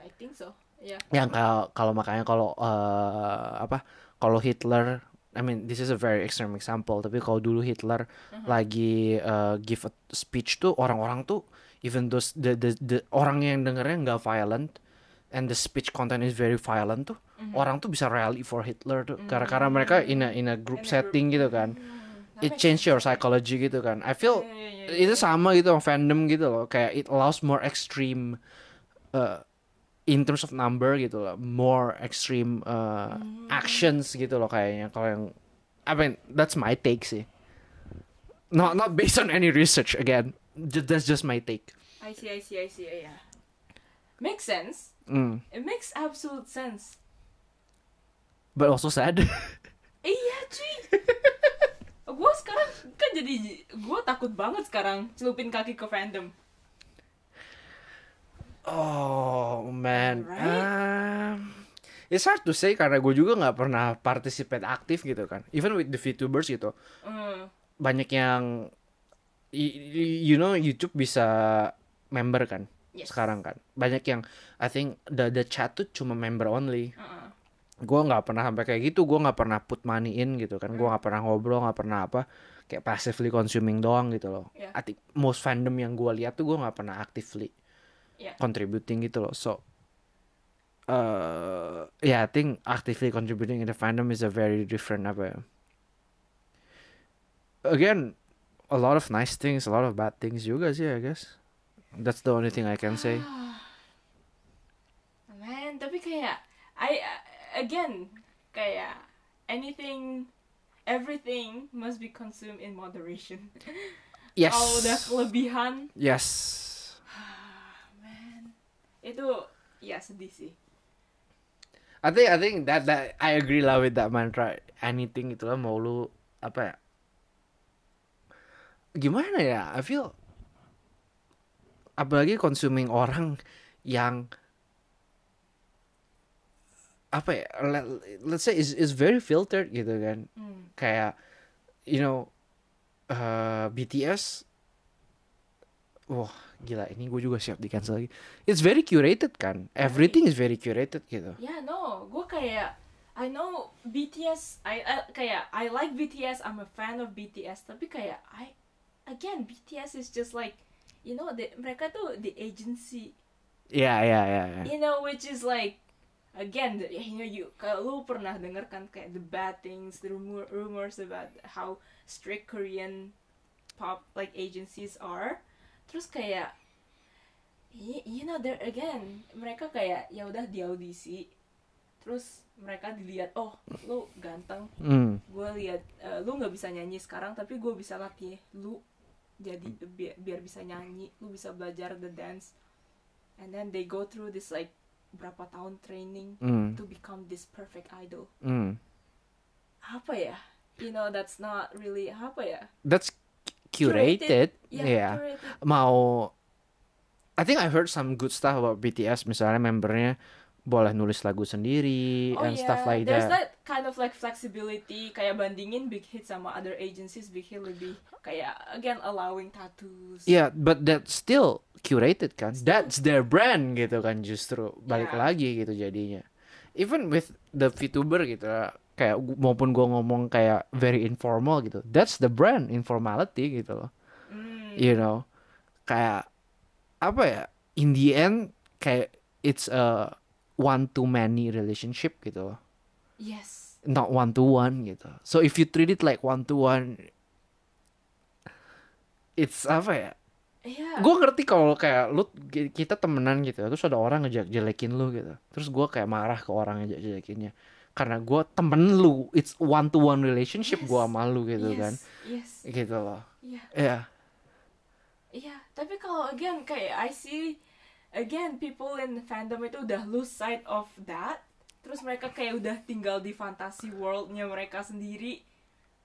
I think so. Yeah. Yang kalau kalau makanya kalau eh, apa? Kalau Hitler I mean, this is a very extreme example. Tapi kalau dulu Hitler lagi eh, give a speech tuh orang-orang tuh even those the the, the orang yang dengernya nggak violent and the speech content is very violent tuh orang tuh bisa rally for Hitler tuh karena karena mereka in a in a group In a setting gitu kan. Hmm, that It change your psychology gitu kan. I feel Yeah, yeah, yeah, itu yeah. sama gitu sama fandom gitu loh kayak it allows more extreme uh, in terms of number gitu loh more extreme uh, Hmm. actions gitu loh kayaknya kalau yang I mean that's my take sih not not based on any research again that's just my take I see, I see, I see. Yeah. Makes sense. mm. It makes absolute sense. but also sad Iya cuy Gue sekarang kan jadi Gue takut banget sekarang Celupin kaki ke fandom. Oh man. Right? Um, it's hard to say karena gue juga nggak pernah participate aktif gitu kan. Even with the VTubers gitu. Hmm, banyak yang you know YouTube bisa member kan Yes. sekarang kan. Banyak yang I think the the chat tuh cuma member only. Uh-uh. Gue nggak pernah sampai kayak gitu gue nggak pernah put money in gitu kan. Gue nggak pernah ngobrol nggak pernah apa kayak passively consuming doang gitu loh. Yeah. I think most fandom yang gue lihat tuh gue nggak pernah actively Yeah. contributing gitu loh. So uh, yeah I think actively contributing in the fandom is a very different apa ya. Again a lot of nice things a lot of bad things juga sih I guess. That's the only thing I can say. Man, tapi kayak I uh, again kayak anything everything must be consumed in moderation. Yes. Kalau udah kelebihan, Yes. man, itu ya sedih sih. I think I think that that I agree lah with that mantra. Anything itu lah mau lu apa ya? Gimana ya? I feel apalagi consuming orang yang apa ya? Let, let's say is is very filtered gitu kan. Hmm. Kayak you know uh, BTS Wah gila ini gue juga siap di cancel lagi It's very curated kan Everything is very curated gitu Ya no, gue kayak I know BTS, I, I kayak I like BTS, I'm a fan of BTS, tapi kayak I again BTS is just like you know the, mereka tuh the agency, Ya ya ya ya. you know which is like again you know you kalau lu pernah denger kan kayak the bad things, the rumor rumors about how strict Korean pop like agencies are, terus kayak you know there again mereka kayak ya udah di audisi terus mereka dilihat oh lu ganteng Hmm. gue lihat eh, lu nggak bisa nyanyi sekarang tapi gue bisa latih lu jadi biar, biar bisa nyanyi lu bisa belajar the dance and then they go through this like berapa tahun training Hmm. to become this perfect idol Hmm. apa ya you know that's not really apa ya That's curated. ya Yeah. curated. Mau I think I heard some good stuff about BTS misalnya membernya boleh nulis lagu sendiri Oh and yeah, stuff like there's that. that kind of like flexibility kayak bandingin Big Hit sama other agencies Big Hit lebih kayak again allowing tattoos. Yeah, but that's still curated kan. That's their brand gitu kan justru balik Yeah. lagi gitu jadinya. Even with the VTuber gitu kayak maupun gua ngomong kayak very informal gitu. That's the brand informality gitu loh. Mm, You know. Kayak apa ya? In the end kayak it's a one to many relationship gitu loh. Yes. Not one to one gitu. So if you treat it like one to one it's apa ya? Iya. gue ngerti kalau kayak lu ki- kita temenan gitu terus ada orang ngejek jelekin lu gitu terus gue kayak marah ke orang ngejek jelekinnya karena gue temen lu it's one to one relationship gue Yes. sama lu gitu yes. kan Yes. gitu loh Iya. ya Iya. Tapi kalau again kayak I see again people in fandom itu udah lose sight of that. Terus mereka kayak udah tinggal di fantasy worldnya mereka sendiri.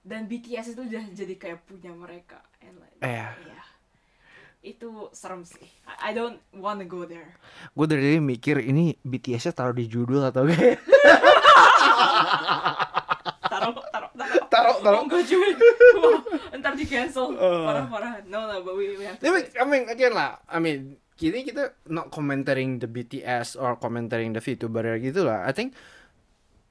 Dan BTS itu udah jadi kayak punya mereka. And like, Iya. iya. Itu serem sih. I, don't wanna go there. gue dari tadi mikir ini BTS-nya taruh di judul atau kayak Taruh, taruh, taruh. taruh Oh, enggak cuy. Ntar di cancel. Uh. Parah-parah. No, no, but we, we have to Tapi. I mean, again lah, I mean, kini kita not commenting the BTS or commenting the VTuber gitu lah. I think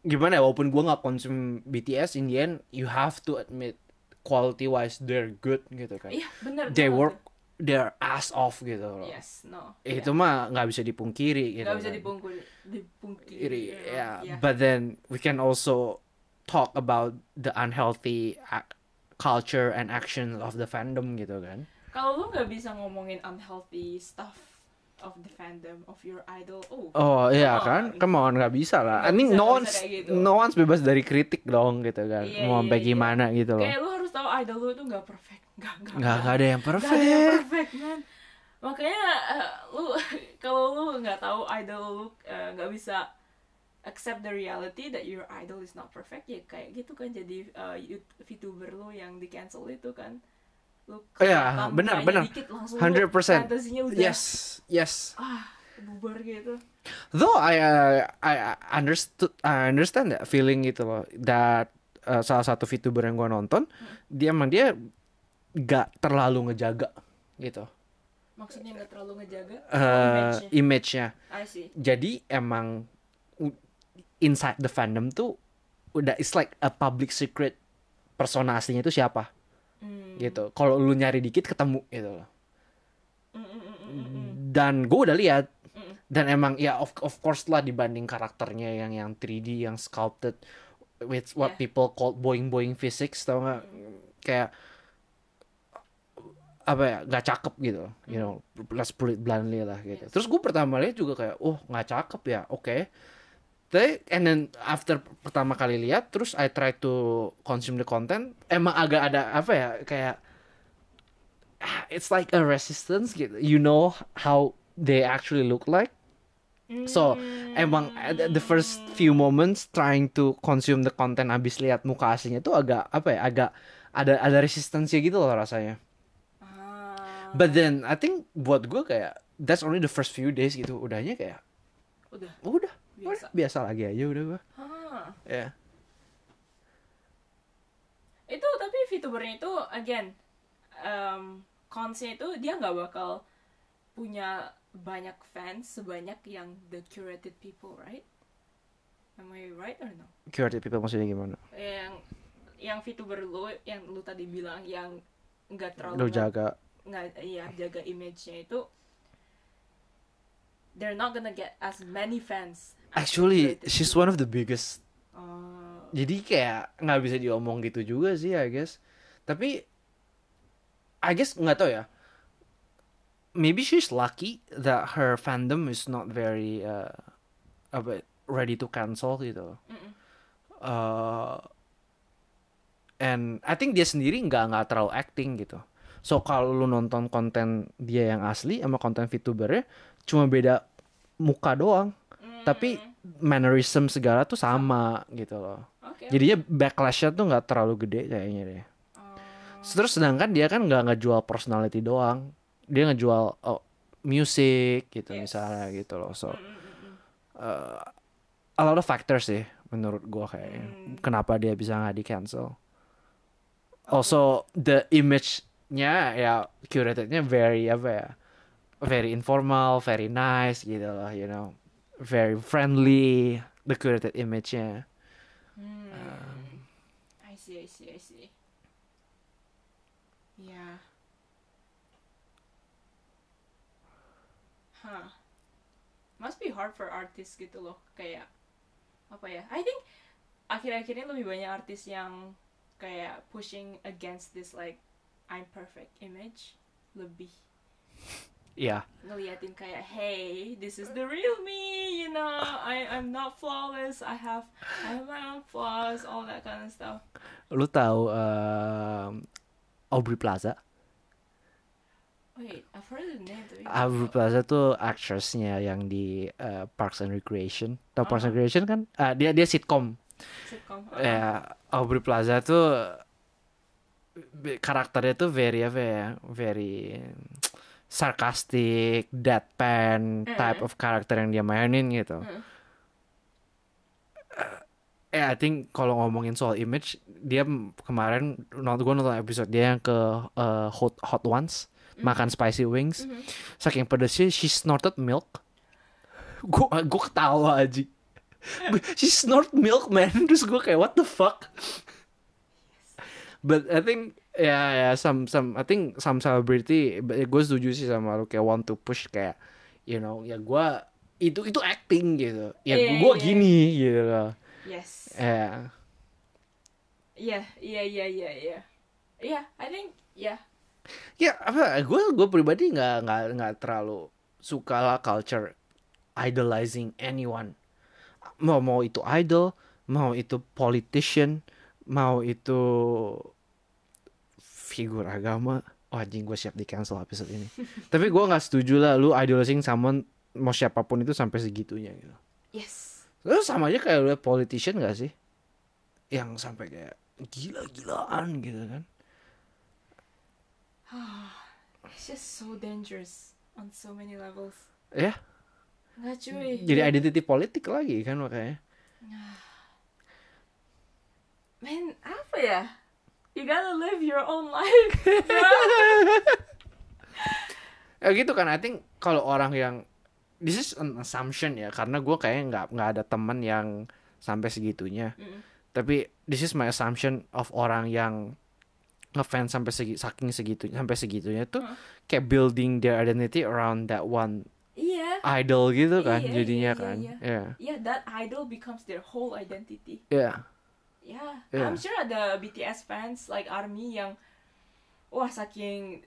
gimana ya, walaupun gua nggak konsum BTS, in the end you have to admit quality wise they're good gitu kan. Iya, bener. They banget. work their ass off gitu loh. Yes, no. Itu mah nggak bisa dipungkiri gitu. Gak bisa kan. dipungkiri. Dipungkiri. Iri, ya. yeah. But then we can also talk about the unhealthy culture and action of the fandom gitu kan. Kalau lu nggak bisa ngomongin unhealthy stuff of the fandom of your idol, oh, Oh iya kan, on. come on nggak bisa lah. I Nggak mean bisa, no one's gitu. no one's bebas dari kritik dong gitu kan. Iya, Mau iya, sampai iya. gimana gitu loh. kayak lu harus tahu idol lu itu nggak perfect, nggak nggak ada yang nggak ada yang perfect. perfect man. Makanya eh, lu kalau lu nggak tahu idol lu eh, nggak bisa accept the reality that your idol is not perfect ya kayak gitu kan jadi eh, Yout- VTuber lu yang di cancel itu kan lu Iya, kelihatan benar, benar. dikit langsung lu 100%. fantasinya udah Yes, yes. ah bubar gitu Though I uh, I understood I understand that feeling gitu loh. That uh, salah satu VTuber yang gua nonton, dia emang dia gak terlalu ngejaga gitu. maksudnya nggak terlalu ngejaga Eh image-nya. image-nya. I see Jadi emang inside the fandom tuh udah it's like a public secret persona aslinya itu siapa Hmm. gitu. Kalau lu nyari dikit ketemu gitu loh. Mm, mm, mm, mm, mm, mm. Dan gue udah lihat Mm. dan emang ya of of course lah dibanding karakternya yang yang 3D yang sculpted with what Yeah. people call boing boing physics tau nggak kayak apa ya nggak cakep gitu you know let's put it bluntly lah gitu terus gue pertama lihat juga kayak oh nggak cakep ya oke Tapi and then after pertama kali lihat terus I try to consume the content emang agak ada apa ya kayak ah, it's like a resistance gitu. You know how they actually look like. So emang at the first few moments trying to consume the content abis lihat muka aslinya tuh agak apa ya agak ada ada resistensi gitu loh rasanya. Ah, But then I think buat gue kayak that's only the first few days gitu. Udahnya kayak udah. udah Biasa. biasa, lagi aja udah gue. Ah. Ya. Itu tapi VTubernya itu again um, consnya itu dia nggak bakal punya banyak fans sebanyak yang the curated people, right? Am I right or no? Curated people maksudnya gimana? Yang yang VTuber lu yang lu tadi bilang yang nggak terlalu Lo jaga. nggak iya jaga image-nya itu they're not gonna get as many fans. Actually, she's one of the biggest. Oh, Jadi kayak nggak bisa diomong gitu juga sih, I guess. Tapi, I guess nggak tahu ya. Maybe she's lucky that her fandom is not very uh, apa ready to cancel gitu. Mm-mm. Uh, and I think dia sendiri nggak nggak terlalu acting gitu. So kalau lu nonton konten dia yang asli sama konten VTubernya cuma beda muka doang. Tapi mannerism segala tuh sama gitu loh. Oke. Jadinya backlashnya tuh nggak terlalu gede kayaknya deh. Oh. Terus sedangkan dia kan nggak ngejual personality doang. Dia ngejual oh, music gitu Yes. misalnya gitu loh. So uh, a lot of factors sih menurut gua kayaknya. Hmm. Kenapa dia bisa nggak di cancel? Also the image-nya ya curatednya very apa ya? Very informal, very nice gitu loh, you know. Very friendly the curated image-nya. Hmm. I see, I see, I see. Yeah. Huh. Must be hard for artists gitu loh. Kayak apa ya? I think akhir-akhir ini lebih banyak artis yang kayak pushing against this like I'm perfect image lebih Iya. ngeliatin kayak hey this is the real me you know I I'm not flawless I have I have my own flaws all that kind of stuff Lu tahu um, Aubrey Plaza? wait I've heard the name Aubrey Plaza tuh actressnya yang di uh, Parks and Recreation. Tahu Parks and Ah. Recreation kan? Ah, dia dia sitcom. sitcom Ya, Aubrey Plaza tuh karakternya tuh very apa ya? Very sarcastic, deadpan type Mm. of karakter yang dia mainin gitu. Mm. Eh, I think kalau ngomongin soal image, dia kemarin nonton gue nonton episode dia yang ke uh, Hot Hot Ones makan spicy wings. Mhm. Saking pedesnya, she snorted milk. Gue gue ketawa aja. she snort milk man. Terus gue kayak what the fuck. But I think ya ya some some I think some celebrity gue setuju sih sama lu kayak want to push kayak you know ya gue itu itu acting gitu. Ya Iya, gue iya. gini gitu loh yes. Ya. Yeah yeah yeah yeah yeah yeah I think yeah ya apa gue gue pribadi nggak nggak nggak terlalu suka lah culture idolizing anyone. Mau mau itu idol mau itu politician mau itu figur agama. Oh anjing gue siap di cancel episode ini. Tapi gue nggak setuju lah lu idolizing someone mau siapa pun itu sampai segitunya gitu. Yes. Lu sama aja kayak lu politician gak sih? Yang sampai kayak gila-gilaan gitu kan. It's just so dangerous on so many levels. Ya. Nggak cuy. Jadi identity politik lagi kan makanya. Man apa ya you gotta live your own life ya gitu kan. I think kalau orang yang this is an assumption ya karena gue kayaknya nggak nggak ada teman yang sampai segitunya. Mm. tapi this is my assumption of orang yang ngefans sampai segi, saking segitu sampai segitunya tuh Hmm. kayak building their identity around that one iya. idol gitu kan Iya, jadinya iya, kan. ya yeah. That idol becomes their whole identity ya Yeah, Yeah. I'm sure ada BTS fans like ARMY yang wah saking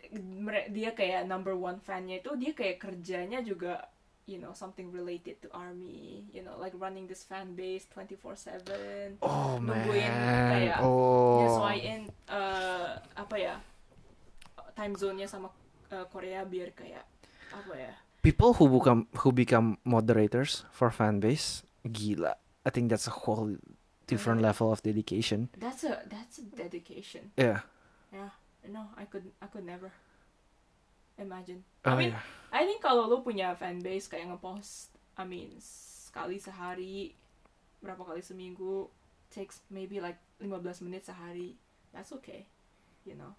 dia kayak number one fannya itu dia kayak kerjanya juga you know something related to army you know like running this fan base 24/7 Oh Nungguin man. kayak oh. nyesuaiin uh, apa ya time zone-nya sama uh, Korea biar kayak apa ya People who become who become moderators for fan base, gila. I think that's a whole different Mhm. level of dedication. that's a that's a dedication Yeah. yeah no I could I could never imagine Oh, I mean yeah. I think kalau lu punya fan base kayak ngepost I mean sekali sehari berapa kali seminggu takes maybe like 15 menit sehari that's okay you know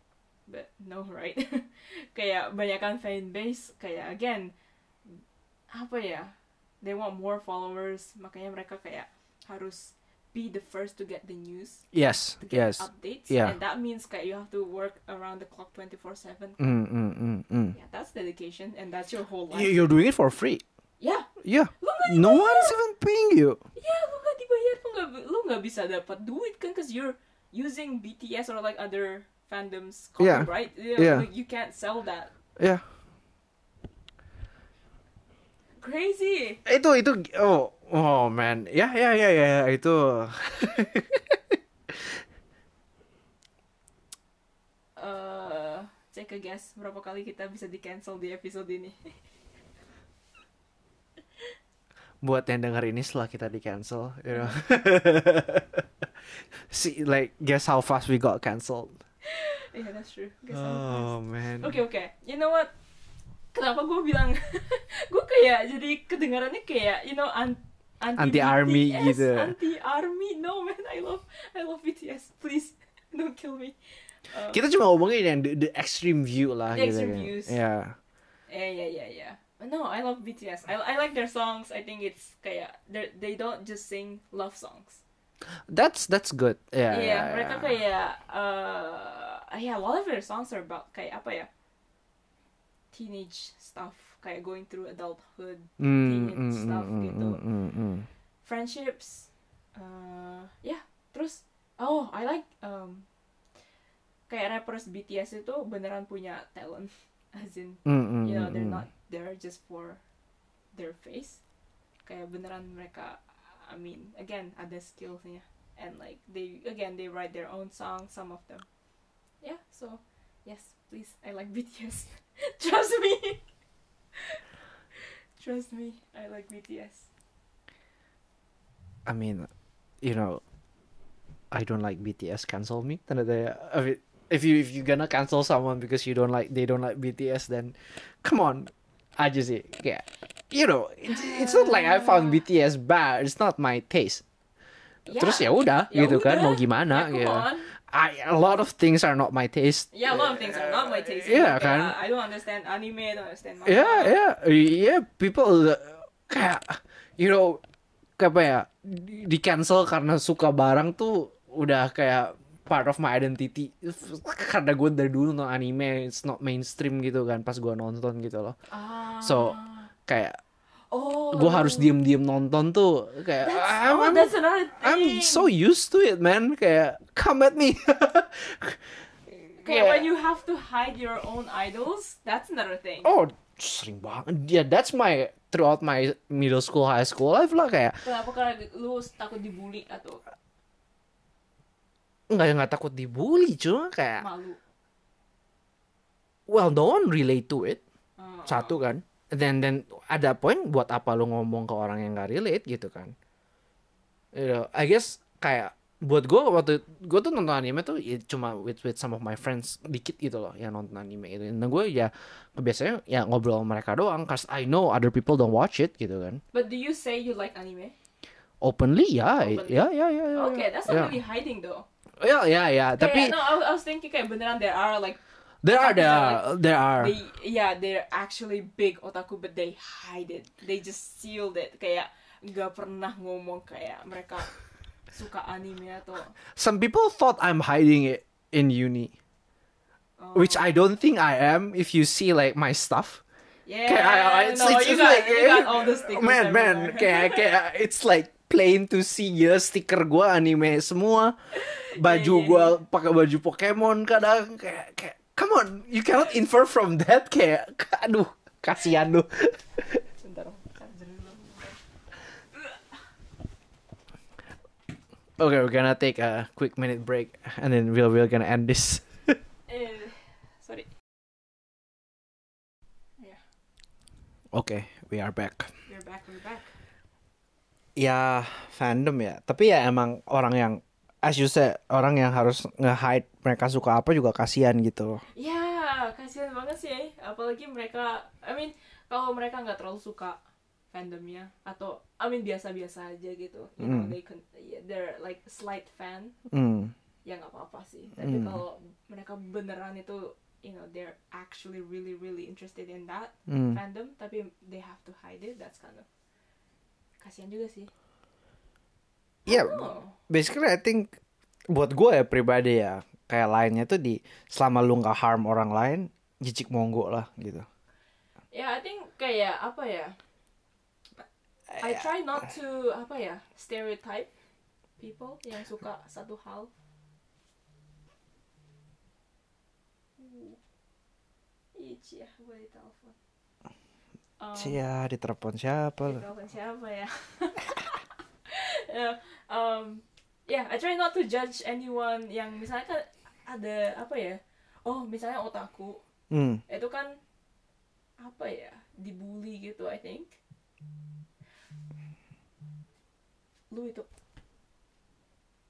but no right kayak banyakan fan base kayak again apa ya they want more followers makanya mereka kayak harus be the first to get the news Yes. Yes. updates Yeah. and that means kayak you have to work around the clock 24/7 Mm, mm, mm, mm. yeah that's dedication and that's your whole life You- You're doing it for free. yeah Yeah. No one's even paying you. ya lu nggak dibayar lu nggak lu nggak bisa dapat duit kan cause you're using BTS or like other fandoms Yeah. copyright you, Yeah. like, you can't sell that Yeah. Crazy Itu itu oh oh man. Ya ya ya ya ya, itu. uh, take a guess berapa kali kita bisa di cancel di episode ini Buat yang denger ini setelah kita di cancel, you know. See like guess how fast we got cancelled. yeah that's true Guess how Oh man. Oke oke, you know what? Kenapa gue bilang gue kayak jadi kedengarannya kayak you know an anti Anti-army BTS, gitu. Anti army, no man, I love I love BTS. Please don't kill me. Uh, Kita cuma ngomongin yang the, the extreme view lah The gitu extreme kan. views. Yeah. yeah yeah yeah yeah. No, I love BTS. I I like their songs. I think it's kayak they they don't just sing love songs. That's that's good. Yeah. Yeah, yeah, mereka yeah. kayak uh, yeah, a lot of their songs are about kayak apa ya? Teenage stuff, kayak going through adulthood, Mm, teen mm, stuff mm, gitu. mm, friendships. Uh, yeah, terus oh, I like um kayak rappers BTS itu beneran punya talent, as in you know they're not there just for their face. Kayak beneran mereka, I mean, again ada skillsnya and like they again they write their own songs, some of them. Yeah, so yes, please, I like BTS. Trust me. Trust me, I like BTS. I mean, you know, I don't like BTS. Cancel me. Tanda tanya. I mean, if you if you gonna cancel someone because you don't like they don't like BTS, then come on, aja sih. Kayak, you know, it's, it's not like I found BTS bad. It's not my taste. Terus ya udah, Ya gitu kan. udah. Mau gimana? Ya, gitu. on. I a lot of things are not my taste. Yeah, a lot of things are not my taste. Iya, Kayak, kan? I don't understand anime, I don't understand manga. Yeah, yeah, yeah. People uh, kayak, you know, kayak apa ya, di cancel karena suka barang tuh udah kayak part of my identity. Karena gue dari dulu nonton anime, it's not mainstream gitu kan, pas gue nonton gitu loh. Ah. So, kayak oh. gue harus diem-diem nonton tuh, kayak That's, I'm, oh, I'm, that's another thing. I'm so used to it, man. Kayak come at me. Kayak when you have to hide your own idols, that's another thing. Oh, sering banget. Yeah, that's my throughout my middle school, high school life lah kayak Kenapa karena lu takut dibully atau nggak nggak takut dibully cuma kayak malu? well no one relate to it Ah. satu kan then then ada poin buat apa lu ngomong ke orang yang nggak relate gitu kan you know, I guess kayak buat gue waktu gue tuh nonton anime tuh ya cuma with with some of my friends dikit gitu loh yang nonton anime itu dan gue ya biasanya ya ngobrol sama mereka doang cause I know other people don't watch it gitu kan But do you say you like anime? openly ya Openly. ya ya ya ya Okay, that's not really hiding though. ya ya ya tapi Kayak, no, I, was- I was thinking kayak beneran there are like there are there like, are there are. they yeah they're actually big otaku but they hide it. They just sealed it. Kayak nggak pernah ngomong kayak mereka suka anime atau some people thought I'm hiding it in uni oh, which I don't think I am if you see like my stuff. Yeah I- I- it's, no it's, you it's got like you got all the stickers man man everywhere. kayak kayak it's like plain to see ya stiker gua anime semua. Baju Iya, iya, gua pakai baju Pokemon kadang kayak kayak come on you cannot infer from that kayak aduh kasihan lu Okay, we're gonna take a quick minute break and then we're, we're gonna end this. Eh, sorry. Yeah. Okay, we are back. We're back, we're back. Ya, fandom ya. Tapi ya emang orang yang as you said orang yang harus nge-hide mereka suka apa juga kasihan gitu. Ya, kasihan banget sih. eh. Apalagi mereka, I mean, kalau mereka nggak terlalu suka fandomnya atau I mean biasa-biasa aja gitu. You know, Hmm. they can, yeah, they're like slight fan. Hmm. Ya nggak apa-apa sih. Tapi Hmm. kalau mereka beneran itu, you know, they're actually really really interested in that Hmm. fandom, tapi they have to hide it. That's kind of kasihan juga sih. Ya, Oh. basically I think buat gue ya pribadi ya kayak lainnya tuh di selama lu nggak harm orang lain jijik monggo lah gitu. Ya, I think kayak apa ya? I try not to apa ya stereotype people yang suka satu hal. Ih, ya, gue ditelepon. Um, Cia ditelepon siapa lu? ditelepon siapa ya? Ya, um, yeah, I try not to judge anyone yang misalnya kan ada apa ya? Oh, misalnya otaku Hmm. itu kan apa ya dibully gitu I think lu itu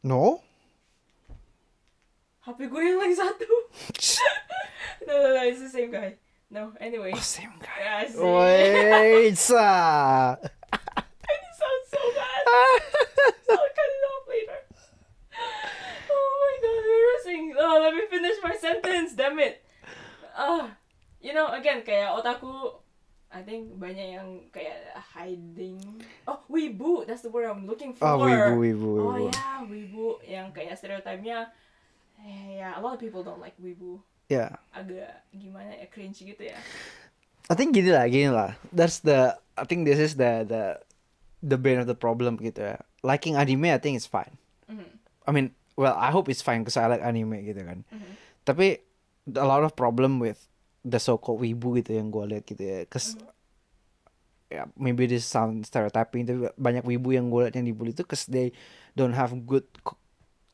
No? HP gue hilang satu no no no it's the same guy no anyway Oh, same guy. yeah, see Wait, sa. it sounds so bad so I'll cut it off later oh my god embarrassing oh let me finish my sentence damn it ah you know again kayak otaku I think banyak yang kayak hiding. Oh, wibu, that's the word I'm looking for. Oh, wibu, wibu, Oh wibu. yeah, wibu yang kayak stereotipnya. Eh, ya, a lot of people don't like wibu. Ya, Agak gimana ya, cringe gitu ya. I think gini lah, gini lah. That's the, I think this is the the the brain of the problem gitu ya. Liking anime, I think it's fine. Mhm. I mean, well, I hope it's fine because I like anime gitu kan. Mhm. Tapi a lot of problem with the so-called wibu gitu yang gue lihat gitu ya. Cause ya maybe this sound stereotyping tapi banyak wibu yang gue lihat yang dibully itu cause they don't have good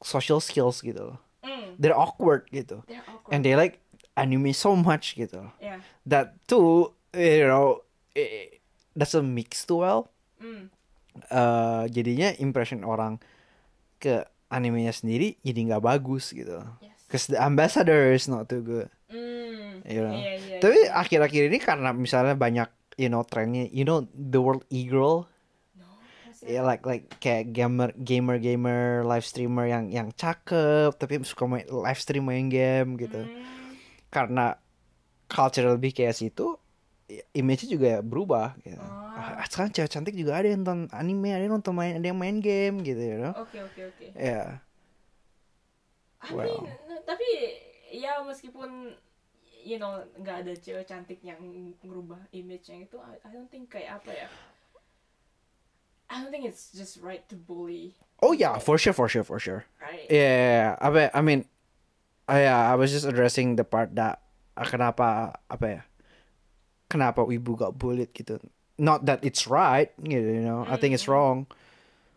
social skills gitu loh. Mm, They're awkward gitu. they're awkward. And they like anime so much gitu. yeah. That too, you know, eh, doesn't mix too well. Mm, eh jadinya impression orang ke animenya sendiri jadi nggak bagus gitu. yes. Cause the ambassador is not too good. Mm, You know. Iya, iya, Tapi akhir-akhir ini karena misalnya banyak you know trennya, you know the world e-girl, No, ya like like kayak gamer gamer gamer live streamer yang yang cakep tapi suka main live stream main game gitu. Mm, Karena culture lebih kayak situ, image-nya juga berubah gitu. Ah. Ah, sekarang cewek cantik juga ada yang nonton anime, ada yang nonton main, ada yang main game gitu, you know. Oke, oke, oke. Ya. Well. mean, n- tapi ya meskipun you know nggak ada cewek cantik yang ngerubah image yang itu, I, I don't think kayak apa ya. I don't think it's just right to bully, Oh yeah, for sure, for sure, for sure. right? Yeah, I mean, I mean, I, yeah, I was just addressing the part that ah, kenapa apa ya, kenapa ibu got bullied gitu. Not that it's right, gitu, you know. I think it's Mm. wrong.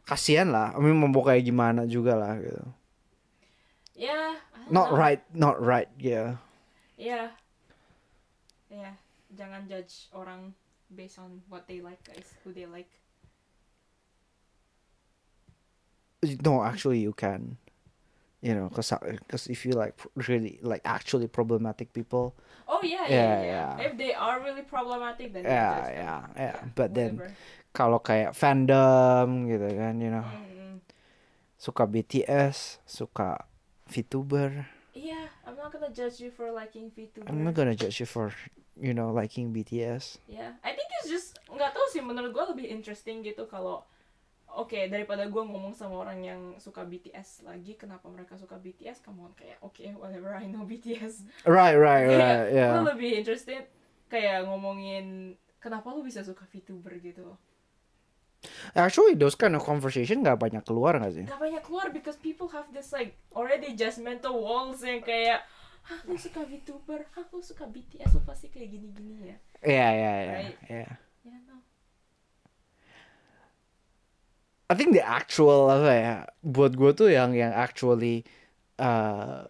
Kasian lah, I mean mau kayak gimana juga lah gitu. Yeah. Not know. right, not right, yeah. Yeah. Yeah. Jangan judge orang based on what they like, guys. Who they like. No, actually you can. You know, cause, cause if you like really like actually problematic people, Oh yeah, yeah, Yeah, yeah. yeah. If they are really problematic, then Yeah, them. yeah, yeah. But then- whatever. kalau kayak fandom gitu kan, you know, Mm-mm. suka BTS, suka VTuber. Yeah, I'm not gonna judge you for liking VTuber. I'm not gonna judge you for you know liking BTS. Yeah, I think it's just nggak tahu sih menurut gue lebih interesting gitu kalau oke daripada gue ngomong sama orang yang suka BTS lagi kenapa mereka suka BTS kamu kayak oke whatever I know BTS Right, right, right. gue Yeah. lebih interested kayak ngomongin kenapa lu bisa suka VTuber gitu Actually, those kind of conversation nggak banyak keluar nggak sih? gak banyak keluar because people have this like already judgmental walls yang kayak Hah, lu suka VTuber? Hah, lu suka BTS? Lu pasti kayak gini-gini ya? Iya, iya, iya, Right. iya. Ya, no. I think the actual apa ya buat gue tuh yang yang actually uh,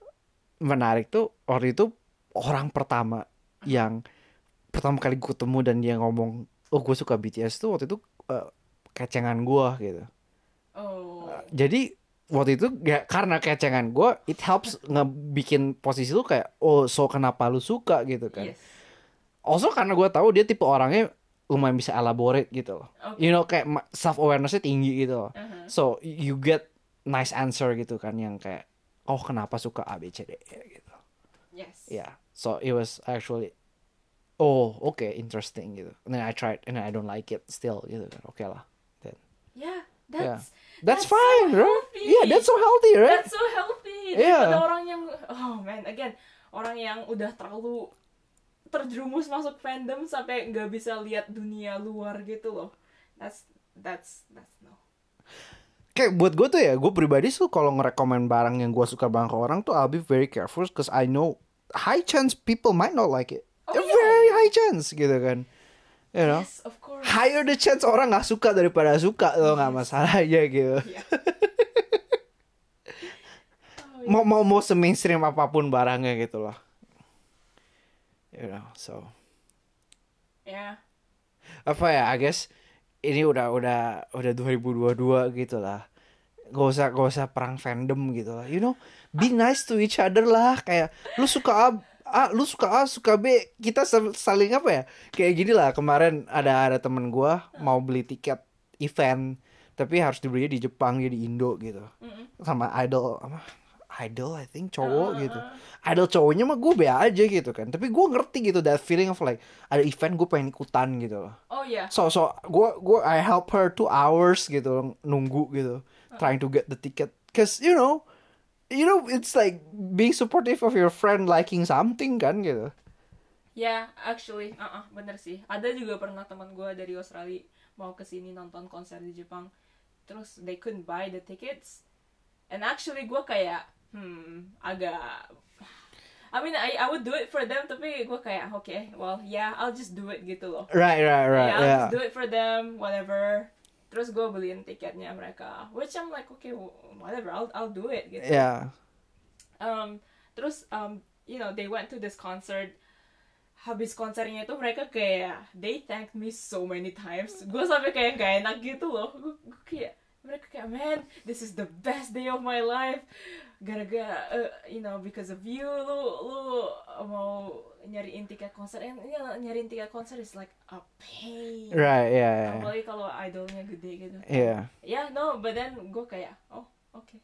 menarik tuh waktu itu orang pertama yang pertama kali gue ketemu dan dia ngomong oh gue suka BTS tuh waktu itu uh, kecengan gue gitu Oh. jadi waktu itu ya karena kecengan gue it helps ngebikin posisi lu kayak oh so kenapa lu suka gitu kan Yes. also karena gue tahu dia tipe orangnya lumayan bisa elaborate gitu loh Oke. you know kayak self awarenessnya tinggi gitu loh Uh-huh. so you get nice answer gitu kan yang kayak oh kenapa suka A B C D E gitu Yes. yeah so it was actually oh okay interesting gitu and then I tried and then I don't like it still gitu kan oke lah then Yeah, Yeah. that's that's, That's so fine right healthy. yeah that's so healthy right that's so healthy. Yeah. Daripada orang yang oh man, again, orang yang udah terlalu terjerumus masuk fandom sampai nggak bisa lihat dunia luar gitu loh. That's that's that's no. kayak buat gue tuh ya gue pribadi tuh kalau ngerekomen barang yang gue suka banget ke orang tuh I'll be very careful because I know high chance people might not like it Oh, yeah, very yeah. high chance gitu kan you know Yes, of course. higher the chance orang nggak suka daripada suka lo nggak masalah aja gitu Yeah. Oh, mau mau mau semainstream apa pun barangnya gitu loh you know so. Yeah. apa ya I guess ini udah udah udah 2022 gitu lah gak usah gak usah perang fandom gitu lah you know be nice to each other lah. Kayak lu suka A, A lu suka A suka B. Kita sa- saling apa ya? Kayak gini lah kemarin ada ada temen gua mau beli tiket event tapi harus dibelinya di Jepang di Indo gitu. Sama idol apa idol I think cowok Uh, gitu. idol cowoknya mah gue be aja gitu kan. Tapi gue ngerti gitu that feeling of like ada event gue pengen ikutan gitu loh. Oh yeah. so so gue gue I help her two hours gitu nunggu gitu. Trying to get the ticket. Cause you know you know it's like being supportive of your friend liking something kan gitu. Ya, actually, uh bener sih. Ada juga pernah teman gue dari Australia mau ke sini nonton konser di Jepang, terus they couldn't buy the tickets, and actually gue kayak, hmm, agak, I mean, I I would do it for them, tapi gue kayak, okay, well, yeah, I'll just do it gitu loh. right right right yeah, I'll yeah just do it for them, whatever. Terus gue beliin tiketnya mereka, which I'm like, okay, whatever, I'll I'll do it gitu. yeah um terus um you know they went to this concert habis konsernya itu mereka kayak they thanked me so many times gue sampai kayak gak enak gitu loh gue kayak mereka kayak man this is the best day of my life. Gara-gara uh, you know because of you lu lu mau nyariin tiket konser. And you know, nyariin tiket konser is like a pain. Right yeah yeah. Apalagi kalau idolnya gede gitu. Yeah. Yeah no but then gue kayak oh okay.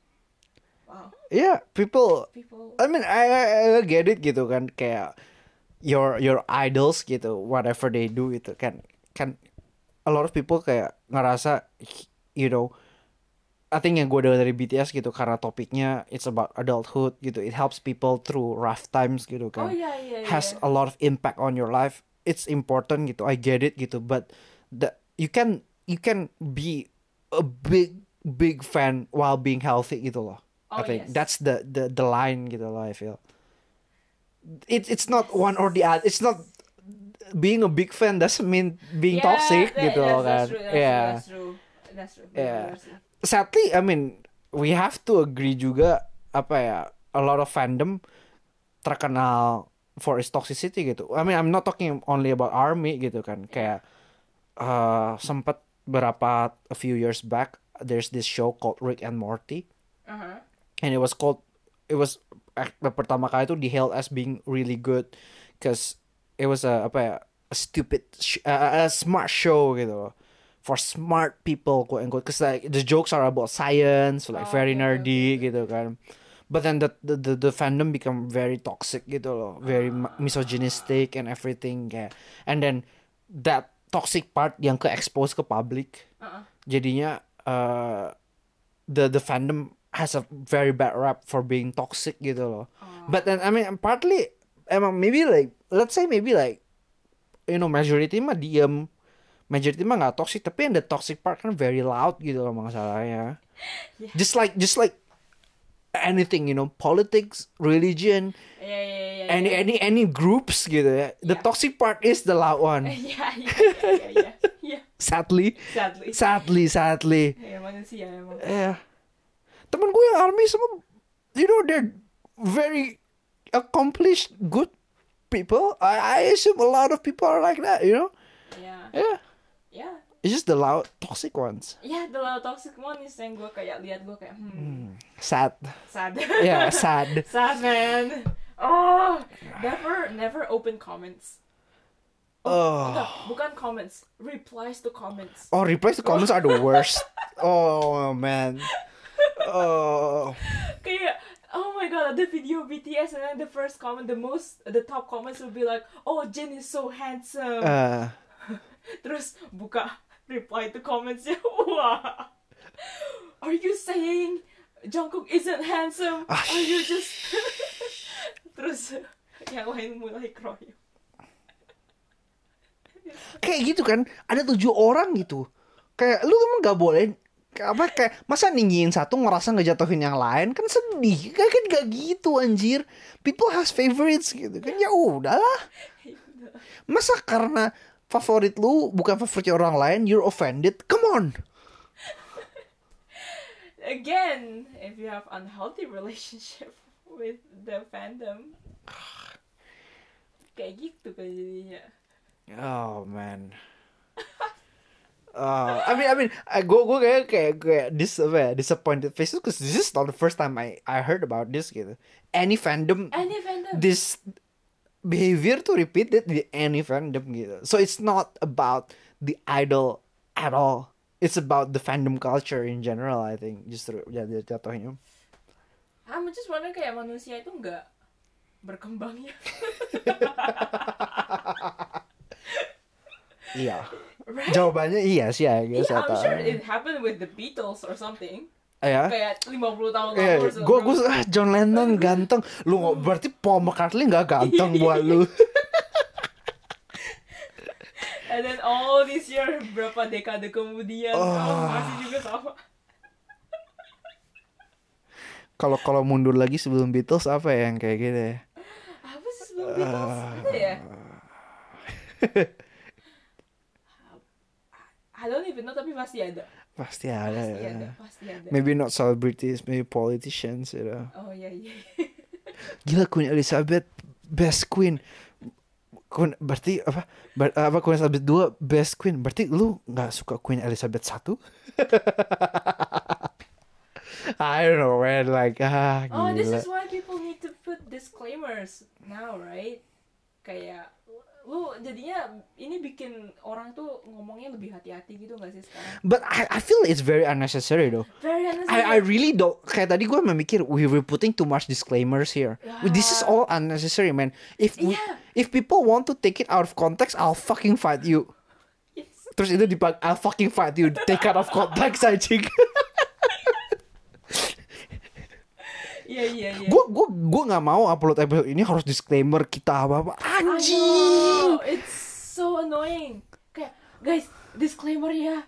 Wow. Yeah people people I mean I, I, I get it gitu kan kayak your your idols gitu whatever they do itu kan. Kan a lot of people kayak ngerasa you know I think yang gue dengar dari BTS gitu karena topiknya it's about adulthood gitu it helps people through rough times gitu oh kan iya iya. Has a lot of impact on your life. It's important gitu I get it gitu but the you can you can be a big big fan while being healthy gitu loh. I Oh, think yes. that's the the the line gitu loh I feel. It's it's not one or the other it's not being a big fan doesn't mean being Yeah, toxic that- gitu loh that's, kan. that's true, that's yeah true, that's true. That's true. Yeah. Sadly I mean we have to agree juga apa ya a lot of fandom terkenal for its toxicity gitu. I mean I'm not talking only about army gitu kan. Kayak uh, sempet berapa a few years back there's this show called Rick and Morty Uh-huh. and it was called it was pertama kali itu dihailed as being really good cause it was a apa ya a stupid sh- a, a smart show gitu for smart people quote unquote cause like the jokes are about science like Oh, very nerdy okay. gitu kan but then the, the the the fandom become very toxic gitu loh very ma- misogynistic and everything kayak and then that toxic part yang ke expose ke public Uh-uh. jadinya uh, the the fandom has a very bad rap for being toxic gitu loh. But then I mean partly emang maybe like let's say maybe like you know majority mah diem majority mah nggak toxic tapi yang the toxic part kan very loud gitu loh masalahnya. Yeah. Just like just like anything you know politics religion Yeah, yeah, yeah, yeah. any yeah. any any groups gitu ya the Yeah. toxic part is the loud one yeah, yeah, yeah, yeah, yeah, yeah. sadly sadly sadly sadly ya manusia emang eh temen gue yang army semua you know they're very accomplished good people I, I assume a lot of people are like that you know ya yeah ya it's just the loud toxic ones. Yeah, the loud toxic one is yang gue kayak lihat gue kayak hmm. Sad. Sad. Yeah sad. Sad man. Oh never never open comments. Oh Enggak, bukan comments. Replies to comments. Oh replies to comments are the worst. Oh man. Oh. Kayak oh my god the video BTS and then the first comment the most the top comments will be like oh Jin is so handsome. Uh terus buka reply to commentsnya. Wah. Are you saying Jungkook isn't handsome? Ah, are you just terus yang lain mulai kroyo. Kayak gitu kan ada tujuh orang gitu. Kayak lu emang gak boleh apa kayak masa ninggiin satu ngerasa ngejatuhin yang lain? Kan sedih kan kan gak gitu anjir. People has favorites gitu kan ya udahlah. Masa karena favorit lu bukan favorit orang lain you're offended. Come on. Again if you have unhealthy relationship with the fandom. Kayak gitu kan jadinya. Oh man. Uh, I mean, I mean, I go, go kayak kayak kayak dis apa ya, disappointed faces because this is not the first time I I heard about this gitu. Any fandom any fandom? this behavior to repeat it di any fandom gitu. So it's not about the idol at all. It's about the fandom culture in general. I think justru jadi jatuhnya. I'm just wondering kayak manusia itu nggak berkembang ya Iya. right Jawabannya iya sih ya. Yeah, I'm sure it happened with the Beatles or something. Ya. Kayak 50 tahun lalu or so. gue gue ah, John Lennon ganteng. Lu nggak berarti Paul McCartney nggak ganteng buat lu. And then all this year berapa dekade kemudian Oh. oh, masih juga sama. Kalau kalau mundur lagi sebelum Beatles apa ya yang kayak gitu ya? Apa sih sebelum Beatles? Ada ya? I don't even know tapi pasti ada. Pasti ada Pasti ya. ada, pasti ada. Maybe not celebrities, maybe politicians, you know. Oh iya iya. Gila Queen Elizabeth best queen. Queen, berarti apa? Ber, apa Queen Elizabeth 2 best queen. Berarti lu nggak suka Queen Elizabeth 1? I don't know man like ah Oh, this gila. is why people need to put disclaimers now, right? Kayak lu jadinya ini bikin orang tuh ngomongnya lebih hati-hati gitu gak sih sekarang? But I I feel it's very unnecessary though. Very unnecessary. I I really don't kayak tadi gue memikir we were putting too much disclaimers here. This is all unnecessary man. If we, Yeah. if people want to take it out of context, I'll fucking fight you. Yes. Terus itu dipak I'll fucking fight you. Take out of context anjing. Iya iya iya. Gue gue gue nggak mau upload episode ini harus disclaimer kita apa apa anjing. know, It's so annoying. Kayak guys, disclaimer ya.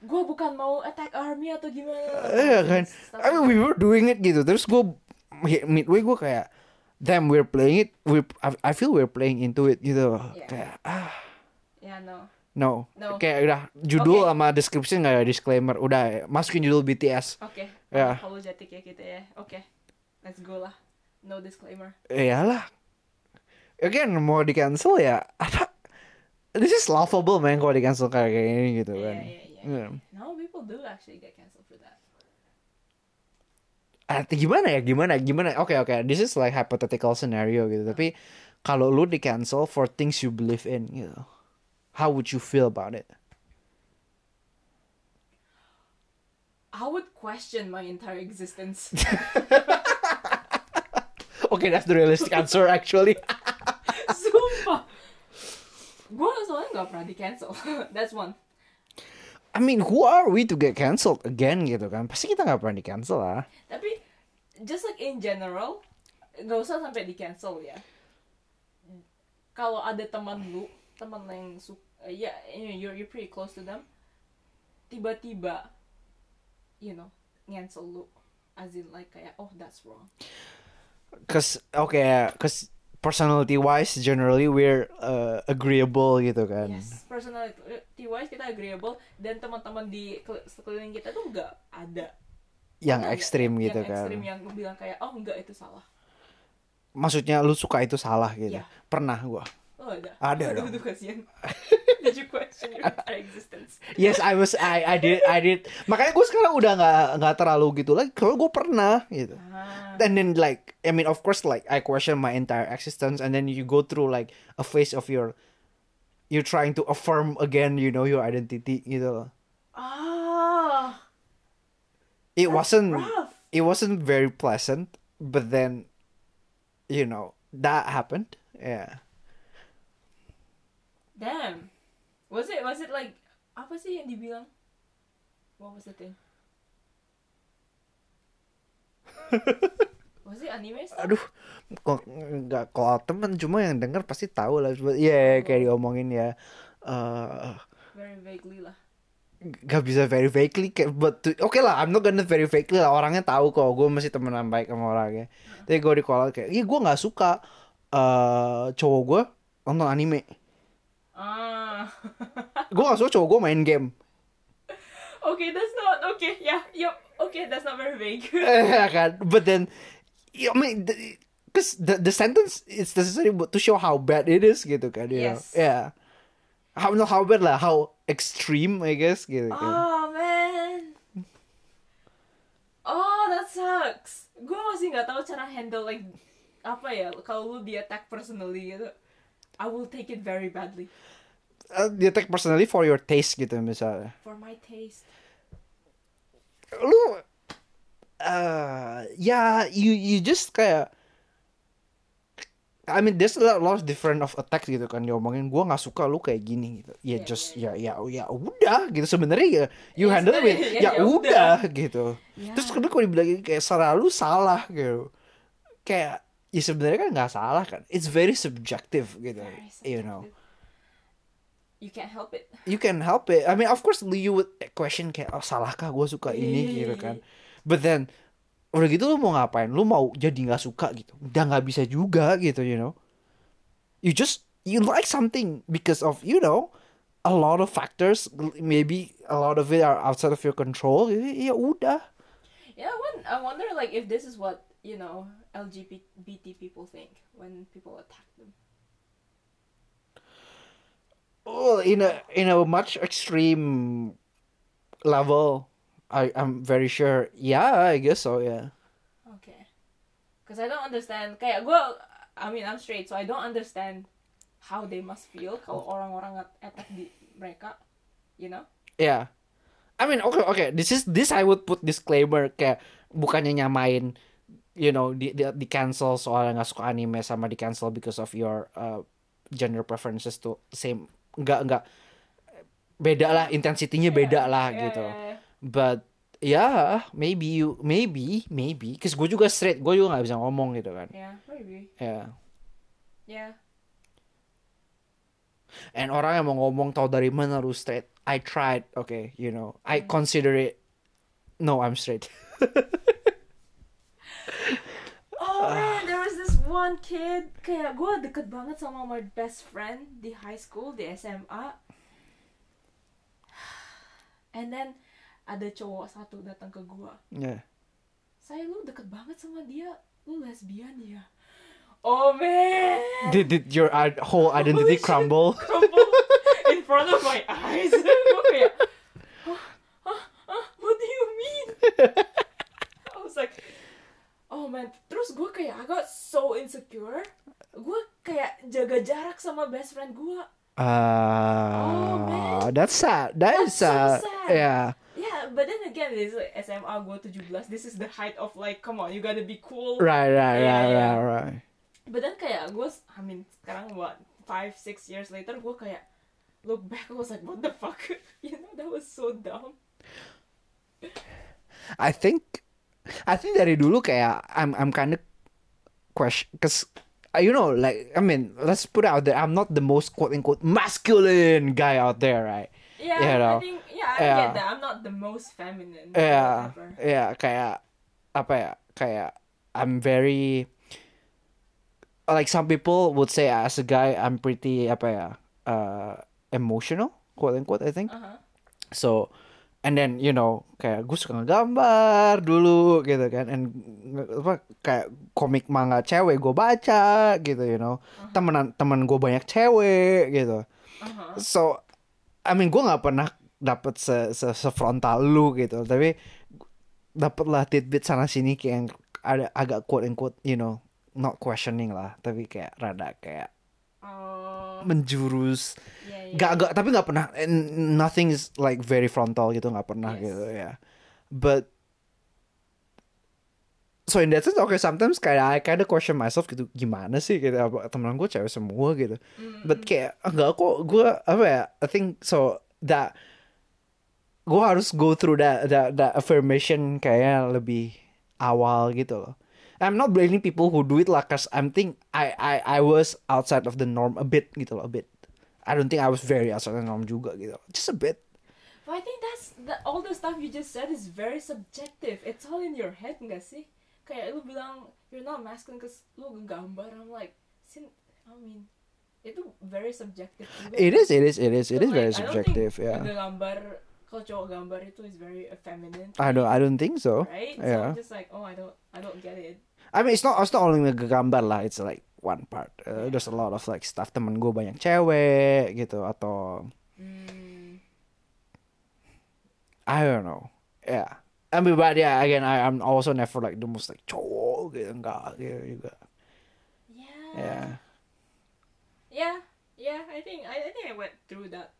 Gue bukan mau attack army atau gimana. Iya kan. I mean we were doing it gitu. Terus gue midway gue kayak damn we're playing it. We I, I feel we're playing into it gitu. Yeah. Kayak ah Ya no. no. No. Kayak udah judul Oke. sama description nggak ada disclaimer. Udah masukin judul BTS. Oke. Ya. Apologetic ya kita ya. Oke. Let's go lah. No disclaimer. Iyalah. Again mau di cancel ya apa? This is laughable man kalau di cancel kayak gini gitu kan. iya iya. Iya. No, people do actually get cancelled for that. Ah, gimana ya gimana gimana oke oke this is like hypothetical scenario gitu tapi kalau lu di cancel for things you believe in gitu how would you feel about it I would question my entire existence. okay that's the realistic answer actually Sumpah. Gue soalnya nggak pernah di cancel. That's one. I mean who are we to get cancelled again gitu kan pasti kita nggak pernah di cancel lah Tapi just like in general, nggak usah sampai di cancel ya. Kalau ada teman lu, teman yang suka, ya know, you're you're pretty close to them, tiba-tiba, you know, cancel lu, as in like kayak oh that's wrong. cause okay cause personality wise generally we're uh, agreeable gitu kan. Yes, personality wise kita agreeable dan teman-teman di kel- sekeliling kita tuh nggak ada. Yang Ada nggak ekstrim yang, gitu yang kan. ekstrim yang bilang kayak oh enggak itu salah. Maksudnya lu suka itu salah gitu. Iya. pernah gua oh ada. Ada dong. aduh, kasihan. Did you question your existence. Yes I was I I did I did. Makanya gue sekarang udah nggak nggak terlalu gitu lagi. Kalau gue pernah gitu. Ah, and then like I mean of course like I question my entire existence. And then you go through like a phase of your you're trying to affirm again you know your identity gitu ah. It wasn't rough. it wasn't very pleasant but then you know that happened. Yeah damn. Was it was it like apa sih yang dibilang? What was the thing? Was it anime stuff? aduh kok nggak kalau temen cuma yang denger pasti tahu lah. Iya kayak diomongin ya. Eh very vaguely lah. gak bisa very vaguely kayak but oke lah I'm not gonna very vaguely lah. Orangnya tahu kok gue masih temenan baik sama orangnya. Tapi gue di call kayak iya gue nggak suka eh cowok gue nonton anime ah gue gak suka cowok gue main game okay that's not okay yeah yep okay that's not very vague Eh, kan but then I mean because the, the sentence is necessary to show how bad it is gitu kan you know? Yes. yeah how not how bad lah how extreme I guess gitu kan Oh man. Oh that sucks. Gue masih nggak tahu cara handle like apa ya kalau lu di attack personally gitu. I will take it very badly. Uh, dia take personally for your taste gitu misalnya for my taste. lu uh, ya you you just kayak I mean there's a lot, of different of attacks gitu kan diomongin gua nggak suka lu kayak gini gitu. Ya Iya, just ya ya ya udah gitu. Sebenarnya ya you Ya, handle it ya, ya, ya udah. gitu. Ya. terus kedua kalau dibilang kayak salah lu salah gitu. Kayak ya sebenarnya kan nggak salah kan it's very subjective gitu Very you know subjective. You can't help it. you can help it. I mean, of course, you would question kayak, oh salahkah gue suka ini gitu kan. But then, udah gitu lu mau ngapain? Lu mau jadi nggak suka gitu? Udah nggak bisa juga gitu, you know. You just you like something because of you know a lot of factors. Maybe a lot of it are outside of your control. Ya ya udah. Yeah, I I wonder like if this is what you know LGBT people think when people attack them. Oh, in a in a much extreme level, I I'm very sure. Yeah, I guess so. Yeah. Okay. Because I don't understand. Kayak gue, I mean I'm straight, so I don't understand how they must feel kalau orang-orang at- attack di mereka, you know? Yeah. I mean, okay, okay. This is this I would put disclaimer kayak bukannya nyamain, you know, di di, di cancel soalnya nggak suka anime sama di cancel because of your uh, gender preferences tuh same. Nggak nggak beda lah intensitinya beda Yeah, lah yeah, gitu. yeah, yeah. But yeah, maybe you maybe maybe, cause gue juga straight, gue juga nggak bisa ngomong gitu kan. Yeah, maybe. Yeah. Yeah. And orang yang mau ngomong tau dari mana lu straight. I tried, okay, you know, I consider it. No, I'm straight. Oh man, there was this one kid kayak gue deket banget sama my best friend di high school di SMA. And then ada cowok satu datang ke gue. yeah. Saya lu deket banget sama dia, lu lesbian ya. Oh man, Did, did your i- whole identity Holy shit. crumble? crumble in front of my eyes. gue kayak, "Hah? Hah? Hah? what do you mean? I was like, oh man. Terus gue kayak, got so insecure. Gue kayak jaga jarak sama best friend gue. Uh, man. that's sad. That is That's so sad. sad. Yeah. Yeah, but then again, this is like SMA gue 17. This is the height of like, come on, you gotta be cool. Right, right, Yeah, right, yeah. right, right. But then kayak gue, I mean, sekarang what, five, six years later, gue kayak look back, I was like, what the fuck? you know, that was so dumb. I think, I think dari dulu kayak I'm I'm kind of question, cause uh, you know, like I mean, let's put it out there. I'm not the most quote unquote masculine guy out there, right? Yeah, You know, I think, yeah, I yeah. get that. I'm not the most feminine. Yeah, whatever. yeah, kayak apa ya? Kayak I'm very like some people would say as a guy I'm pretty apa ya uh, emotional quote unquote I think Uh-huh. so and then you know kayak gue suka ngegambar dulu gitu kan. And apa kayak komik manga cewek gue baca gitu you know. Temenan temen gue banyak cewek gitu. Uh-huh. so I mean gue nggak pernah dapet se, se sefrontal lu gitu. Tapi dapet lah tidbit sana sini kayak yang ada agak quote unquote you know not questioning lah. Tapi kayak rada kayak Oh, menjurus. Yeah, yeah. Gak, gak, tapi gak pernah. And nothing is like very frontal gitu gak pernah Yes. gitu ya. But so in that sense okay sometimes kayak I kinda question myself gitu gimana sih gitu apa temen gue cewek semua gitu. But kayak enggak kok gue apa ya I think so that gue harus go through that that that affirmation kayak lebih awal gitu loh I'm not blaming people who do it lah cause I'm think I I I was outside of the norm a bit gitu loh a bit I don't think I was very outside the norm juga gitu just a bit But I think that's the, all the stuff you just said is very subjective. It's all in your head, nggak sih? Kayak lu bilang you're not masculine cause lu ngegambar. I'm like, sin, I mean, itu very subjective. juga. it is it is it is it is Like, very I don't subjective think yeah Ngegambar kalau cowok gambar itu is very feminine. I don't I don't think so Right? So yeah I'm just like, oh, I don't, I don't get it. I mean it's not it's not only ngegambar lah it's like one part. Uh, there's a lot of like stuff temen gue banyak cewek gitu atau Mm, I don't know. Yeah. I mean but yeah again I I'm also never like the most like cowok gitu enggak gitu juga. Yeah. yeah. Yeah, yeah, I think I, I think I went through that.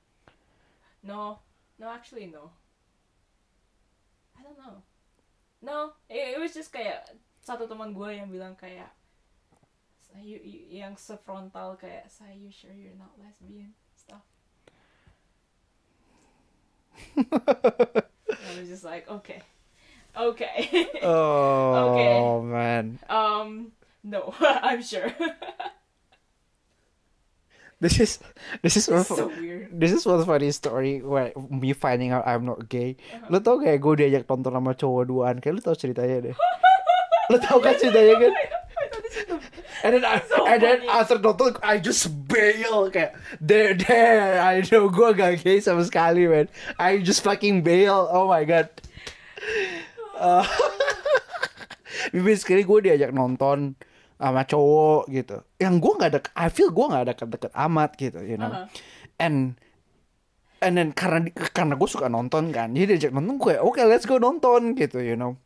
No, no, actually no. I don't know. No, it, it was just kayak satu teman gue yang bilang kayak you, you, yang sefrontal kayak say you sure you're not lesbian stuff. I was just like okay, okay. oh Okay. man um, no, I'm sure. this is this is one so weird. This is one funny story where me finding out I'm not gay. Uh-huh. Lo tau kayak gue diajak nonton sama cowok duaan, kayak lo tau ceritanya deh. Lo tau kan ceritanya kan? And then, I, So and then after nonton, I just bail kayak there there. I know gue gak gay sama sekali man. I just fucking bail. Oh my god. Uh, Basically gue diajak nonton sama cowok gitu. Yang gue nggak dek, I feel gue nggak deket-deket amat gitu, you know. Uh-huh. And and then karena karena gue suka nonton kan, jadi diajak nonton gue, oke let's go nonton gitu, you know.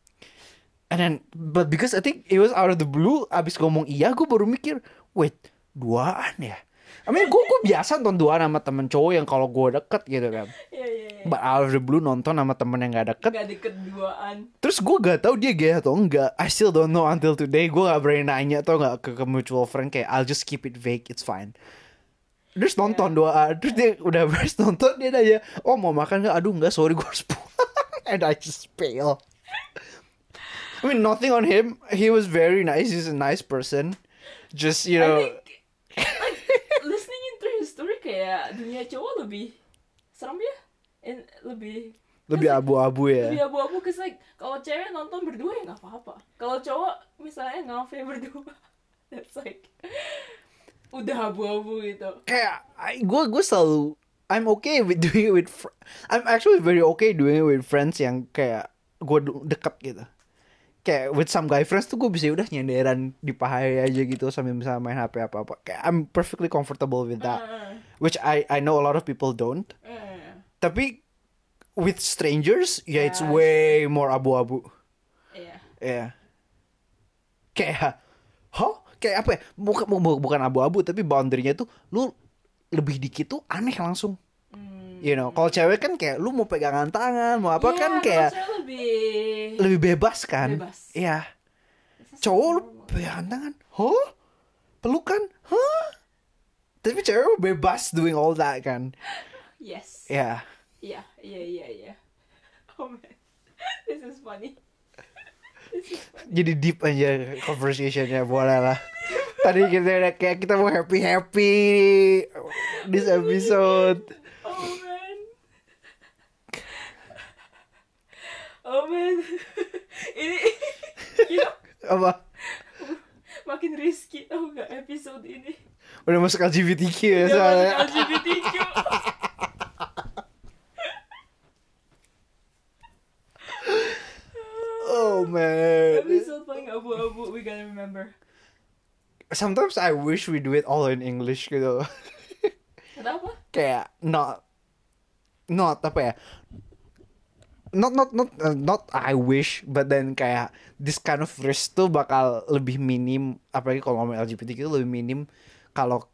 And then but because I think it was out of the blue, abis ngomong iya, gue baru mikir, wait duaan ya. I mean gue gue biasa nonton duaan sama temen cowok yang kalau gue deket gitu kan. Iya iya iya. But out of the blue nonton sama temen yang gak deket, Gak deket duaan. Terus gue gak tahu dia gay atau enggak. I still don't know until today. Gue gak berani nanya atau gak ke, ke mutual friend kayak I'll just keep it vague. It's fine. Terus nonton doa. Terus dia udah beres nonton dia nanya, oh mau makan gak? Aduh enggak sorry gue harus pulang. And I just fail. I mean nothing on him. He was very nice. He's a nice person. Just you know. I think like listening into his story kayak dunia cowok lebih serem ya, and lebih lebih abu-abu ya. lebih abu-abu cause like kalau cewek nonton berdua ya nggak apa-apa. Kalau cowok misalnya ngafe berdua, that's like udah abu-abu gitu. kayak gue gue selalu I'm okay with doing it with I'm actually very okay doing it with friends yang kayak gue deket gitu kayak with some guy friends tuh gue bisa udah nyenderan di paha aja gitu sambil bisa main HP apa apa kayak I'm perfectly comfortable with that. Uh, which I I know a lot of people don't. Uh, tapi with strangers ya it's Yeah, way more abu-abu. Iya. ya kayak huh? Kayak apa ya? Bukan bu- bukan abu-abu tapi boundary-nya tuh lu lebih dikit tuh aneh langsung. You know kalau cewek kan kayak lu mau pegangan tangan mau apa Iya, kan kayak lebih lebih bebas kan? Bebas. iya. Is cowok lu pegangan tangan? Huh? Pelukan? Huh? Tapi cewek bebas doing all that kan? Yes. ya Iya, iya, iya, iya. Oh man, this is funny. This is funny. jadi deep aja conversationnya boleh lah. Tadi kita kayak kita mau happy happy this episode Oh man. Oh man. Ini, know, apa makin risky tau gak episode ini. Udah masuk LGBTQ ya Dia soalnya. masuk LGBTQ. Oh man. episode paling abu-abu we gotta remember. Sometimes I wish we do it all in English gitu. Kenapa? Kayak not not apa ya? Not not not uh, not I wish, but then kayak this kind of risk tuh bakal lebih minim, apalagi kalau ngomong LGBTQ itu lebih minim kalau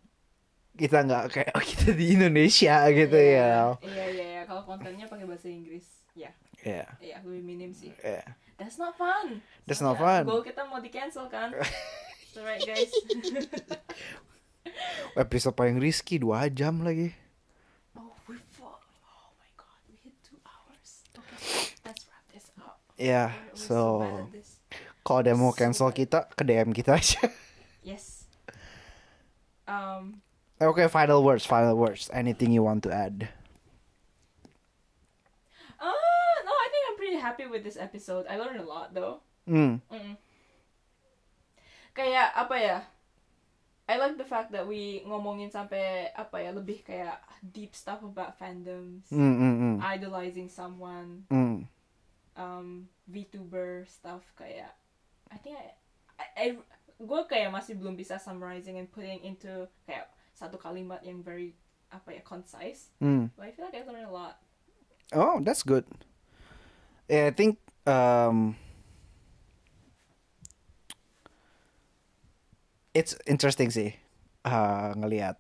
kita nggak kayak oh, kita di Indonesia gitu ya. Iya iya iya kalau kontennya pakai bahasa Inggris. Ya, Yeah, iya lebih minim sih. yeah. That's not fun. That's not fun. Goal kita mau di cancel kan? Alright guys. Episode paling risky dua jam lagi. oh we fall. Oh my god, we hit two hours. Okay, let's wrap this up. Ya, We're- we're so this. kalau ada mau so cancel kita ke DM kita aja. Yes. Um. Oke, final words, final words. Anything you want to add? Uh, no, I think I'm pretty happy with this episode. I learned a lot though. Hmm. Mm. Kayak apa ya? I like the fact that we ngomongin sampai apa ya lebih kayak deep stuff about fandoms, Hmm, hmm, hmm. idolizing someone, Hmm. um, VTuber stuff kayak. I think I, I, I gue kayak masih belum bisa summarizing and putting into kayak satu kalimat yang very apa ya concise. Hmm. But I feel like I learned a lot. Oh, that's good. Yeah, I think um, it's interesting sih uh, ngelihat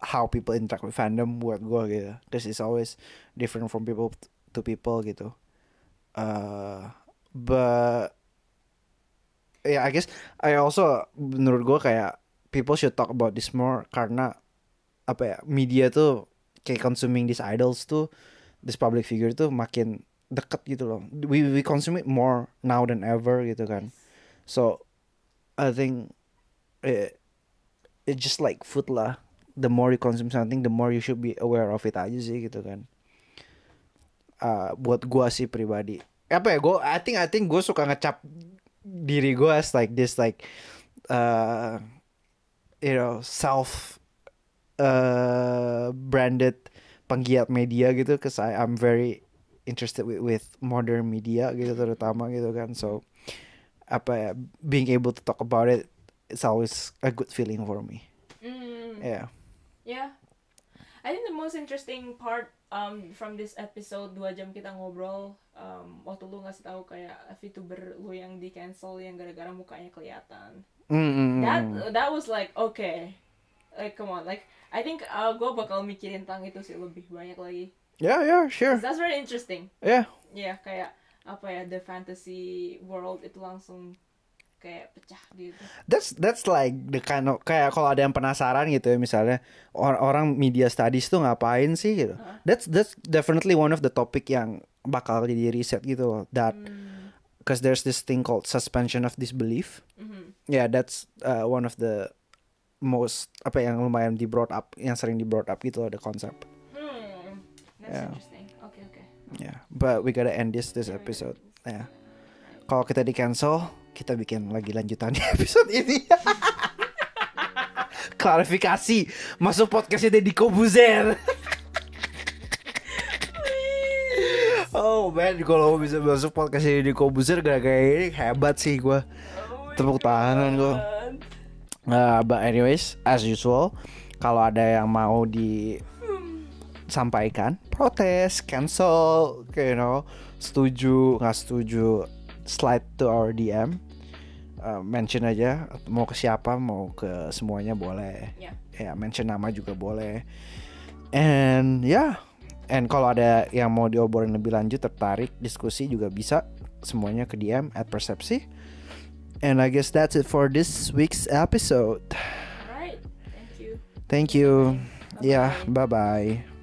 how people interact with fandom buat gue gitu. Cause it's always different from people to people gitu. Uh, but yeah, I guess I also menurut gue kayak people should talk about this more karena apa ya media tuh kayak consuming these idols tuh this public figure tuh makin deket gitu loh. We we consume it more now than ever gitu kan. So I think it it's just like food lah. The more you consume something, the more you should be aware of it aja sih gitu kan. Uh, buat gua sih pribadi. Apa ya? Gua I think I think gue suka ngecap diri gue as like this like uh you know self uh branded penggiat media gitu cause I I'm very interested with, with modern media gitu terutama gitu kan so apa ya being able to talk about it it's always a good feeling for me Mm. yeah Yeah. I think the most interesting part um from this episode dua jam kita ngobrol um, waktu lu ngasih tahu kayak VTuber lu yang di cancel yang gara-gara mukanya kelihatan. Mm, mm, mm, That that was like okay. Like come on, like I think uh, gue bakal mikirin tentang itu sih lebih banyak lagi. yeah yeah sure That's very interesting. yeah Ya kayak apa ya the fantasy world itu langsung kayak pecah gitu. that's that's like the kind of kayak kalau ada yang penasaran gitu ya misalnya or- orang media studies tuh ngapain sih gitu Hah? that's that's definitely one of the topic yang bakal jadi riset gitu loh that Hmm. because there's this thing called suspension of disbelief Mhm. yeah that's uh, one of the most apa yang lumayan di brought up yang sering di brought up gitu loh the concept Hmm. That's Yeah. interesting. Yeah. But we gotta end this this episode. Yeah. Kalau kita di cancel kita bikin lagi lanjutan di episode ini. Klarifikasi. Masuk podcastnya Deddy Kobuzer. Oh man, kalau bisa masuk podcastnya Deddy Kobuzer gara-gara ini hebat sih gue Oh Tepuk tangan. God. Uh, but anyways, as usual, kalau ada yang mau disampaikan, protes, cancel, you know, setuju, nggak setuju, slide to our DM, Uh, mention aja, mau ke siapa, mau ke semuanya boleh, Ya. ya mention nama juga boleh, and ya, yeah. and kalau ada yang mau diobrolin lebih lanjut, tertarik, diskusi juga bisa, semuanya ke DM at persepsi. And I guess that's it for this week's episode. Alright. Thank you. Thank you. Bye-bye. Yeah, bye bye.